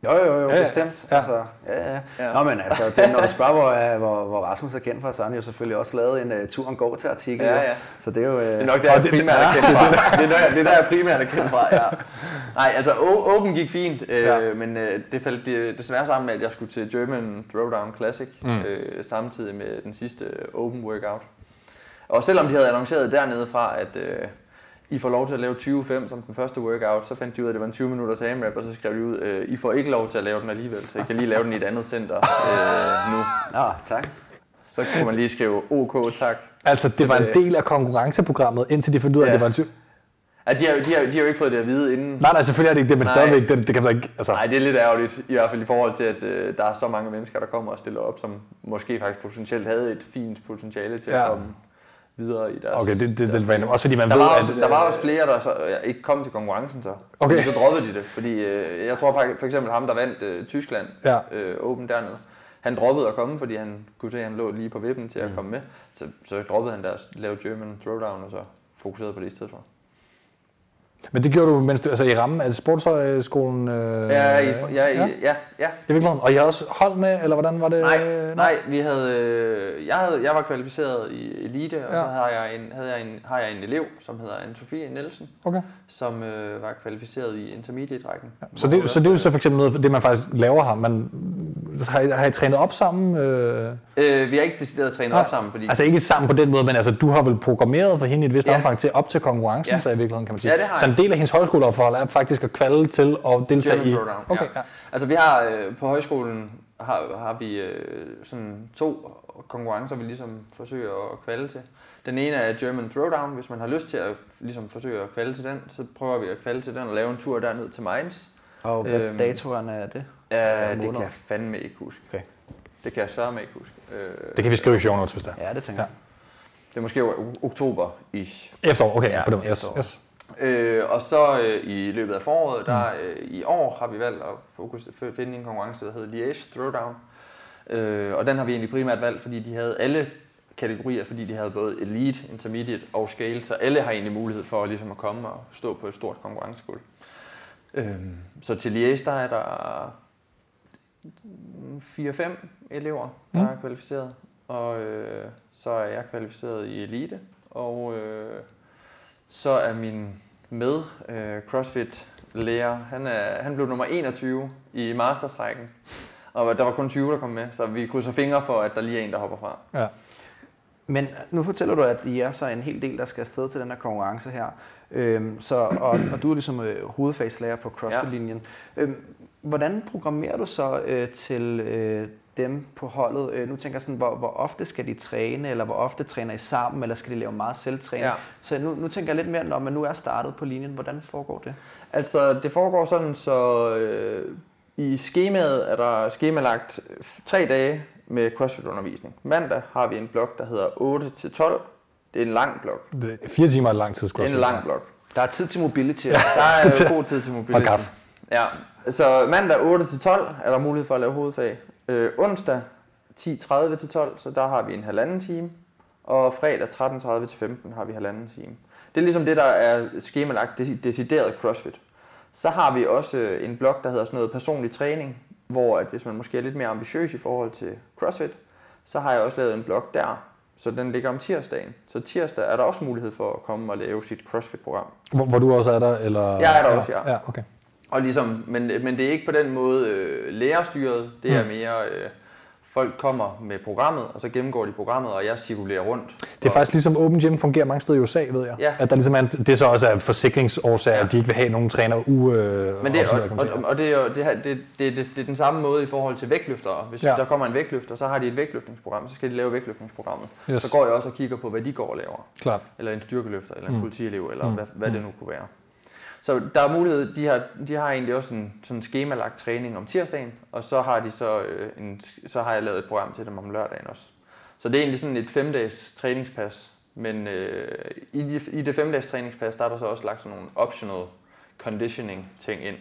Jo, jo, jo, Ja, ja. bestemt. Ja. Altså, ja, ja. Ja. Nå, men altså, det, når du spørger, hvor, øh, hvor, hvor Rasmus er kendt fra, så har han jo selvfølgelig også lavet en uh, turen går til artikel. Ja, ja. Så det er jo... Uh, Det er nok der, jeg primært er kendt fra. Det er, der, det er der, jeg primært er kendt fra, ja. Nej, altså Open gik fint, øh, Ja. men øh, det faldt det, desværre sammen med, at jeg skulle til German Throwdown Classic mm. øh, samtidig med den sidste Open Workout. Og selvom de havde annonceret dernede fra, at øh, I får lov til at lave 20.5 som den første workout, så fandt de ud af, at det var en 20 minutters AMRAP, og så skrev de ud, øh, I får ikke lov til at lave den alligevel, så I kan lige lave den i et andet center øh, nu. Nå, tak. Så kunne man lige skrive OK, tak. Altså, det var en det- del af konkurrenceprogrammet, indtil de fandt ud af, at Ja. det var en syv. Ja, de, har, jo- de, har, de har jo ikke fået det at vide inden. Nej, nej, selvfølgelig er det ikke det, men Nej. stadigvæk, det, det kan man ikke, altså. Nej, det er lidt ærgerligt, i hvert fald i forhold til, at øh, der er så mange mennesker, der kommer og stiller op, som måske faktisk potentielt havde et fint potentiale til Ja. at komme videre i deres... Okay, det, det, det deres random. Også fordi man der ved, var, at... også, der var også flere, der så, ikke kom til konkurrencen så. Okay. Så droppede de det, fordi øh, jeg tror faktisk, for eksempel ham, der vandt øh, Tyskland Ja. øh, Open dernede, han droppede at komme, fordi han kunne se, at han lå lige på vippen til at Mm. komme med. Så, så droppede han der at lave German Throwdown, og så fokuserede på det i stedet for. Men det gjorde du, mens du, altså i rammen af sportshøjskolen? Øh, Ja, i, ja, ja. ja, ja, I virkeligheden. Og I har også hold med, eller hvordan var det? Nej, nej, vi havde, øh, jeg, havde, jeg var kvalificeret i elite, og Ja. så havde jeg, en, havde jeg en, har jeg en elev, som hedder Anne-Sophie Nielsen, Okay. som øh, var kvalificeret i intermediate-rækken. Så det, så det er jo så for eksempel noget, det man faktisk laver her. Man, har, I, har I trænet op sammen? Øh, Øh, vi har ikke decideret trænet op sammen, fordi... Altså ikke sammen på den måde, men altså, du har vel programmeret for hende i et vist Ja. omfang til op til konkurrencen, Ja. så i virkeligheden kan man sige. Ja, det har så en del af hendes højskoleophold er faktisk at kvalde til at deltage German i... Throwdown, Okay, ja. Altså vi har øh, på højskolen har, har vi øh, sådan to konkurrencer, vi ligesom forsøger at kvalde til. Den ene er German Throwdown, hvis man har lyst til at ligesom forsøge at kvalde til den, så prøver vi at kvalde til den og lave en tur derned til Mainz. Og hvad Øhm, datoerne er det? Ja, det kan jeg fandme ikke huske. Okay. Det kan jeg sørme ikke huske. Øh, Det kan vi skrive i show notes, hvis det er. Ja, det tænker jeg. Det er måske oktober-ish. Efterår, okay, ja, Ja, på den. Yes, yes. Øh, og så øh, i løbet af foråret, der øh, i år har vi valgt at fokus, finde en konkurrence, der hedder Liège Throwdown. Øh, og den har vi egentlig primært valgt, fordi de havde alle kategorier, fordi de havde både Elite, Intermediate og Scale, så alle har egentlig mulighed for ligesom at komme og stå på et stort konkurrencegulv. Øh, så til Liège, der er der 4-5 elever, der Mm. er kvalificeret, og øh, så er jeg kvalificeret i Elite, og øh, så er min med øh, CrossFit lærer, han, er, han blev nummer 21 i mastertrækken. Og der var kun 20, der kom med, så vi krydser fingre for, at der lige er en, der hopper fra. Ja. Men nu fortæller du, at I er så en hel del, der skal afsted til den her konkurrence her. Øhm, så, og, og du er ligesom øh, hovedfagslærer på CrossFit-linjen. Ja. Øhm, hvordan programmerer du så øh, til øh, dem på holdet? Øh, nu tænker jeg sådan, hvor, hvor ofte skal de træne, eller hvor ofte træner I sammen, eller skal de lave meget selvtræning? Ja. Så nu, nu tænker jeg lidt mere, når man nu er startet på linjen, hvordan foregår det? Altså, det foregår sådan, så øh, i skemaet er der skemalagt f- tre dage med CrossFit-undervisning. Mandag har vi en blok, der hedder 8-12. Det er en lang blok. Det er fire timer er lang tid, Det skulle er en lang blok. Der er tid til mobility. Ja. Der er god tid til mobility. Og kaffe. Ja, så mandag 8-12 er der mulighed for at lave hovedfag. Øh, onsdag 10.30-12, så der har vi en halvanden time. Og fredag 13.30-15 har vi halvanden time. Det er ligesom det, der er skemalagt deci- decideret CrossFit. Så har vi også øh, en blok, der hedder sådan noget personlig træning, hvor at hvis man måske er lidt mere ambitiøs i forhold til CrossFit, så har jeg også lavet en blok der, så den ligger om tirsdagen. Så tirsdag er der også mulighed for at komme og lave sit CrossFit-program. Hvor, hvor du også er der? Eller? Jeg er der også, ja. ja okay. Og ligesom, men, men det er ikke på den måde øh, lærerstyret, det er mere, øh, folk kommer med programmet, og så gennemgår de programmet, og jeg cirkulerer rundt. Det er faktisk ligesom Open Gym fungerer mange steder i USA, ved jeg. Ja. At der ligesom er, det er så også af forsikringsårsager, Ja. at de ikke vil have nogen træner u øh, Men det, og, og, og det, er det, det, det, det, er den samme måde i forhold til vægtløftere. Hvis Ja. der kommer en vægtløfter, så har de et vægtløftningsprogram, så skal de lave vægtløftningsprogrammet. Yes. Så går jeg også og kigger på, hvad de går og laver. Klart. Eller en styrkeløfter, eller en Mm. mm. politielev, eller Mm. mm. hvad, hvad det nu kunne være. Så der er mulighed, de har, de har egentlig også en sådan skemalagt træning om tirsdagen, og så har de så, øh, en, så har jeg lavet et program til dem om lørdagen også. Så det er egentlig sådan et femdages træningspas, men øh, i, de, i det femdages træningspas, der er der så også lagt sådan nogle optional conditioning ting ind.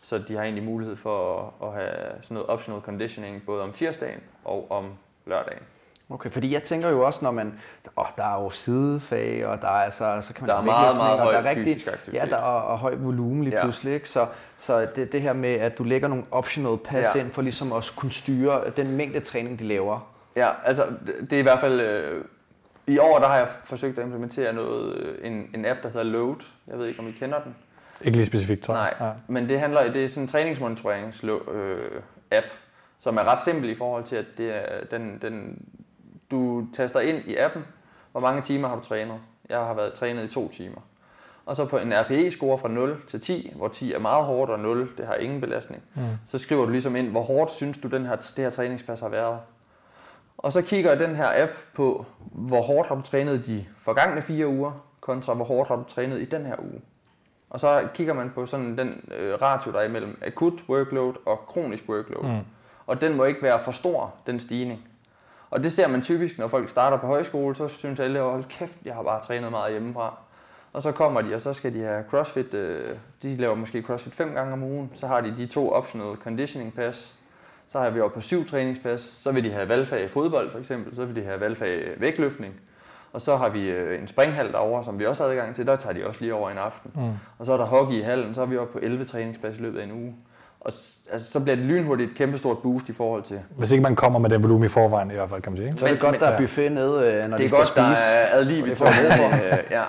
Så de har egentlig mulighed for at, at have sådan noget optional conditioning både om tirsdagen og om lørdagen. Okay, fordi jeg tænker jo også, når man, åh, der er jo sidefag, og der er altså, så kan man Der er meget, meget og der høj er rigtig, fysisk aktivitet. Ja, der er og, høj volumen lige Ja. pludselig, ikke? Så, så det, det her med, at du lægger nogle optional pass Ja. ind, for ligesom at kunne styre den mængde træning, de laver. Ja, altså det det er i hvert fald... Øh, I år der har jeg forsøgt at implementere noget, øh, en, en app, der hedder Load. Jeg ved ikke, om I kender den. Ikke lige specifikt, tror jeg. Nej, men det handler det er sådan en træningsmonitorings øh, app, som er ret simpel i forhold til, at det er, den, den, du taster ind i appen, hvor mange timer har du trænet. Jeg har været trænet i to timer. Og så på en RPE-score fra 0 til 10, hvor 10 er meget hårdt, og 0 det har ingen belastning, Mm. så skriver du ligesom ind, hvor hårdt synes du, den her, det her træningspas har været. Og så kigger den her app på, hvor hårdt har du trænet de forgangne fire uger, kontra hvor hårdt har du trænet i den her uge. Og så kigger man på sådan den øh, ratio, der er imellem akut workload og kronisk workload. Mm. Og den må ikke være for stor, den stigning. Og det ser man typisk, når folk starter på højskole, så synes alle, hold kæft, jeg har bare trænet meget hjemmefra. Og så kommer de, og så skal de have CrossFit, øh, de laver måske CrossFit fem gange om ugen, så har de de to optional conditioning pass, så har vi oppe på syv træningspas, så vil de have valgfag i fodbold for eksempel, så vil de have valgfag i vægtløftning, og så har vi øh, en springhal derovre, som vi også har adgang til, der tager de også lige over en aften. Mm. Og så er der hockey i hallen, så er vi oppe på 11 træningspas i løbet af en uge. Og altså, så bliver det lynhurtigt et kæmpestort boost i forhold til. Hvis ikke man kommer med den volumen i forvejen, i hvert fald, kan man sige. Ikke? Så er det Men- godt, men- der er ja. buffet nede, øh, når det de er godt, skal der spise. er ad liv Og i det får jeg med øh, ja.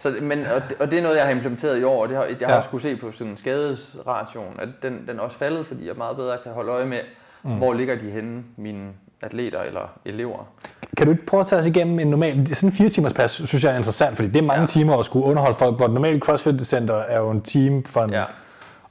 Så, men, og, det, og det er noget, jeg har implementeret i år, og det har, jeg har Ja. også kunne se på sådan skadesration, at den, den er også faldet, fordi jeg meget bedre kan holde øje med, Mm. hvor ligger de henne, mine atleter eller elever. Kan du ikke prøve at tage os igennem en normal... Sådan en fire timers pas, synes jeg er interessant, fordi det er mange ja. Ja. timer at skulle underholde folk, hvor et normalt CrossFit-center er jo en time for en... Ja.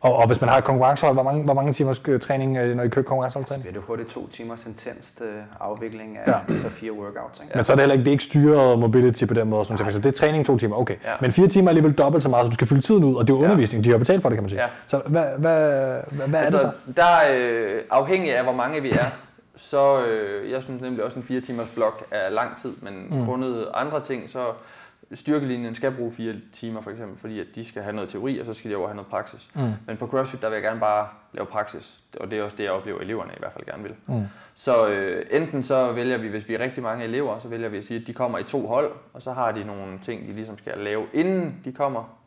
Og, og, hvis man har et konkurrencehold, hvor mange, hvor mange timers øh, træning, øh, når I kører konkurrenceholdtræning? bliver det hurtigt to timers intenst øh, afvikling af Ja. ja. 3-4 workouts. Ikke? Men så er det heller ikke, det er ikke styret mobility på den måde. Sådan, noget. eksempel. det er træning to timer, okay. Ja. Men fire timer er alligevel dobbelt så meget, så du skal fylde tiden ud, og det er jo undervisning. De har betalt for det, kan man sige. Ja. Så hvad, hvad, hvad, hvad altså, er det så? der er øh, afhængig af, hvor mange vi er, så øh, jeg synes nemlig også en fire timers blok er lang tid, men mm. grundet andre ting, så styrkelinjen skal bruge fire timer for eksempel, fordi at de skal have noget teori, og så skal de over have noget praksis. Mm. Men på CrossFit, der vil jeg gerne bare lave praksis, og det er også det, jeg oplever, eleverne i hvert fald gerne vil. Mm. Så øh, enten så vælger vi, hvis vi er rigtig mange elever, så vælger vi at sige, at de kommer i to hold, og så har de nogle ting, de ligesom skal lave, inden de kommer,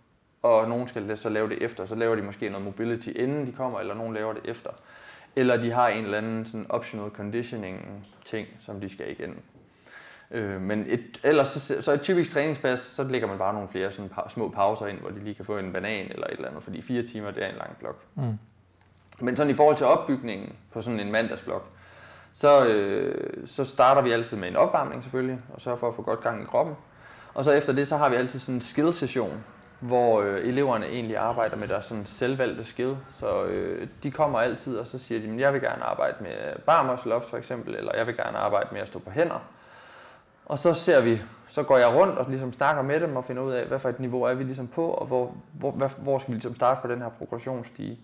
og nogen skal så lave det efter. Så laver de måske noget mobility, inden de kommer, eller nogen laver det efter. Eller de har en eller anden sådan optional conditioning ting, som de skal igennem. Øh, men et, ellers så, så et typisk træningspas, så lægger man bare nogle flere sådan pa- små pauser ind, hvor de lige kan få en banan eller et eller andet, fordi fire timer, det er en lang blok. Mm. Men sådan i forhold til opbygningen på sådan en mandagsblok, så, øh, så starter vi altid med en opvarmning selvfølgelig, og sørger for at få godt gang i kroppen. Og så efter det, så har vi altid sådan en skill-session, hvor øh, eleverne egentlig arbejder med deres sådan selvvalgte skill. Så øh, de kommer altid, og så siger de, at jeg vil gerne arbejde med bar muscle ups for eksempel, eller jeg vil gerne arbejde med at stå på hænder. Og så ser vi, så går jeg rundt og ligesom snakker med dem og finder ud af, hvad for et niveau er vi ligesom på, og hvor, hvor, hvad, hvor skal vi ligesom starte på den her progressionsstige.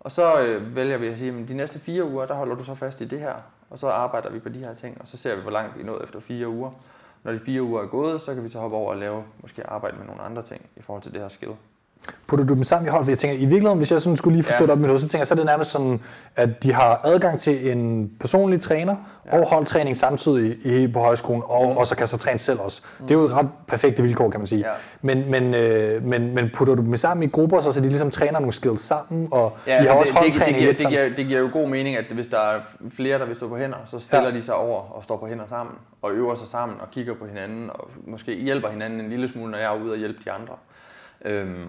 Og så øh, vælger vi at sige, at de næste fire uger, der holder du så fast i det her, og så arbejder vi på de her ting, og så ser vi, hvor langt vi er nået efter fire uger. Når de fire uger er gået, så kan vi så hoppe over og lave, måske arbejde med nogle andre ting i forhold til det her skill. Putter du dem sammen i hold? For jeg tænker, i virkeligheden, hvis jeg sådan skulle lige forstå Ja. det op i mit hoved, så tænker jeg, så er det nærmest sådan, at de har adgang til en personlig træner ja. og holdtræning samtidig i, på højskolen, og, mm. og så kan så træne selv også. Mm. Det er jo et ret perfekte vilkår, kan man sige. Ja. Men, men, øh, men, men putter du dem sammen i grupper, så, så de ligesom træner nogle skills sammen, og Ja, har altså også det, det, det, holdtræning giver, lidt det, sådan. giver, det giver jo god mening, at hvis der er flere, der vil stå på hænder, så stiller ja. de sig over og står på hænder sammen, og øver sig sammen og kigger på hinanden, og måske hjælper hinanden en lille smule, når jeg er ude og hjælpe de andre. Øhm,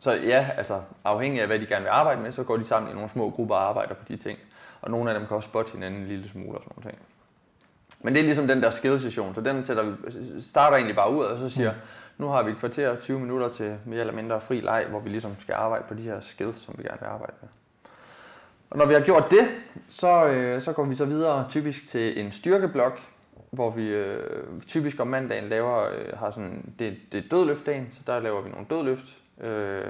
så ja, altså afhængig af, hvad de gerne vil arbejde med, så går de sammen i nogle små grupper og arbejder på de ting. Og nogle af dem kan også spotte hinanden en lille smule og sådan nogle ting. Men det er ligesom den der skill-session, så den sætter vi, starter egentlig bare ud, og så siger, nu har vi et kvarter, 20 minutter til mere eller mindre fri leg, hvor vi ligesom skal arbejde på de her skills, som vi gerne vil arbejde med. Og når vi har gjort det, så, øh, så går vi så videre typisk til en styrkeblok, hvor vi øh, typisk om mandagen laver, øh, har sådan, det, det er dødløftdagen, så der laver vi nogle dødløft øh,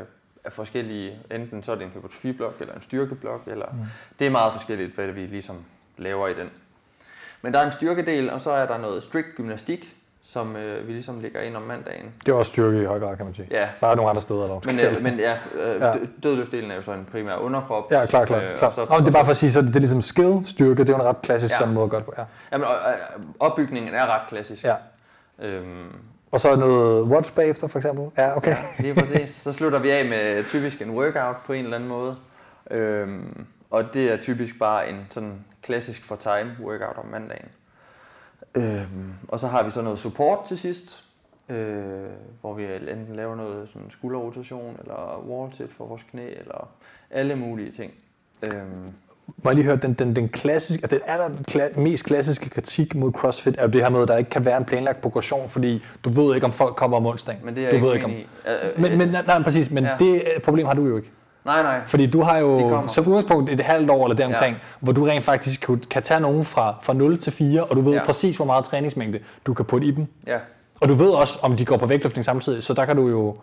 af forskellige, enten så er det en hypotrofiblok eller en styrkeblok, eller mm. det er meget forskelligt, hvad vi ligesom laver i den. Men der er en styrkedel, og så er der noget strict gymnastik, som øh, vi ligesom lægger ind om mandagen. Det er også styrke i høj grad, kan man sige. Ja, er nogle andre steder, der men, øh, men ja, øh, Ja. dødløftdelen er jo så en primær underkrop. Ja, klar, klar. øh, klar. og så- Nå, det er bare for at sige, så det, det er ligesom skill, styrke, det er jo en ret klassisk. Ja. sådan måde at gøre det på. Ja. Jamen, og, øh, opbygningen er ret klassisk. ja. Øhm, og så noget watch bagefter, for eksempel. Ja, okay. ja, lige præcis. Så slutter vi af med typisk en workout på en eller anden måde. Øhm, og det er typisk bare en sådan klassisk for time workout om mandagen. Øhm, og så har vi så noget support til sidst, øh, hvor vi enten laver noget sådan skulderrotation, eller wall sit for vores knæ, eller alle mulige ting. Øhm, må jeg lige høre, den, den, den klassiske, altså den aller kla- mest klassiske kritik mod CrossFit er jo det her med, at der ikke kan være en planlagt progression, fordi du ved ikke, om folk kommer om onsdagen. men det er du jeg ved ikke om... i. Øh, Men, men, nej, nej, præcis, men ja. Det øh, problem har du jo ikke. nej, nej. Fordi du har jo som udgangspunkt et halvt år eller deromkring, ja. hvor du rent faktisk kan, kan tage nogen fra, fra 0 til 4, og du ved ja. Præcis, hvor meget træningsmængde du kan putte i dem. Ja. Og du ved også, om de går på vægtløftning samtidig, så der kan du jo...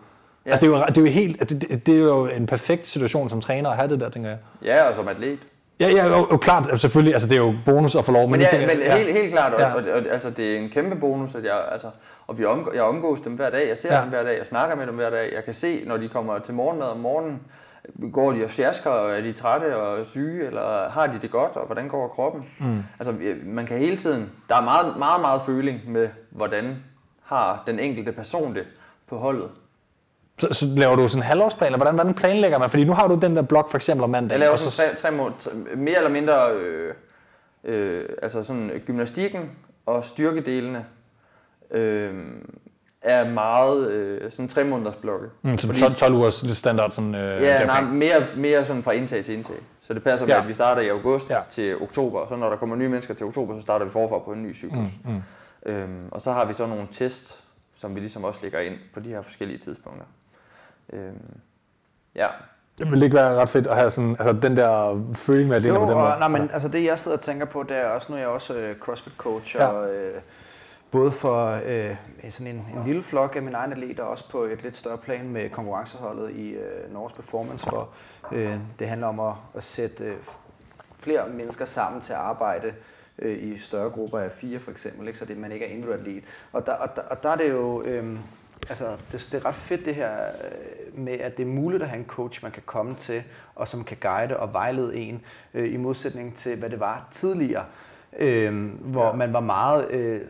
Ja. Ja. Altså, det er jo, det er jo helt, det, det- det er jo en perfekt situation som træner at have det der, tænker jeg. ja, og som atlet. Ja, ja jo, jo klart, altså, selvfølgelig, altså det er jo bonus at få lov, men, Men, ja, tænker, men helt, helt klart, og, Ja. ja. og, og, altså, det er en kæmpe bonus, at jeg, altså, og vi omgå, jeg omgås dem hver dag, jeg ser Ja. ja. dem hver dag, jeg snakker med dem hver dag, jeg kan se, når de kommer til morgenmad om morgenen, går de og sjasker, og er de trætte og syge, eller har de det godt, og hvordan går kroppen? Mm. Altså, man kan hele tiden, der er meget, meget, meget føling med, hvordan har den enkelte person det på holdet. Så, så laver du sådan en halvårsplan, eller hvordan, hvordan planlægger man? Fordi nu har du den der blok for eksempel om mandag. Jeg laver og så, sådan tre, tre, må- tre, mere eller mindre, øh, øh, altså sådan gymnastikken og styrkedelene øh, er meget øh, sådan tre måneders blokke. mm, så Fordi- 12, 12 ugers det standard sådan... Øh, Ja, nej, mere, mere sådan fra indtag til indtag. Så det passer med, Ja. at vi starter i august Ja. ja. til oktober, og så når der kommer nye mennesker til oktober, så starter vi forfra på en ny cyklus. Mm, mm. Øhm, og så har vi så nogle test, som vi ligesom også lægger ind på de her forskellige tidspunkter. Øhm, ja, Det ville ikke være ret fedt at have sådan, altså den der føling med at det på den måde. og, nej, men altså det jeg sidder og tænker på, det er også, nu er jeg også øh, CrossFit coach, Ja. og øh, både for øh, sådan en, en lille flok af mine egne atleter, og også på et lidt større plan med konkurrenceholdet i øh, Norges Performance, hvor øh, det handler om at, at sætte øh, flere mennesker sammen til at arbejde øh, i større grupper af fire for eksempel, ikke? så det, man ikke er individuelt Og der, og, der, og der er det jo... Øh, altså, det, det er ret fedt det her øh, med, at det er muligt at have en coach, man kan komme til, og som kan guide og vejlede en, øh, i modsætning til, hvad det var tidligere, øh, hvor ja. man var meget øh,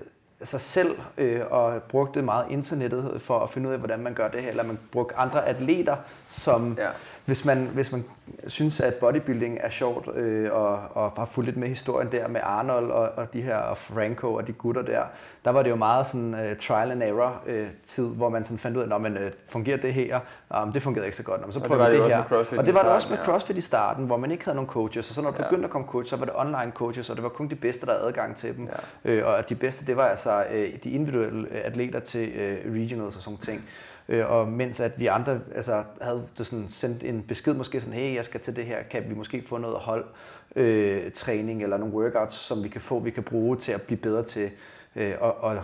sig selv øh, og brugte meget internettet for at finde ud af, hvordan man gør det her, eller man brugte andre atleter, som ja hvis man, hvis man synes, at bodybuilding er sjovt, øh, og, og har fulgt lidt med historien der med Arnold og, og de her og Franco og de gutter der, der var det jo meget sådan uh, trial and error uh, tid, hvor man sådan fandt ud af, når man uh, fungerer det her, um, det fungerede ikke så godt, Nå, så prøver vi det, det her. Og det var det også med CrossFit i starten, hvor man ikke havde nogen coaches, og så når det ja. begyndte at komme coaches, så var det online coaches, og det var kun de bedste, der havde adgang til dem. Ja. Øh, og de bedste, det var altså uh, de individuelle atleter til uh, regionals og sådan ting. Øh, og mens at vi andre altså, havde sådan sendt en besked måske sådan, hey, jeg skal til det her, kan vi måske få noget hold øh, træning eller nogle workouts, som vi kan få, vi kan bruge til at blive bedre til øh, og, og,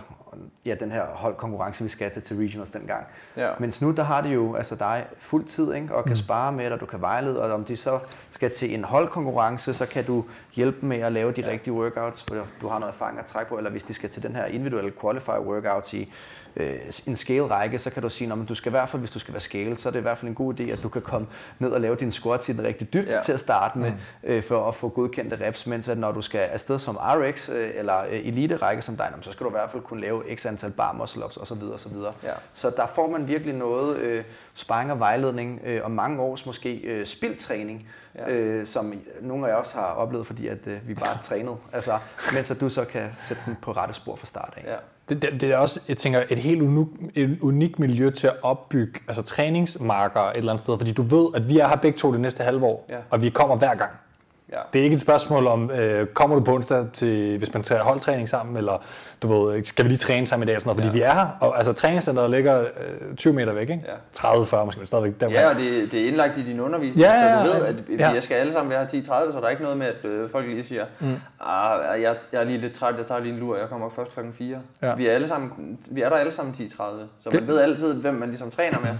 ja, den her holdkonkurrence, vi skal til til regionals dengang. Ja. Mens nu, der har de jo altså dig fuld tid, ikke? og kan mm. spare med dig, du kan vejlede, og om de så skal til en holdkonkurrence, så kan du hjælpe dem med at lave de ja. rigtige workouts, for du har noget erfaring at trække på, eller hvis de skal til den her individuelle qualifier workouts i øh, en scale-række, så kan du sige, at du skal i hvert fald, hvis du skal være scale, så er det i hvert fald en god idé, at du kan komme ned og lave din squat i den rigtig dybt ja. til at starte med, mm. øh, for at få godkendte reps, mens at når du skal afsted som RX øh, eller øh, elite-række som dig, så skal du i hvert fald kunne lave x antal bar muscle ups osv. osv. Ja. Så der får man virkelig noget øh, sparring og vejledning øh, og mange års måske øh, spildtræning, ja. øh, som nogle af os har oplevet, fordi at øh, vi bare trænede, altså, mens at du så kan sætte den på rette spor fra start af. Ja. Det, det, det er også, jeg tænker, et helt unik, et unikt miljø til at opbygge altså træningsmarker et eller andet sted, fordi du ved, at vi er her begge to det næste halve år, ja. og vi kommer hver gang. Ja. Det er ikke et spørgsmål om, øh, kommer du på onsdag, til, hvis man tager holdtræning sammen, eller du ved, skal vi lige træne sammen i dag, sådan noget, fordi ja. vi er her, og altså træningscenteret ligger øh, 20 meter væk, ikke? Ja. 30-40 måske, men stadigvæk. Der ja, og det, det er indlagt i din undervisning, ja, ja, ja, så du ved, at vi ja. skal alle sammen være 10-30, så der er ikke noget med, at øh, folk lige siger, mm. ah, jeg, jeg er lige lidt træt, jeg tager lige en lur, jeg kommer først klokken 4. Ja. Vi, er alle sammen, vi er der alle sammen 10-30, så det. man ved altid, hvem man ligesom træner med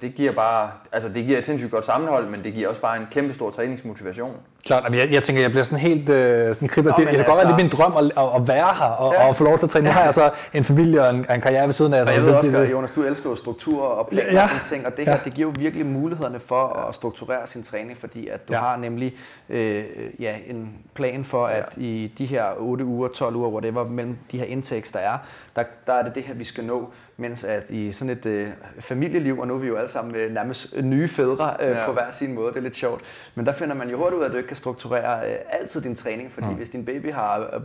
det giver bare, altså det giver et sindssygt godt sammenhold, men det giver også bare en kæmpe stor træningsmotivation. Klart, men jeg, jeg tænker, jeg bliver sådan helt øh, sådan kribler. Det, det kan altså, godt være lidt min drøm at, at, at være her og, ja. og få lov til at træne. Nu har jeg så en familie og en, en karriere ved siden af. Altså, jeg ved også, det, Jonas, du elsker jo struktur og planer ja. og sådan ting, og det her, ja. det giver jo virkelig mulighederne for at strukturere sin træning, fordi at du ja. har nemlig øh, ja, en plan for, at ja. i de her 8 uger, 12 uger, whatever, mellem de her intakes, der er, der, der er det det her, vi skal nå. Mens at i sådan et øh, familieliv, og nu er vi jo alle sammen øh, nærmest nye fædre øh, ja. på hver sin måde, det er lidt sjovt, men der finder man jo hurtigt ud af, at du ikke kan strukturere øh, altid din træning, fordi mm. hvis din baby har øh,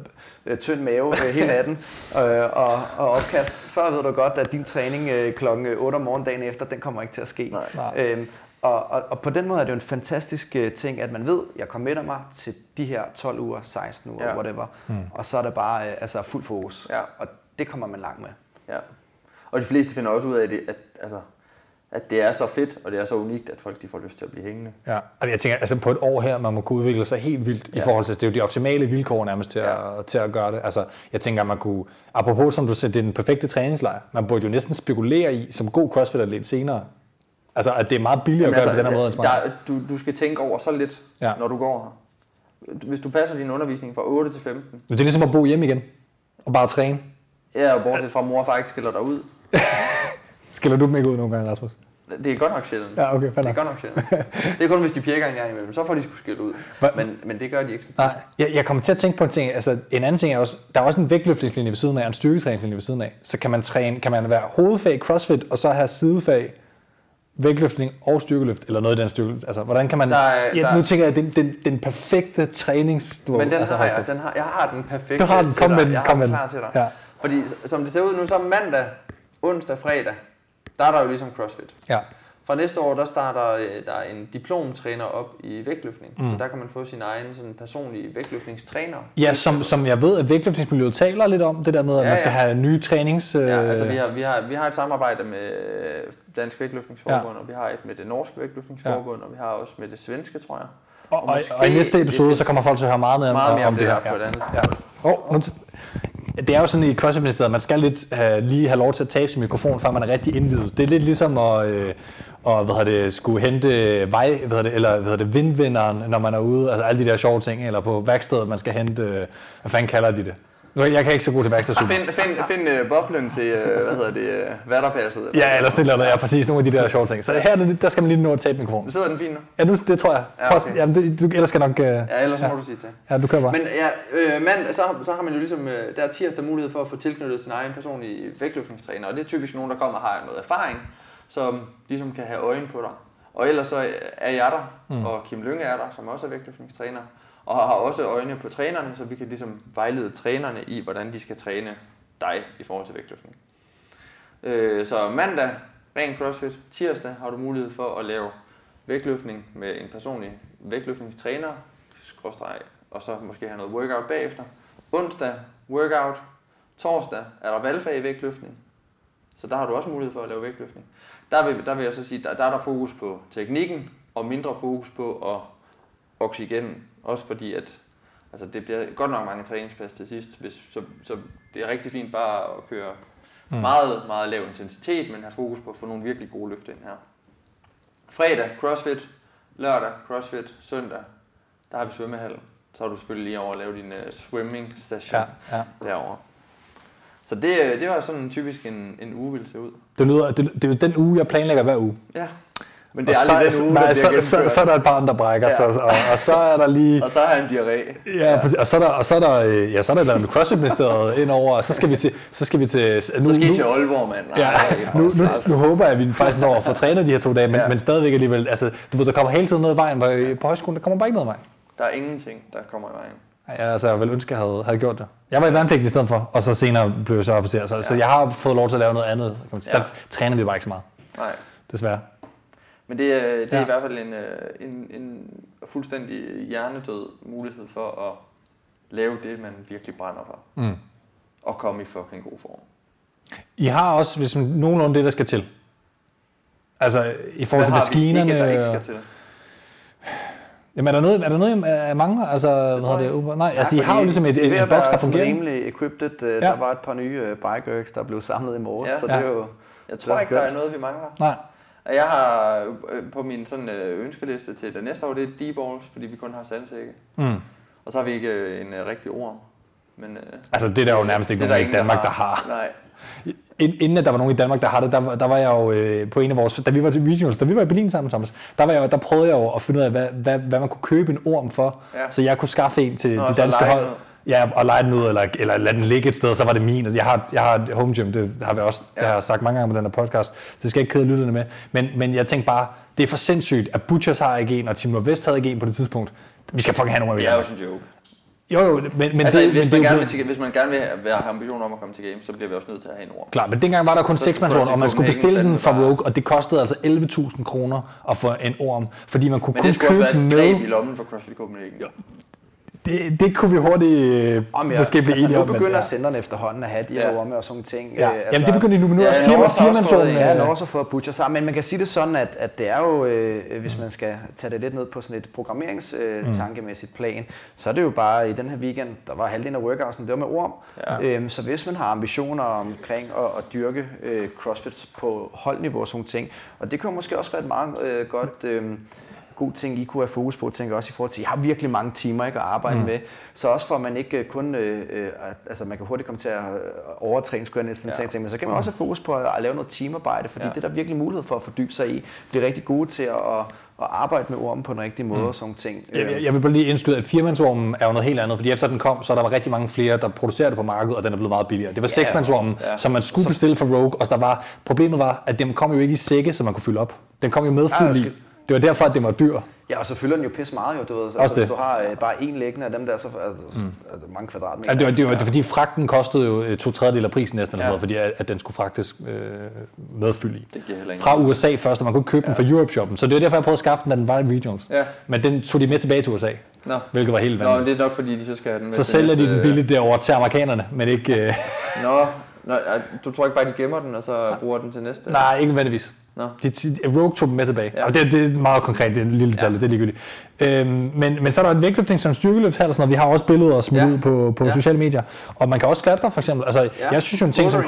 øh, tynd mave øh, hele natten øh, og, og opkast, så ved du godt, at din træning øh, klokken 8 om morgenen dagen efter, den kommer ikke til at ske. Nej. Øhm, og, og, og på den måde er det jo en fantastisk uh, ting, at man ved, at jeg kommer mig til de her 12 uger, 16 uger, ja. whatever, mm. og så er det bare uh, altså fuld fokus, ja. og det kommer man langt med. Ja. Og de fleste finder også ud af, det, at, altså, at det er så fedt, og det er så unikt, at folk de får lyst til at blive hængende. Ja, og jeg tænker, altså på et år her, man må kunne udvikle sig helt vildt ja. i forhold til, det er jo de optimale vilkår nærmest til, ja. at, til at gøre det. Altså, jeg tænker, at man kunne, apropos som du siger, det er den perfekte træningslejr, man burde jo næsten spekulere i, som god CrossFit-atlet senere, altså at det er meget billigere Jamen, at gøre altså, det på den her måde. Der, du, du skal tænke over så lidt, ja. når du går her. Hvis du passer din undervisning fra 8 til 15. Men det er ligesom at bo hjemme igen, og bare træne. Ja, og bortset fra mor og far ikke skiller dig ud. Skiller du dem ikke ud nogle gange, Rasmus? Det er godt nok sjældent. Ja, okay, det er godt nok sjældent. Det er kun, hvis de pirker en gang imellem. Så får de sgu skilt ud. Men, men det gør de ikke så Nej, jeg, jeg kommer til at tænke på en ting. Altså, en anden ting er også, der er også en vægtløftningslinje ved siden af, og en styrketræningslinje ved siden af. Så kan man, træne, kan man være hovedfag CrossFit, og så have sidefag vægtløftning og styrkeløft, eller noget i den styrkeløft? Altså, hvordan kan man... Der er, ja, der nu tænker jeg, den, den, den perfekte trænings... Men den altså, har jeg, den har, jeg har den perfekte Du har den, kom med den, kom med den. klar til dig. Ja. Fordi som det ser ud nu, så mandag, onsdag, fredag, der er der jo ligesom CrossFit. Ja. Fra næste år, der starter øh, der en diplomtræner op i vægtløftning. Mm. Så der kan man få sin egen sådan, personlige vægtløftningstræner. Ja, som, som jeg ved, at vægtløftningsmiljøet taler lidt om, det der med, at ja, man skal ja. have nye trænings... Øh... Ja, altså vi har, vi, har, vi har et samarbejde med Dansk Vægtløftningsforbund, ja. og vi har et med det norske vægtløftningsforbund, ja. og vi har også med det svenske, tror jeg. Og, og, og i næste episode, så kommer folk til at høre meget mere, meget mere om, om det, det her. Ja. På et andet ja. Oh, nu det er jo sådan i crossfit at man skal lidt uh, lige have lov til at tabe sin mikrofon, før man er rigtig indvidet. Det er lidt ligesom at, øh, uh, og hvad hedder det, skulle hente vej, hvad hedder det, eller hvad hedder det, vindvinderen, når man er ude, altså alle de der sjove ting, eller på værkstedet, man skal hente, øh, hvad fanden kalder de det? Nu, jeg kan ikke så god til værkstedssuppe. Find, find, find uh, boblen til, uh, hvad hedder det, uh, vatterpasset. Ja, eller sådan noget, ja, præcis, nogle af de der sjove ting. Så her, der skal man lige nå at tabe mikrofonen. Sidder den fint nu. Ja, nu, det tror jeg. Ja, okay. Jamen, det, du, ellers skal nok... Uh, Ja, ellers ja. må du sige til. ja, du kører bare. Men ja, øh, mand, så, så har man jo ligesom, øh, der er tirsdag mulighed for at få tilknyttet sin egen personlige vægtløftningstræner, og det er typisk nogen, der kommer og har noget erfaring, som ligesom kan have øjen på dig. Og ellers så er jeg der, mm. og Kim Lynge er der, som også er vægtløftningstræner, og har også øjne på trænerne, så vi kan ligesom vejlede trænerne i, hvordan de skal træne dig i forhold til vægtløftning. Øh, så mandag, ren crossfit. Tirsdag har du mulighed for at lave vægtløftning med en personlig vægtløftningstræner, skråstreg, og så måske have noget workout bagefter. Onsdag, workout. Torsdag er der valgfag i vægtløftning, så der har du også mulighed for at lave vægtløftning. Der vil, der vil jeg så sige, der, der er der fokus på teknikken, og mindre fokus på at oxygen også fordi, at altså, det bliver godt nok mange træningspas til sidst, hvis, så, så det er rigtig fint bare at køre mm. meget, meget lav intensitet, men have fokus på at få nogle virkelig gode løft ind her. Fredag, crossfit. Lørdag, crossfit. Søndag, der har vi svømmehal. Så har du selvfølgelig lige over at lave din uh, swimming session Ja, ja. derovre. Så det, øh, det var sådan typisk en, en uge ville se ud. Det, lyder, det, det er jo den uge, jeg planlægger hver uge. Ja. Men det Og er så, aldrig den uge, nej, der så, så, så, er der et barn, der brækker Ja. sig, og, og så er der lige... Og så har han diarré. Ja, præcis. Og så er der, og så er der, øh, ja, så er der et eller andet med CrossFit-ministeriet indover, og så skal vi til, så skal vi til, nu, Så skal I nu, til Aalborg, mand. Nej, Ja, nu, nu, nu håber jeg, at vi faktisk når at få trænet de her to dage, men, ja. Ja. men stadigvæk alligevel, altså, du ved, der kommer hele tiden noget i vejen, hvor på højskolen, der kommer bare ikke noget i vejen. Der er ingenting, der kommer i vejen. Ja, altså, jeg ville ønske, at jeg havde, havde gjort det. Jeg var i værnepligt i stedet for, og så senere blev jeg så officer, så, ja. så jeg har fået lov til at lave noget andet. kan man sige. Ja. Der træner vi bare ikke så meget, Nej. desværre. Men det, er- det er Ja. i hvert fald en, øh, en, en fuldstændig hjernedød mulighed for at lave det, man virkelig brænder for. Mm. Og komme i fucking god form. I har også hvis man, nogenlunde det, der skal til. Altså, i forhold til Hvad har maskinerne. vi ikke, der ikke skal til? Jamen, er der noget, er der noget jeg mangler? Altså, hvad tror hedder det? jeg Uber? Nej, altså, I har jo ligesom et, det er et, at boks, der fungerer. rimelig equipped. Uh, Ja. Der var et par nye uh, bike ergs, der blev samlet i morges, Ja. så det Ja. er jo... Jeg tror Det er ikke, der er noget, vi mangler. Nej. Og Jeg har øh, på min sådan, øh, ønskeliste til det næste år, det er D-balls, fordi vi kun har sandsække. Mm. Og så har vi ikke øh, en rigtig orm. Men, Altså, det er der jo nærmest ikke det nogen i Danmark, der har. Nej. Ind- Inden at der var nogen i Danmark, der har det, der, var- der var jeg jo øh, på en af vores, da vi var til regionals, da vi var i Berlin sammen, Thomas, der, var jeg, der prøvede jeg jo at finde ud af, hvad, hvad, hvad man kunne købe en orm for, Ja. så jeg kunne skaffe en til Nå, de danske hold. ud. Ja, og lege den ud, eller, eller lade den ligge et sted, så var det min. Altså, Jeg har, jeg har et home gym, det har vi også det Ja. har jeg sagt mange gange på den her podcast. Det skal jeg ikke kede lytterne med. Men, men jeg tænkte bare, det er for sindssygt, at Butchers har ikke en, og Team Nordvest havde ikke en på det tidspunkt. Vi skal fucking have nogle af Det er jo sådan en joke. Jo, jo, men, men altså, det, hvis, men man det er jo gerne vil, til, hvis man gerne vil have ambitioner om at komme til games, så bliver vi også nødt til at have en orm. Klart, men dengang var der kun Så 6 skulle mandsord, og man skulle bestille den fra Rogue, og det kostede altså 11.000 kroner at få en orm, fordi man kunne Men kun det skulle også købe være den et greb i med. lommen for CrossFit Copenhagen. Ja. Det, det kunne vi hurtigt øh, Om jeg, måske blive altså, enige nu om. men begynder ja. centerne efterhånden at have de Ja. her orme og sådan ting. Ja. Øh, Jamen det begynder de nu, men nu er Ja, også ja, firma, Norge også firmandsorden. Ja, øh, Norge har fået Butcher sammen, men man kan sige det sådan, at, at det er jo, øh, hvis man skal tage det lidt ned på sådan et programmeringstankemæssigt øh, tankemæssigt plan, så er det jo bare i den her weekend, der var halvdelen af workoutsen, det var med orm. Ja. Øhm, så hvis man har ambitioner omkring at, at dyrke øh, crossfit på holdniveau og sådan ting, og det kunne måske også være et meget øh, godt... Øh, god ting, I kunne have fokus på, tænker også i forhold til, I har virkelig mange timer ikke, at arbejde mm. med. Så også for, at man ikke øh, kun, øh, øh, at- altså man kan hurtigt komme til at øh, overtræne, skulle jeg næsten Ja. ja. tænke, men så kan man også have fokus på at, at lave noget teamarbejde, fordi Ja. ja. det er der virkelig mulighed for at fordybe sig i, blive rigtig gode til at, at, at arbejde med ormen på den rigtige måde mm. og sådan ting. Jeg, jeg- vil bare lige indskyde, at firmandsormen er jo noget helt andet, fordi efter den kom, så er der var rigtig mange flere, der producerer det på markedet, og den er blevet meget billigere. Det var Ja. seksmandsormen, Ja. som man skulle bestille fra Rogue, og der var, problemet var, at den kom jo ikke i sække, som man kunne fylde op. Den kom jo med Ja, fuld i. Det var derfor, at det var dyr. Ja, og så fylder den jo pisse meget, jo, du ved. Altså, Også det. hvis du har øh, bare én liggende af dem der, så altså, mm. altså, mange kvadratmeter. Ja, det, var, det, var, det var fordi fragten kostede jo øh, to tredjedel af prisen næsten, eller Ja. sådan noget, fordi at, at den skulle fragtes øh, med fyld i. Det giver Fra USA først, og man kunne købe ja. den fra Europe Shoppen. Så det var derfor, jeg prøvede at skaffe den, da den var i Regionals. Ja. Men den tog de med tilbage til USA, Nå. hvilket var helt Nå, men vanvittigt. det er nok fordi, de så skal have den med Så sælger de den billigt derovre til amerikanerne, men ikke... Øh, Nå, Nå, du tror ikke bare, de gemmer den, og så bruger den til næste? Nej, ikke nødvendigvis. Nå. De, de, Rogue tog dem med tilbage. Ja. Og det, det er meget konkret, det er en lille detalje, ja. det er ligegyldigt. Øhm, men, men så er der en vægtløftning som styrkeløftshal og sådan noget. Vi har også billeder og smidt Ja. ud på, på Ja. sociale medier. Og man kan også klatre, for eksempel. Altså, Ja. jeg synes jo en ting som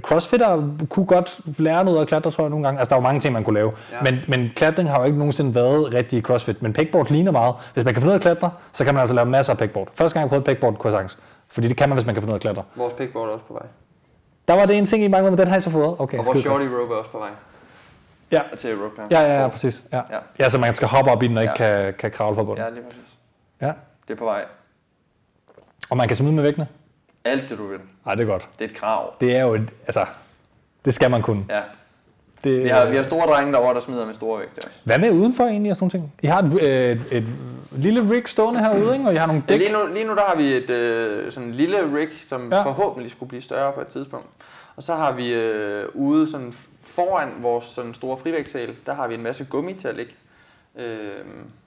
crossfitter kunne godt lære noget at klatre, tror jeg nogle gange. Altså, der er jo mange ting, man kunne lave. Ja. Men, men klatring har jo ikke nogensinde været rigtig crossfit. Men pegboard ligner meget. Hvis man kan finde ud af at klatre, så kan man altså lave masser af pegboard. Første gang jeg prøvede pegboard, kunne jeg sagtens. Fordi det kan man, hvis man kan finde ud af at klatre. Vores pickboard er også på vej. Der var det en ting, I manglede, men den har I så fået. Okay, Og godt. shorty rope er også på vej. Ja. Til rope climb. Ja, ja, ja, præcis. Ja. Ja. Ja. ja, så man skal hoppe op i den og ikke Ja. kan, kan kravle fra bunden. Ja, lige præcis. Ja. Det er på vej. Og man kan smide med vægtene? Alt det, du vil. Nej, det er godt. Det er et krav. Det er jo et, altså, det skal man kunne. Ja. Det, Vi har, vi har store drenge derovre, der smider med store vægte. Hvad med udenfor egentlig og sådan ting? I har et, øh, et, et lille rig stående herude, ikke? og I har nogle Ja, dæk. lige, nu, lige nu der har vi et øh, sådan en lille rig, som ja. Ja. forhåbentlig skulle blive større på et tidspunkt. Og så har vi øh, ude sådan foran vores sådan store frivægtssal, der har vi en masse gummi til at ligge. Øh,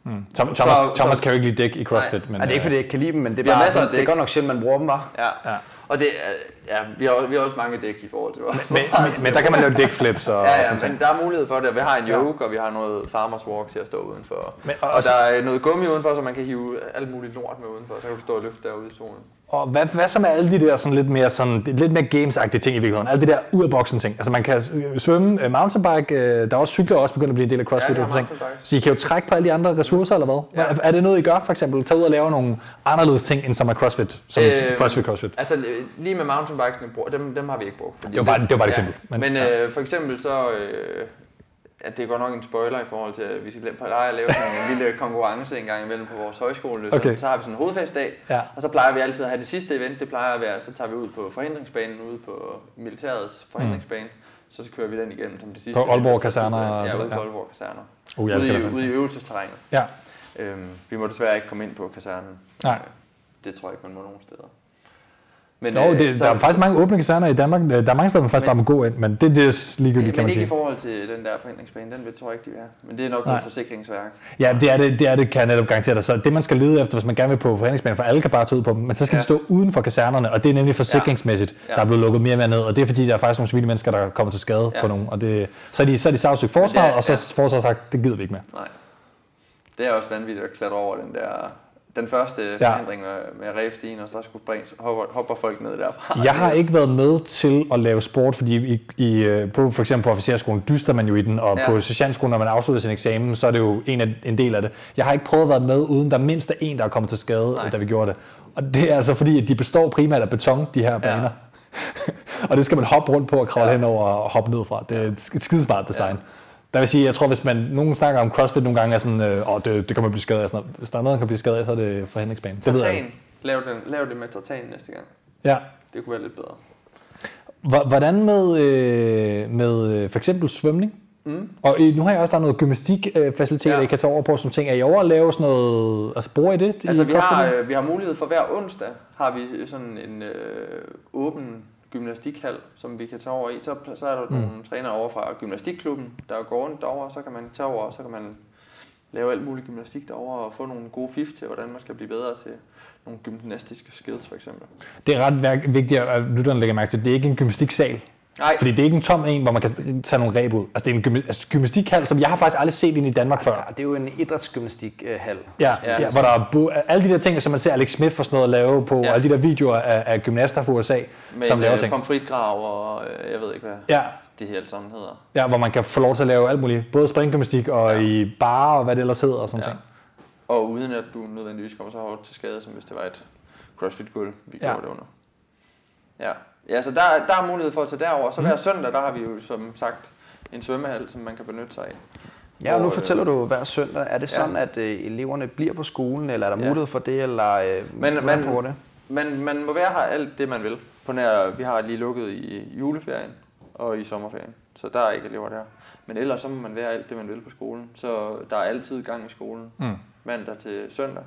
Mm. Tom, Så- Thomas, så- Thomas kan jo ikke lide dæk i CrossFit. Nej. Men, Ja, det er ikke, øh, fordi jeg ikke kan lide dem, men det er, bare, masser af sådan, det er dæk. godt nok sjældent, man bruger dem, var. ja. Ja. Og det er, ja, vi har, vi har også mange dæk i forhold til men, men, men, der kan man lave dækflips og, Ja, ja, men ting. der er mulighed for det. Vi har en yoke, og vi har noget farmers walk til at stå udenfor. Men- og- og, og der er noget gummi udenfor, så man kan hive alt muligt lort med udenfor. Så kan du stå og løfte derude i solen. Og hvad, hvad så med alle de der sådan lidt mere, sådan, lidt mere games-agtige ting i virkeligheden? Alle de der ud af boksen ting. Altså man kan øh, svømme, øh, mountainbike, øh, der er også cykler også begyndt at blive en del af CrossFit. Ja, ting. mountainbikes. Så I kan jo trække på alle de andre ressourcer, eller hvad? Ja. Er det noget, I gør for eksempel? Tag ud og lave nogle anderledes ting, end som er CrossFit? Som øh, CrossFit, CrossFit. Altså lige med mountainbikesene, bruger- dem, dem har vi ikke brugt. Det var bare- det var bare et ja. eksempel, Men, men- øh, for eksempel så, øh, at det er godt nok en spoiler i forhold til, at vi skal pleje at lave sådan en lille konkurrence en gang imellem på vores højskole. Okay. Så, så har vi sådan en hovedfestdag, Ja. og så plejer vi altid at have det sidste event, det plejer at være, så tager vi ud på forhindringsbanen, ude på militærets forhindringsbane, så kører vi den igennem som det sidste. På Aalborg. Kaserner Ja, ude på ja. Aalborg Kaserner. Uh, jeg Ude, i, ude i øvelsesterrænet. Ja. Øhm, vi må desværre ikke komme ind på kasernen. Nej. Det tror jeg ikke, man må nogen steder. Men, Jo, øh, det, så- der er faktisk mange åbne kaserner i Danmark. Øh, Der er mange steder, man faktisk Men- bare må gå ind, men det, det er ligegyldigt, kan men man ikke i sige. forhold til den der forhindringsbane, den tror jeg ikke, de have. Men det er nok noget forsikringsværk. Ja, det er det, det er det, kan jeg netop garantere dig. Så det, man skal lede efter, hvis man gerne vil på forhandlingsbanen, for alle kan bare tage ud på dem, men så skal Ja. de stå uden for kasernerne, og det er nemlig forsikringsmæssigt, Ja. der er blevet lukket mere og mere ned, og det er fordi, der er faktisk nogle civile mennesker, der kommer til skade Ja. på nogen, og det, så er de, så er de sagsøgt forsvaret, er- og så ja. ja. forsvaret sagt, det gider vi ikke med. Nej. Det er også vanvittigt at klatre over den der... Den første Ja. ja. forhindring med, med og så skulle bringe, hopper, hopper folk ned derfra. Jeg har ikke været med til at lave sport, fordi i, i, øh, på, for eksempel på officerskolen dyster man jo i den, og Ja. ja. på sergeantskolen, når man afslutter sin eksamen, så er det jo en, af, en del af det. Jeg har ikke prøvet at være med, uden der mindst er en, der er kommet til skade, Nej. Da vi gjorde det. Og det er altså fordi, at de består primært af beton, de her baner. og det skal man hoppe rundt på og kravle Ja. ja. henover og hoppe ned fra. Det er et sk- skidesmart design. Ja. Der vil sige, jeg tror, hvis man nogen snakker om CrossFit nogle gange, er sådan, øh, åh, det, det kan man blive skadet af. Sådan. Hvis der er noget, der kan blive skadet af, så er det forhindringsbanen. Det ved jeg. ikke. Lav, den, lav det med tartan næste gang. Ja. Det kunne være lidt bedre. Hvor- Hvordan med, øh, med øh, for eksempel svømning? Mm. Og øh, nu har jeg også, der er noget gymnastikfaciliteter, Ja. ja. I kan tage over på, som ting. Er I over at lave sådan noget, altså bruger I det? i Altså vi har, øh, vi har mulighed for hver onsdag, har vi sådan en øh, åben gymnastikhal, som vi kan tage over i. Så, så er der mm. nogle trænere over fra gymnastikklubben, der går rundt derovre, så kan man tage over, og så kan man lave alt muligt gymnastik derovre og få nogle gode fif til, hvordan man skal blive bedre til nogle gymnastiske skills for eksempel. Det er ret vigtigt, at lytterne lægger mærke til, det er ikke en gymnastiksal. Nej, Fordi det er ikke en tom en, hvor man kan tage nogle ræb ud. Altså det er en gym- altså, gymnastikhal, som jeg har faktisk aldrig set ind i Danmark før. Ja, det er jo en idrætsgymnastikhal. Ja, Ja. hvor der er bo- alle de der ting, som man ser Alex Smith for sådan noget at lave på, Ja. ja. alle de der videoer af, af gymnaster fra USA, med som laver øh, ting. pomfritgrav og øh, jeg ved ikke hvad Ja, det her alt sammen hedder. ja, hvor man kan få lov til at lave alt muligt. Både springgymnastik og Ja. i bar og hvad det ellers hedder og sådan ja. ting. Og uden at du nødvendigvis kommer så hårdt til skade, som hvis det var et crossfit-gulv, vi Ja. gjorde det under. Ja, ja så der, der er mulighed for at tage derover. Så hver søndag, der har vi jo som sagt en svømmehal, som man kan benytte sig af. Ja, og nu øh, fortæller du hver søndag. Er det Ja. sådan, at øh, eleverne bliver på skolen, eller er der Ja. mulighed for det, eller øh, Men- men- foregår det? Man, man må være her alt det, man vil. På nær, vi har lige lukket i juleferien og i sommerferien, så der er ikke elever der. Men ellers så må man være alt det, man vil på skolen. Så der er altid gang i skolen, Mm. mandag til søndag.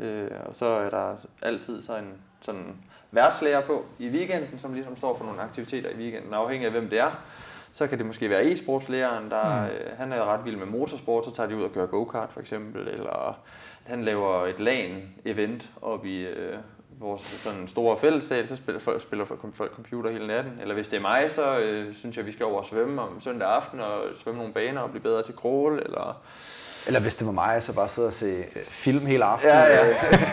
Øh, og så er der altid så en sådan værtslærer på i weekenden, som ligesom står for nogle aktiviteter i weekenden, afhængig af hvem det er. Så kan det måske være e-sportslæreren, der Mm. øh, han er ret vild med motorsport, så tager de ud og kører go-kart for eksempel, eller han laver et LAN-event op i, øh, vores sådan store fællessal, så spiller folk, spiller folk computer hele natten. Eller hvis det er mig, så øh, synes jeg, vi skal over og svømme om søndag aften og svømme nogle baner og blive bedre til crawl. Eller... Eller hvis det var mig, så bare sidde og se øh, film hele aftenen. Ja, ja.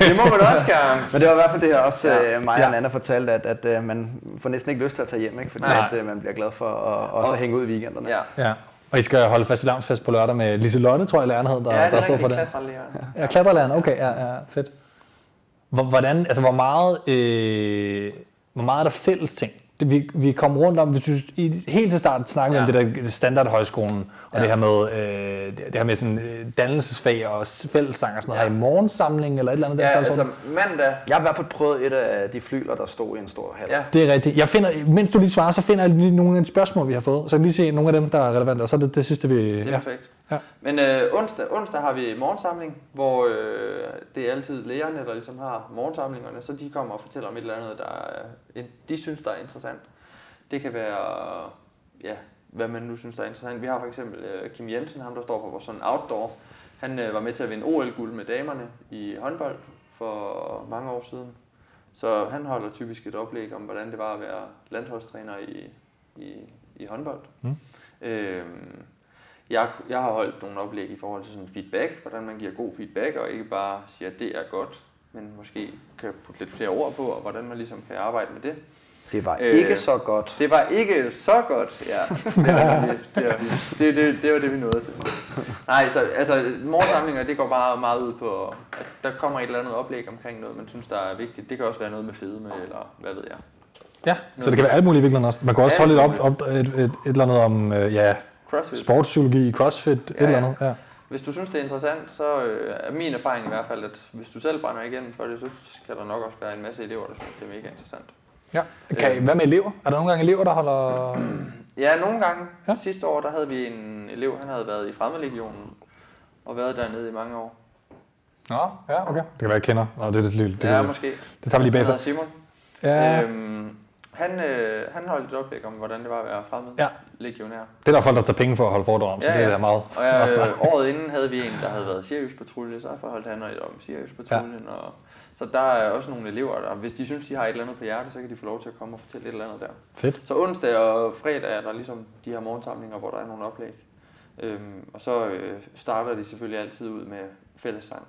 det må man også gerne. Men det var i hvert fald det, her også Ja. ja. mig og Ja. Nana fortalte, at, at, at man får næsten ikke lyst til at tage hjem, ikke? fordi Nej. at, øh, man bliver glad for at også Og- hænge ud i weekenderne. Ja. Ja. Og I skal holde fast i lavnsfest på lørdag med Liselotte, tror jeg, læreren hed, der, ja, det der er står for det. Ja, klatrelæreren, okay, ja, ja, fedt. Hvor- Hvordan, altså hvor meget, øh, hvor meget er der fælles ting? Det, vi, vi kom rundt om, hvis du, i, helt til start snakkede Ja. om det der standardhøjskolen, og Ja. det her med, øh, det, her med sådan, øh, dannelsesfag og fællessang og sådan noget. Ja. Har I morgensamling eller et eller andet Ja, der? altså mandag. Jeg har i hvert fald prøvet et af de flyler, der stod i en stor hal. Ja. Det er rigtigt. Jeg finder, mens du lige svarer, så finder jeg lige nogle af de spørgsmål, vi har fået. Så kan jeg lige se nogle af dem, der er relevante, og så er det det sidste, vi... Det er Ja. perfekt. Ja. Men øh, onsdag, onsdag har vi morgensamling, hvor øh, det er altid lærerne, der ligesom har morgensamlingerne, så de kommer og fortæller om et eller andet, der er, en- de synes, der er interessant. Det kan være, ja, hvad man nu synes, der er interessant. Vi har for eksempel øh, Kim Jensen, ham der står for vores sådan outdoor. Han øh, var med til at vinde OL-guld med damerne i håndbold for mange år siden. Så han holder typisk et oplæg om, hvordan det var at være landsholdstræner i, i, i håndbold. Mm. Øhm, jeg, jeg har holdt nogle oplæg i forhold til sådan feedback, hvordan man giver god feedback, og ikke bare siger, at det er godt, men måske kan putte lidt flere ord på, og hvordan man ligesom kan arbejde med det. Det var Øh, ikke så godt. Det var ikke så godt, ja. Det var det, det, var, det, det, det, var det vi nåede til. Nej, så altså, morgensamlinger, det går bare meget ud på, at der kommer et eller andet oplæg omkring noget, man synes, der er vigtigt. Det kan også være noget med fedme, eller hvad ved jeg. ja, så det kan være alt muligt i virkeligheden også. Man kan også holde et, op, op, et, et, et, eller andet om øh, ja, CrossFit. sportspsykologi, crossfit, et Ja, eller ja. andet. Ja. Hvis du synes, det er interessant, så øh, er min erfaring i hvert fald, at hvis du selv brænder igennem for det, så skal der nok også være en masse elever, der synes, det er mega interessant. Ja. Kan I, hvad med elever? Er der nogle gange elever, der holder... Ja, nogle gange. Ja. Sidste år, der havde vi en elev, han havde været i Fremmedlegionen, og været dernede i mange år. Nå, ja, okay. Det kan være, jeg kender. Nå, det, det, det, det, Det, ja, måske. det tager vi lige bag sig. Simon. Ja, Øhm, han, øh, han holdt et oplæg om, hvordan det var at være fremmed Ja. legionær. det er der folk, der tager penge for at holde foredrag om, så Ja, det er ja. da meget, Og meget jeg, smart. øh, året inden havde vi en, der havde været Sirius Patrulje, så holdt han et om Sirius Patruljen. Ja. Og, så der er også nogle elever, der, hvis de synes, de har et eller andet på hjertet, så kan de få lov til at komme og fortælle et eller andet der. Fedt. Så onsdag og fredag er der ligesom de her morgensamlinger, hvor der er nogle oplæg. Øhm, og så øh, starter de selvfølgelig altid ud med fællessang.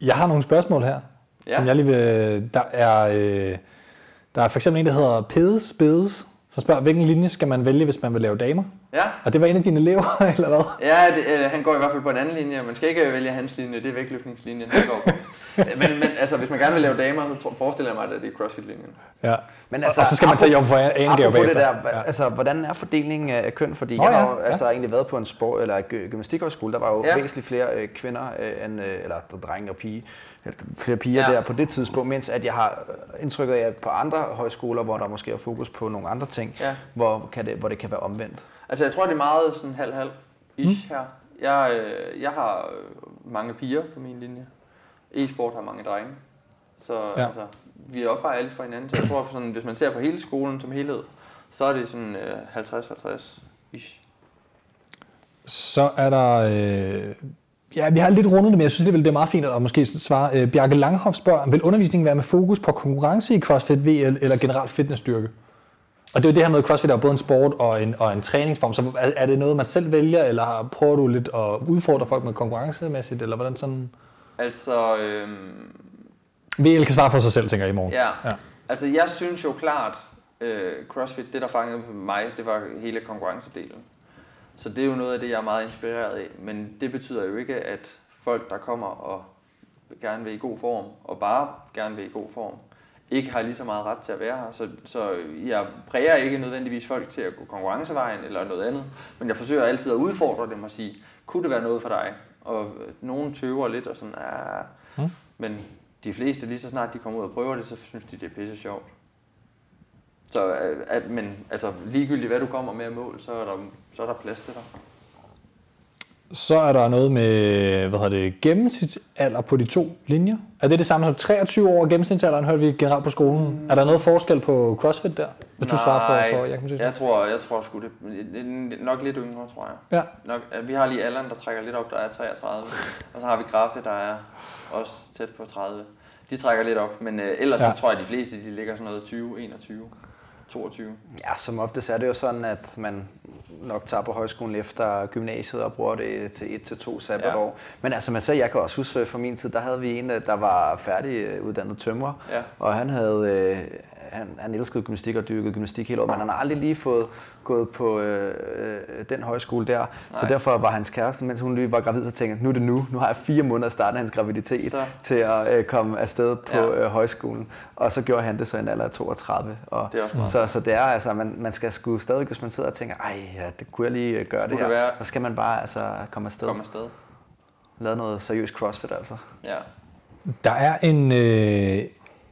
Jeg har nogle spørgsmål her, Ja. som jeg lige vil... Der er, øh, der er for eksempel en, der hedder Pedes Bedes, som spørger, hvilken linje skal man vælge, hvis man vil lave damer? Ja, Og det var en af dine elever, eller hvad? ja det, øh, han går i hvert fald på en anden linje. Man skal ikke vælge hans linje, det er vægtløftningslinjen, han går på. men, men altså, hvis man gerne vil lave damer, så tror- forestiller jeg mig, at det er crossfit-linjen. Ja. Men Altså, og så skal man tage job for en gave Apropos det bagefter. der, hva- altså, hvordan er fordelingen af køn? Fordi Nå jeg ja, har jo ja. altså, egentlig været på en sport, eller gy- gymnastikhøjskole, der var jo Ja. ja. væsentligt flere øh, kvinder, øh, end, øh, eller drenge og pige, flere piger Ja. der på det tidspunkt, mens at jeg har øh, indtrykket af, at på andre højskoler, hvor der måske er fokus på nogle andre ting, Ja. hvor, kan det, hvor det kan være omvendt. Altså, jeg tror, det er meget sådan halv-halv ish her. Jeg, øh, jeg har øh, mange piger på min linje. E-sport har mange drenge. Så Ja. altså, vi er opvejer alle for hinanden. Så jeg tror, sådan, hvis man ser på hele skolen som helhed, så er det sådan øh, 50-50 ish. Så er der... Øh, ja, vi har lidt rundet det, men jeg synes alligevel, det er meget fint at måske svare. Øh, Bjarke Langhoff spørger, vil undervisningen være med fokus på konkurrence i CrossFit VL eller generelt fitnessstyrke? Og det er jo det her med, at CrossFit er både en sport og en, og en træningsform, så er, er det noget, man selv vælger, eller prøver du lidt at udfordre folk med konkurrencemæssigt, eller hvordan sådan... Altså, øh, VL kan svare for sig selv, tænker jeg i morgen. ja. Ja. Altså, jeg synes jo klart, øh, CrossFit, det der fangede mig, det var hele konkurrencedelen. Så det er jo noget af det, jeg er meget inspireret af. Men det betyder jo ikke, at folk, der kommer og gerne vil i god form, og bare gerne vil i god form, ikke har lige så meget ret til at være her. Så, så jeg præger ikke nødvendigvis folk til at gå konkurrencevejen eller noget andet, men jeg forsøger altid at udfordre dem og sige, kunne det være noget for dig? Og øh, nogen tøver lidt og sådan, ja, Mm. men de fleste, lige så snart de kommer ud og prøver det, så synes de, det er pisse sjovt. Så, øh, at, men altså, ligegyldigt hvad du kommer med af mål, så er der, så er der plads til dig. Så er der noget med, hvad hedder det, gennemsnitsalder på de to linjer. Er det det samme som 23 år gennemsnitsalderen, hørte vi generelt på skolen? Mm. Er der noget forskel på CrossFit der, hvis du svarer for, for Jakob jeg tror, jeg tror sgu det, nok lidt yngre, tror jeg. Ja. Nok, vi har lige Allan, der trækker lidt op, der er 33, og så har vi Graffe, der er også tæt på 30. De trækker lidt op, men øh, ellers Ja. så tror jeg, at de fleste de ligger sådan noget 20, 21, 22. Ja, som oftest er det jo sådan, at man nok tager på højskolen efter gymnasiet og bruger det til et til to sabbatår. Ja. Men altså, man så, jeg kan også huske fra min tid, der havde vi en, øh, der var færdiguddannet tømrer, Ja. og han havde, øh, han, han elskede gymnastik og dyrkede gymnastik hele året, men han har aldrig lige fået gået på øh, øh, den højskole der. Nej. Så derfor var hans kæreste, mens hun lige var gravid, så tænkte nu er det nu. Nu har jeg fire måneder at starte hans graviditet Så. til at øh, komme afsted på Ja. øh, højskolen. Og så gjorde han det så i en alder af 32. Og Det er også meget. så, så det er altså, man, man skal sgu stadig, hvis man sidder og tænker, ej, ja, det kunne jeg lige øh, gøre det, her. det være- Så skal man bare altså, komme afsted. Kom afsted. Lave noget seriøst crossfit altså. Ja. Der er en øh,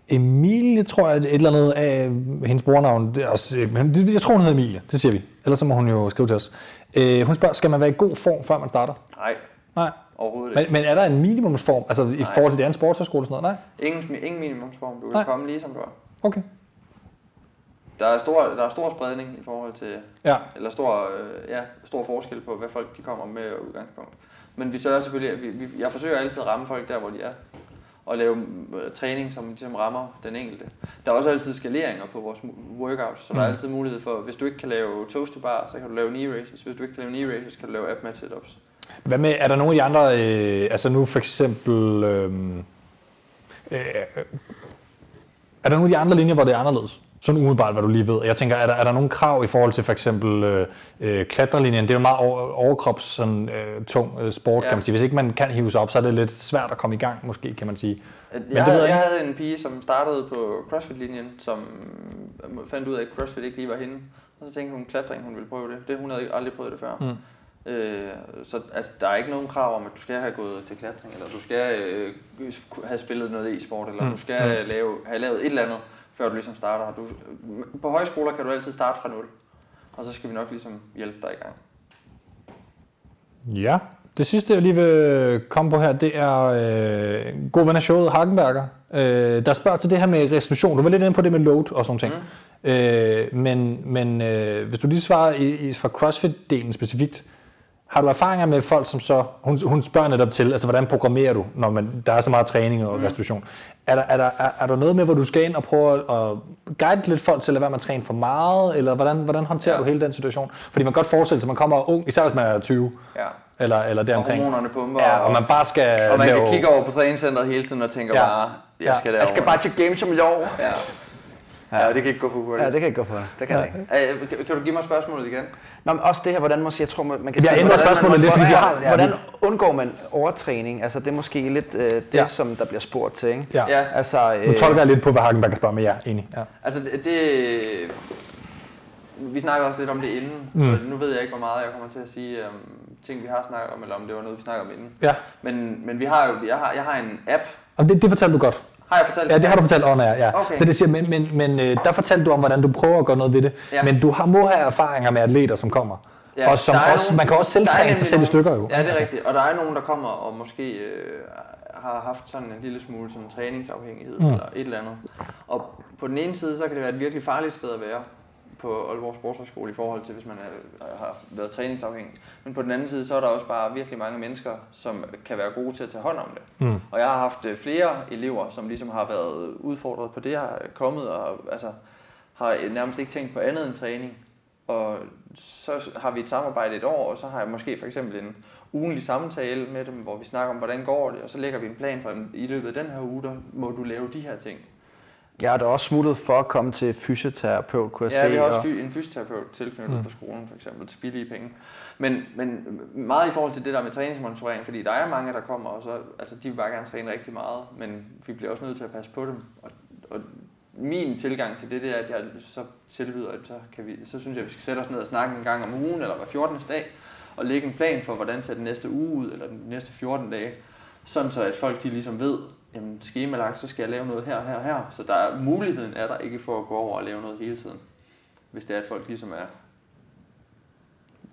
Emilie, tror jeg, et eller andet af hendes brugernavn. Det er også, øh, men jeg tror, hun hedder Emilie. Det siger vi. Ellers så må hun jo skrive til os. Øh, hun spørger, skal man være i god form, før man starter? Nej, Nej. overhovedet ikke. Men, men er der en minimumsform, altså i Nej. forhold til det andet sportshøjskole og sådan noget? Nej? Ingen, ingen minimumsform. Du kan Nej. komme lige som du er. Okay. Der er stor, der er stor spredning i forhold til, Ja. eller stor, øh, ja, stor forskel på, hvad folk de kommer med i udgangspunkt. Men vi sørger selvfølgelig, at vi, vi, jeg forsøger altid at ramme folk der, hvor de er. Og lave øh, træning, som ligesom rammer den enkelte. Der er også altid skaleringer på vores workouts, så der er Mm. altid mulighed for, hvis du ikke kan lave toast to bar, så kan du lave knee raises. Hvis du ikke kan lave knee raises, kan du lave ab mat sit-ups. Hvad med, er der nogle af de andre, øh, altså nu for eksempel, øh, øh, er der nogle af de andre linjer, hvor det er anderledes? Sådan umiddelbart, hvad du lige ved. Jeg tænker, er der, er der nogle krav i forhold til for eksempel øh, øh, klatrelinjen? Det er jo meget over, overkrops sådan, øh, tung øh, sport, Ja. kan man sige. Hvis ikke man kan hive sig op, så er det lidt svært at komme i gang, måske, kan man sige. Jeg, det ved jeg jeg, havde en pige, som startede på CrossFit-linjen, som fandt ud af, at CrossFit ikke lige var hende. Og så tænkte hun, klatring, hun ville prøve det. Det hun havde ikke aldrig prøvet det før. Mm. Øh, så altså, der er ikke nogen krav om, at du skal have gået til klatring, eller du skal øh, have spillet noget e-sport, eller Mm. du skal mm. lave, have lavet et eller andet, før du ligesom starter. Du, på højskoler kan du altid starte fra nul, og så skal vi nok ligesom hjælpe dig i gang. Ja. Det sidste, jeg lige vil komme på her, det er øh, god ven af showet, Hagenberger, øh, der spørger til det her med restitution. Du var lidt inde på det med load og sådan nogle ting. Mm. Øh, men men øh, hvis du lige svarer i, i, fra CrossFit-delen specifikt, har du erfaringer med folk, som så, hun, hun spørger netop til, altså hvordan programmerer du, når man, der er så meget træning og restitution. Er der, er, der, er, er der noget med, hvor du skal ind og prøve at, at guide lidt folk til at lade være med at træne for meget, eller hvordan, hvordan håndterer ja. du hele den situation? Fordi man kan godt forestille sig, at man kommer ung, især hvis man er 20, Ja. eller, eller Og deromkring. hormonerne pumper, Ja, og man bare skal og man lave... kan kigge over på træningscenteret hele tiden og tænker Ja. ja. bare, jeg Ja. skal Jeg skal derover. bare til games om i år. Ja. Ja, det kan ikke gå for hurtigt. Ja, det kan jeg gå for. Det kan jeg ikke. Øh, kan, kan du give mig spørgsmålet igen? Nå, men også det her, hvordan måske, jeg tror, man man kan Jeg sige, ændrer hvordan, spørgsmålet lidt, fordi vi har- ja, hvordan undgår man overtræning? Altså, det er måske lidt øh, det, Ja. ja. som der bliver spurgt til, ikke? Ja. Ja. Altså, øh, Nu tolker jeg lidt på, hvad Hagenberg spørger, men ja, enig. Ja. Altså det, det vi snakker også lidt om det inden, Mm. så nu ved jeg ikke, hvor meget jeg kommer til at sige um, ting, vi har snakket om, eller om det var noget, vi snakker om inden. ja. Men, men vi har jo, jeg har, jeg har en app. Og det, det fortalte du godt. Har jeg fortalt Ja, det har du fortalt on air, ja. Okay. Det, det siger, men men, men øh, der fortalte du om, hvordan du prøver at gøre noget ved det. Ja. Men du har, må have erfaringer med atleter, som kommer. Ja, og som også, nogen- man kan også selv træne sig selv i stykker jo. Ja, det er Altså, rigtigt. Og der er nogen, der kommer og måske øh, har haft sådan en lille smule sådan træningsafhængighed mm. eller et eller andet. Og på den ene side, så kan det være et virkelig farligt sted at være på Aalborg Sportshøjskole i forhold til, hvis man er, har været træningsafhængig. Men på den anden side, så er der også bare virkelig mange mennesker, som kan være gode til at tage hånd om det. Mm. Og jeg har haft øh, flere elever, som ligesom har været udfordret på det, har kommet og altså, har nærmest ikke tænkt på andet end træning. Og så har vi et samarbejde et år, og så har jeg måske for eksempel en ugenlig samtale med dem, hvor vi snakker om, hvordan går det, og så lægger vi en plan for dem. I løbet af den her uge, der må du lave de her ting. Jeg har da også smuttet for at komme til fysioterapeut, kunne jeg Ja, se. vi har også og- en fysioterapeut tilknyttet mm. på skolen, for eksempel, til billige penge. Men, men meget i forhold til det der med træningsmonitorering, fordi der er mange, der kommer, og så, altså, de vil bare gerne træne rigtig meget, men vi bliver også nødt til at passe på dem. Og, og min tilgang til det, det er, at jeg så tilbyder, at så, kan vi, så synes jeg, at vi skal sætte os ned og snakke en gang om ugen, eller hver 14. dag, og lægge en plan for, hvordan ser den næste uge ud, eller den næste 14 dage, sådan så at folk de ligesom ved, jamen skemalagt, så skal jeg lave noget her, her, her. Så der er, muligheden er der ikke for at gå over og lave noget hele tiden. Hvis det er, at folk ligesom er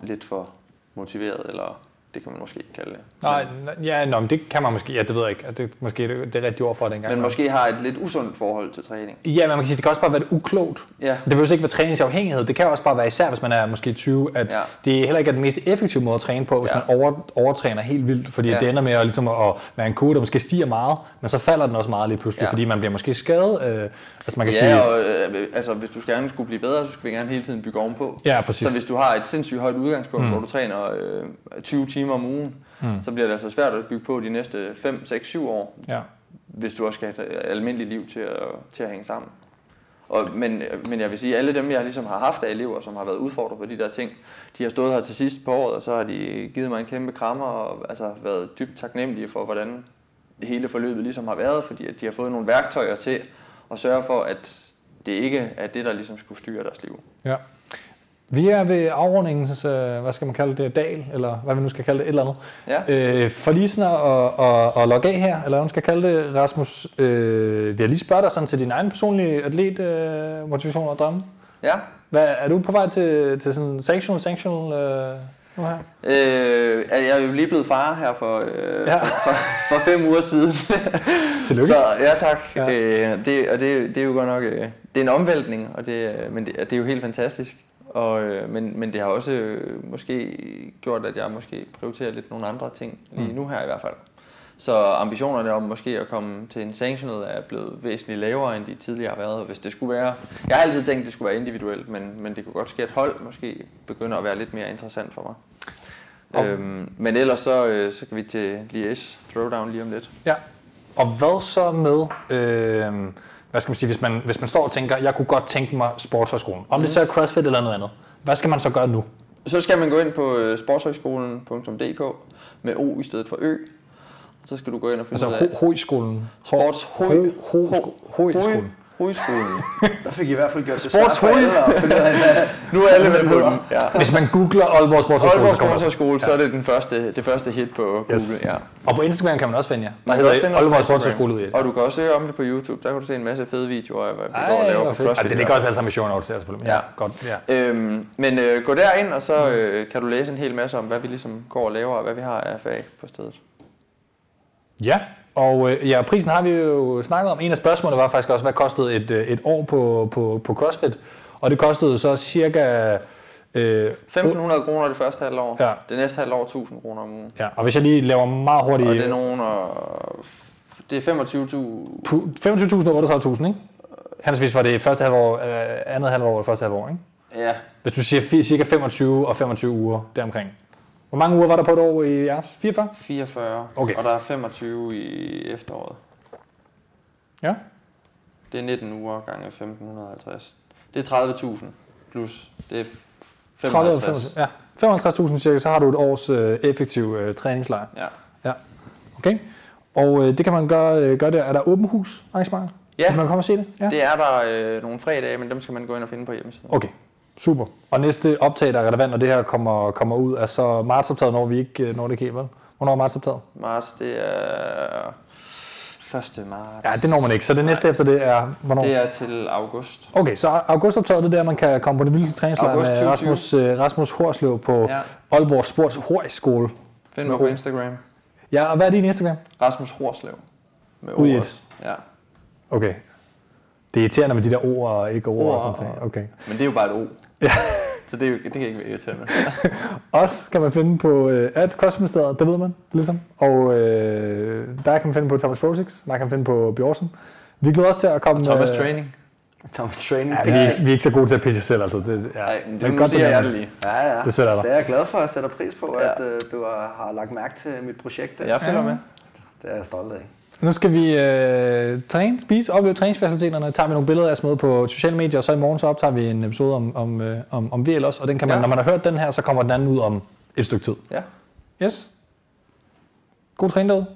lidt for motiveret, eller det kan man måske ikke kalde det. Nej, ja, nå, men det kan man måske, ja, det ved jeg ikke. Det er måske det, det er rigtige ord for det engang. Men måske har et lidt usundt forhold til træning. Ja, men man kan sige, det kan også bare være uklogt. Ja. Det behøver ikke være træningsafhængighed. Det kan også bare være især, hvis man er måske 20, at Ja. det heller ikke er den mest effektive måde at træne på, hvis Ja. man over, overtræner helt vildt, fordi Ja. det ender med at, ligesom at være en kurve, der måske stiger meget, men så falder den også meget lige pludselig, ja. fordi man bliver måske skadet. Øh, altså man kan Ja, sige, og øh, altså, hvis du gerne skulle blive bedre, så skal vi gerne hele tiden bygge ovenpå. Ja, præcis. Så hvis du har et sindssygt højt udgangspunkt, mm. hvor du træner øh, 20 timer om ugen, mm. så bliver det altså svært at bygge på de næste 5, 6, 7 år, ja. hvis du også skal have et almindeligt liv til at, til at hænge sammen. Og, men, men jeg vil sige, at alle dem, jeg ligesom har haft af elever, som har været udfordret på de der ting, de har stået her til sidst på året, og så har de givet mig en kæmpe krammer, og altså været dybt taknemmelige for, hvordan hele forløbet ligesom har været, fordi at de har fået nogle værktøjer til at sørge for, at det ikke er det, der ligesom skulle styre deres liv. Ja. Vi er ved afrundingens, øh, hvad skal man kalde det, dal, eller hvad vi nu skal kalde det, et eller andet. Ja. Øh, for lige sådan at, at, at logge af her, eller hvad man skal kalde det, Rasmus, øh, jeg lige spørge dig sådan til din egen personlige atlet, øh, motivation og drømme. Ja. Hvad, er du på vej til, til sådan sectional, sectional øh, nu her? Øh, jeg er jo lige blevet far her for, øh, Ja. for, for fem uger siden. Tillykke. Så ja tak. Ja. Ja. Øh, det, og det, det er jo godt nok øh, det er en omvæltning, og det, øh, men det, det er jo helt fantastisk. Og, øh, men, men det har også øh, måske gjort, at jeg måske prioriterer lidt nogle andre ting, lige nu her i hvert fald. Så ambitionerne om måske at komme til en sanctioned er blevet væsentligt lavere, end de tidligere har været. Hvis det skulle være, jeg har altid tænkt, at det skulle være individuelt, men, men det kunne godt ske, at hold måske begynder at være lidt mere interessant for mig. Og- Øhm, men ellers så, øh, så kan vi til Liège Throwdown lige om lidt. Ja. Og hvad så med, øh, hvad skal man sige, hvis man, hvis man står og tænker, jeg kunne godt tænke mig sportshøjskolen. Om det så er CrossFit eller noget andet. Hvad skal man så gøre nu? Så skal man gå ind på øh, sportshøjskolen.dk med O i stedet for Ø. Så skal du gå ind og finde Altså ud af... ho- Hoiskolen. Sports Hoiskolen. Hovedskolen. Der fik I i hvert fald gjort det svært for alle at finde ud af, hvad, Nu er alle med på den. Ja. Hvis man googler Aalborg Sportshøjskole, Aalborg så kommer Sportshøjskole, så er det den første, det første hit på Google. Yes. Ja. Og på Instagram kan man også finde jer. Der Man kan hedder Aalborg. Sportshøjskole ud i det. Og du kan også søge om det på YouTube. Der kan du se en masse fede videoer af, hvad vi går og laver på CrossFit. det ligger også alle sammen i show notes her selvfølgelig. Ja, Ja. godt. Ja. Øhm, men øh, gå derind, og så øh, kan du læse en hel masse om, hvad vi ligesom går og laver, og hvad vi har af fag på stedet. Ja, og øh, ja, prisen har vi jo snakket om. En af spørgsmålene var faktisk også, hvad kostede et, øh, et år på, på, på CrossFit? Og det kostede så cirka... Øh, 1.500 kroner det første halvår. Ja. Det næste halvår 1.000 kroner om ugen. ja, og hvis jeg lige laver meget hurtigt... Og det er nogen, og det er 25.000. pu- 25.000 og 38.000, ikke? Henholdsvis var det første halvår, øh, andet halvår og første halvår, ikke? Ja, Hvis du siger cirka 25 og 25 uger deromkring. Hvor mange uger var der på et år i jeres? 44? 44. Okay. Og der er 25 i efteråret. Ja. Det er 19 uger gange 1.550. Det er 30.000 plus. Det er 30 og 55. 55. Ja, 55.000 cirka, så har du et års øh, effektiv øh, træningslejr. Ja. Ja. Okay. Og øh, det kan man gøre, øh, gøre der. Er der åben hus arrangement? Ja. Hvis man kommer og se det? Ja. Det er der øh, nogle fredage, men dem skal man gå ind og finde på hjemmesiden. Okay, super. Og næste optag, der er relevant, når det her kommer, kommer ud, er så martsoptaget, når vi ikke øh, når det helt, vel? Hvornår er martsoptaget? Marts, det er 1. marts. Ja, det når man ikke. Så det næste efter det er, hvornår? Det er til august. Okay, så augustoptaget, det er der, man kan komme på det vildeste træningslejr August med 2020. Rasmus, øh, Rasmus Horslev på Ja. Aalborg Sports Højskole. Find mig på Instagram. Ja, og hvad er din Instagram? Rasmus Horslev. Med Ud i ord et. Ja. Okay. Det er irriterende med de der ord og ikke ord, og Ord sådan noget. og- Okay. Men det er jo bare et O. Ja. Så det, er det kan ikke være irriterende. Os kan man finde på øh, at CrossFit-ministeriet, det ved man, ligesom. Og øh, der kan man finde på Thomas Frosix, der kan man finde på Bjørsen. Vi glæder os til at komme... Thomas øh, Training. Thomas Training. Ja, vi, er ikke, vi er ikke så gode til at pitche selv, altså. Det, ja. Nej, men Men det, godt, siger jeg det lige. Ja, ja. Det Det er jeg glad for. Jeg sætter pris på, Ja. at øh, du har, har lagt mærke til mit projekt. Jeg følger med. Det er jeg stolt af. Nu skal vi øh, træne, spise, opleve træningsfaciliteterne. Tager vi nogle billeder af med på sociale medier, og så i morgen så optager vi en episode om, om, øh, om, om VL også. Og den kan man. Ja. når man har hørt den her, så kommer den anden ud om et stykke tid. Ja. Yes. God træning derude.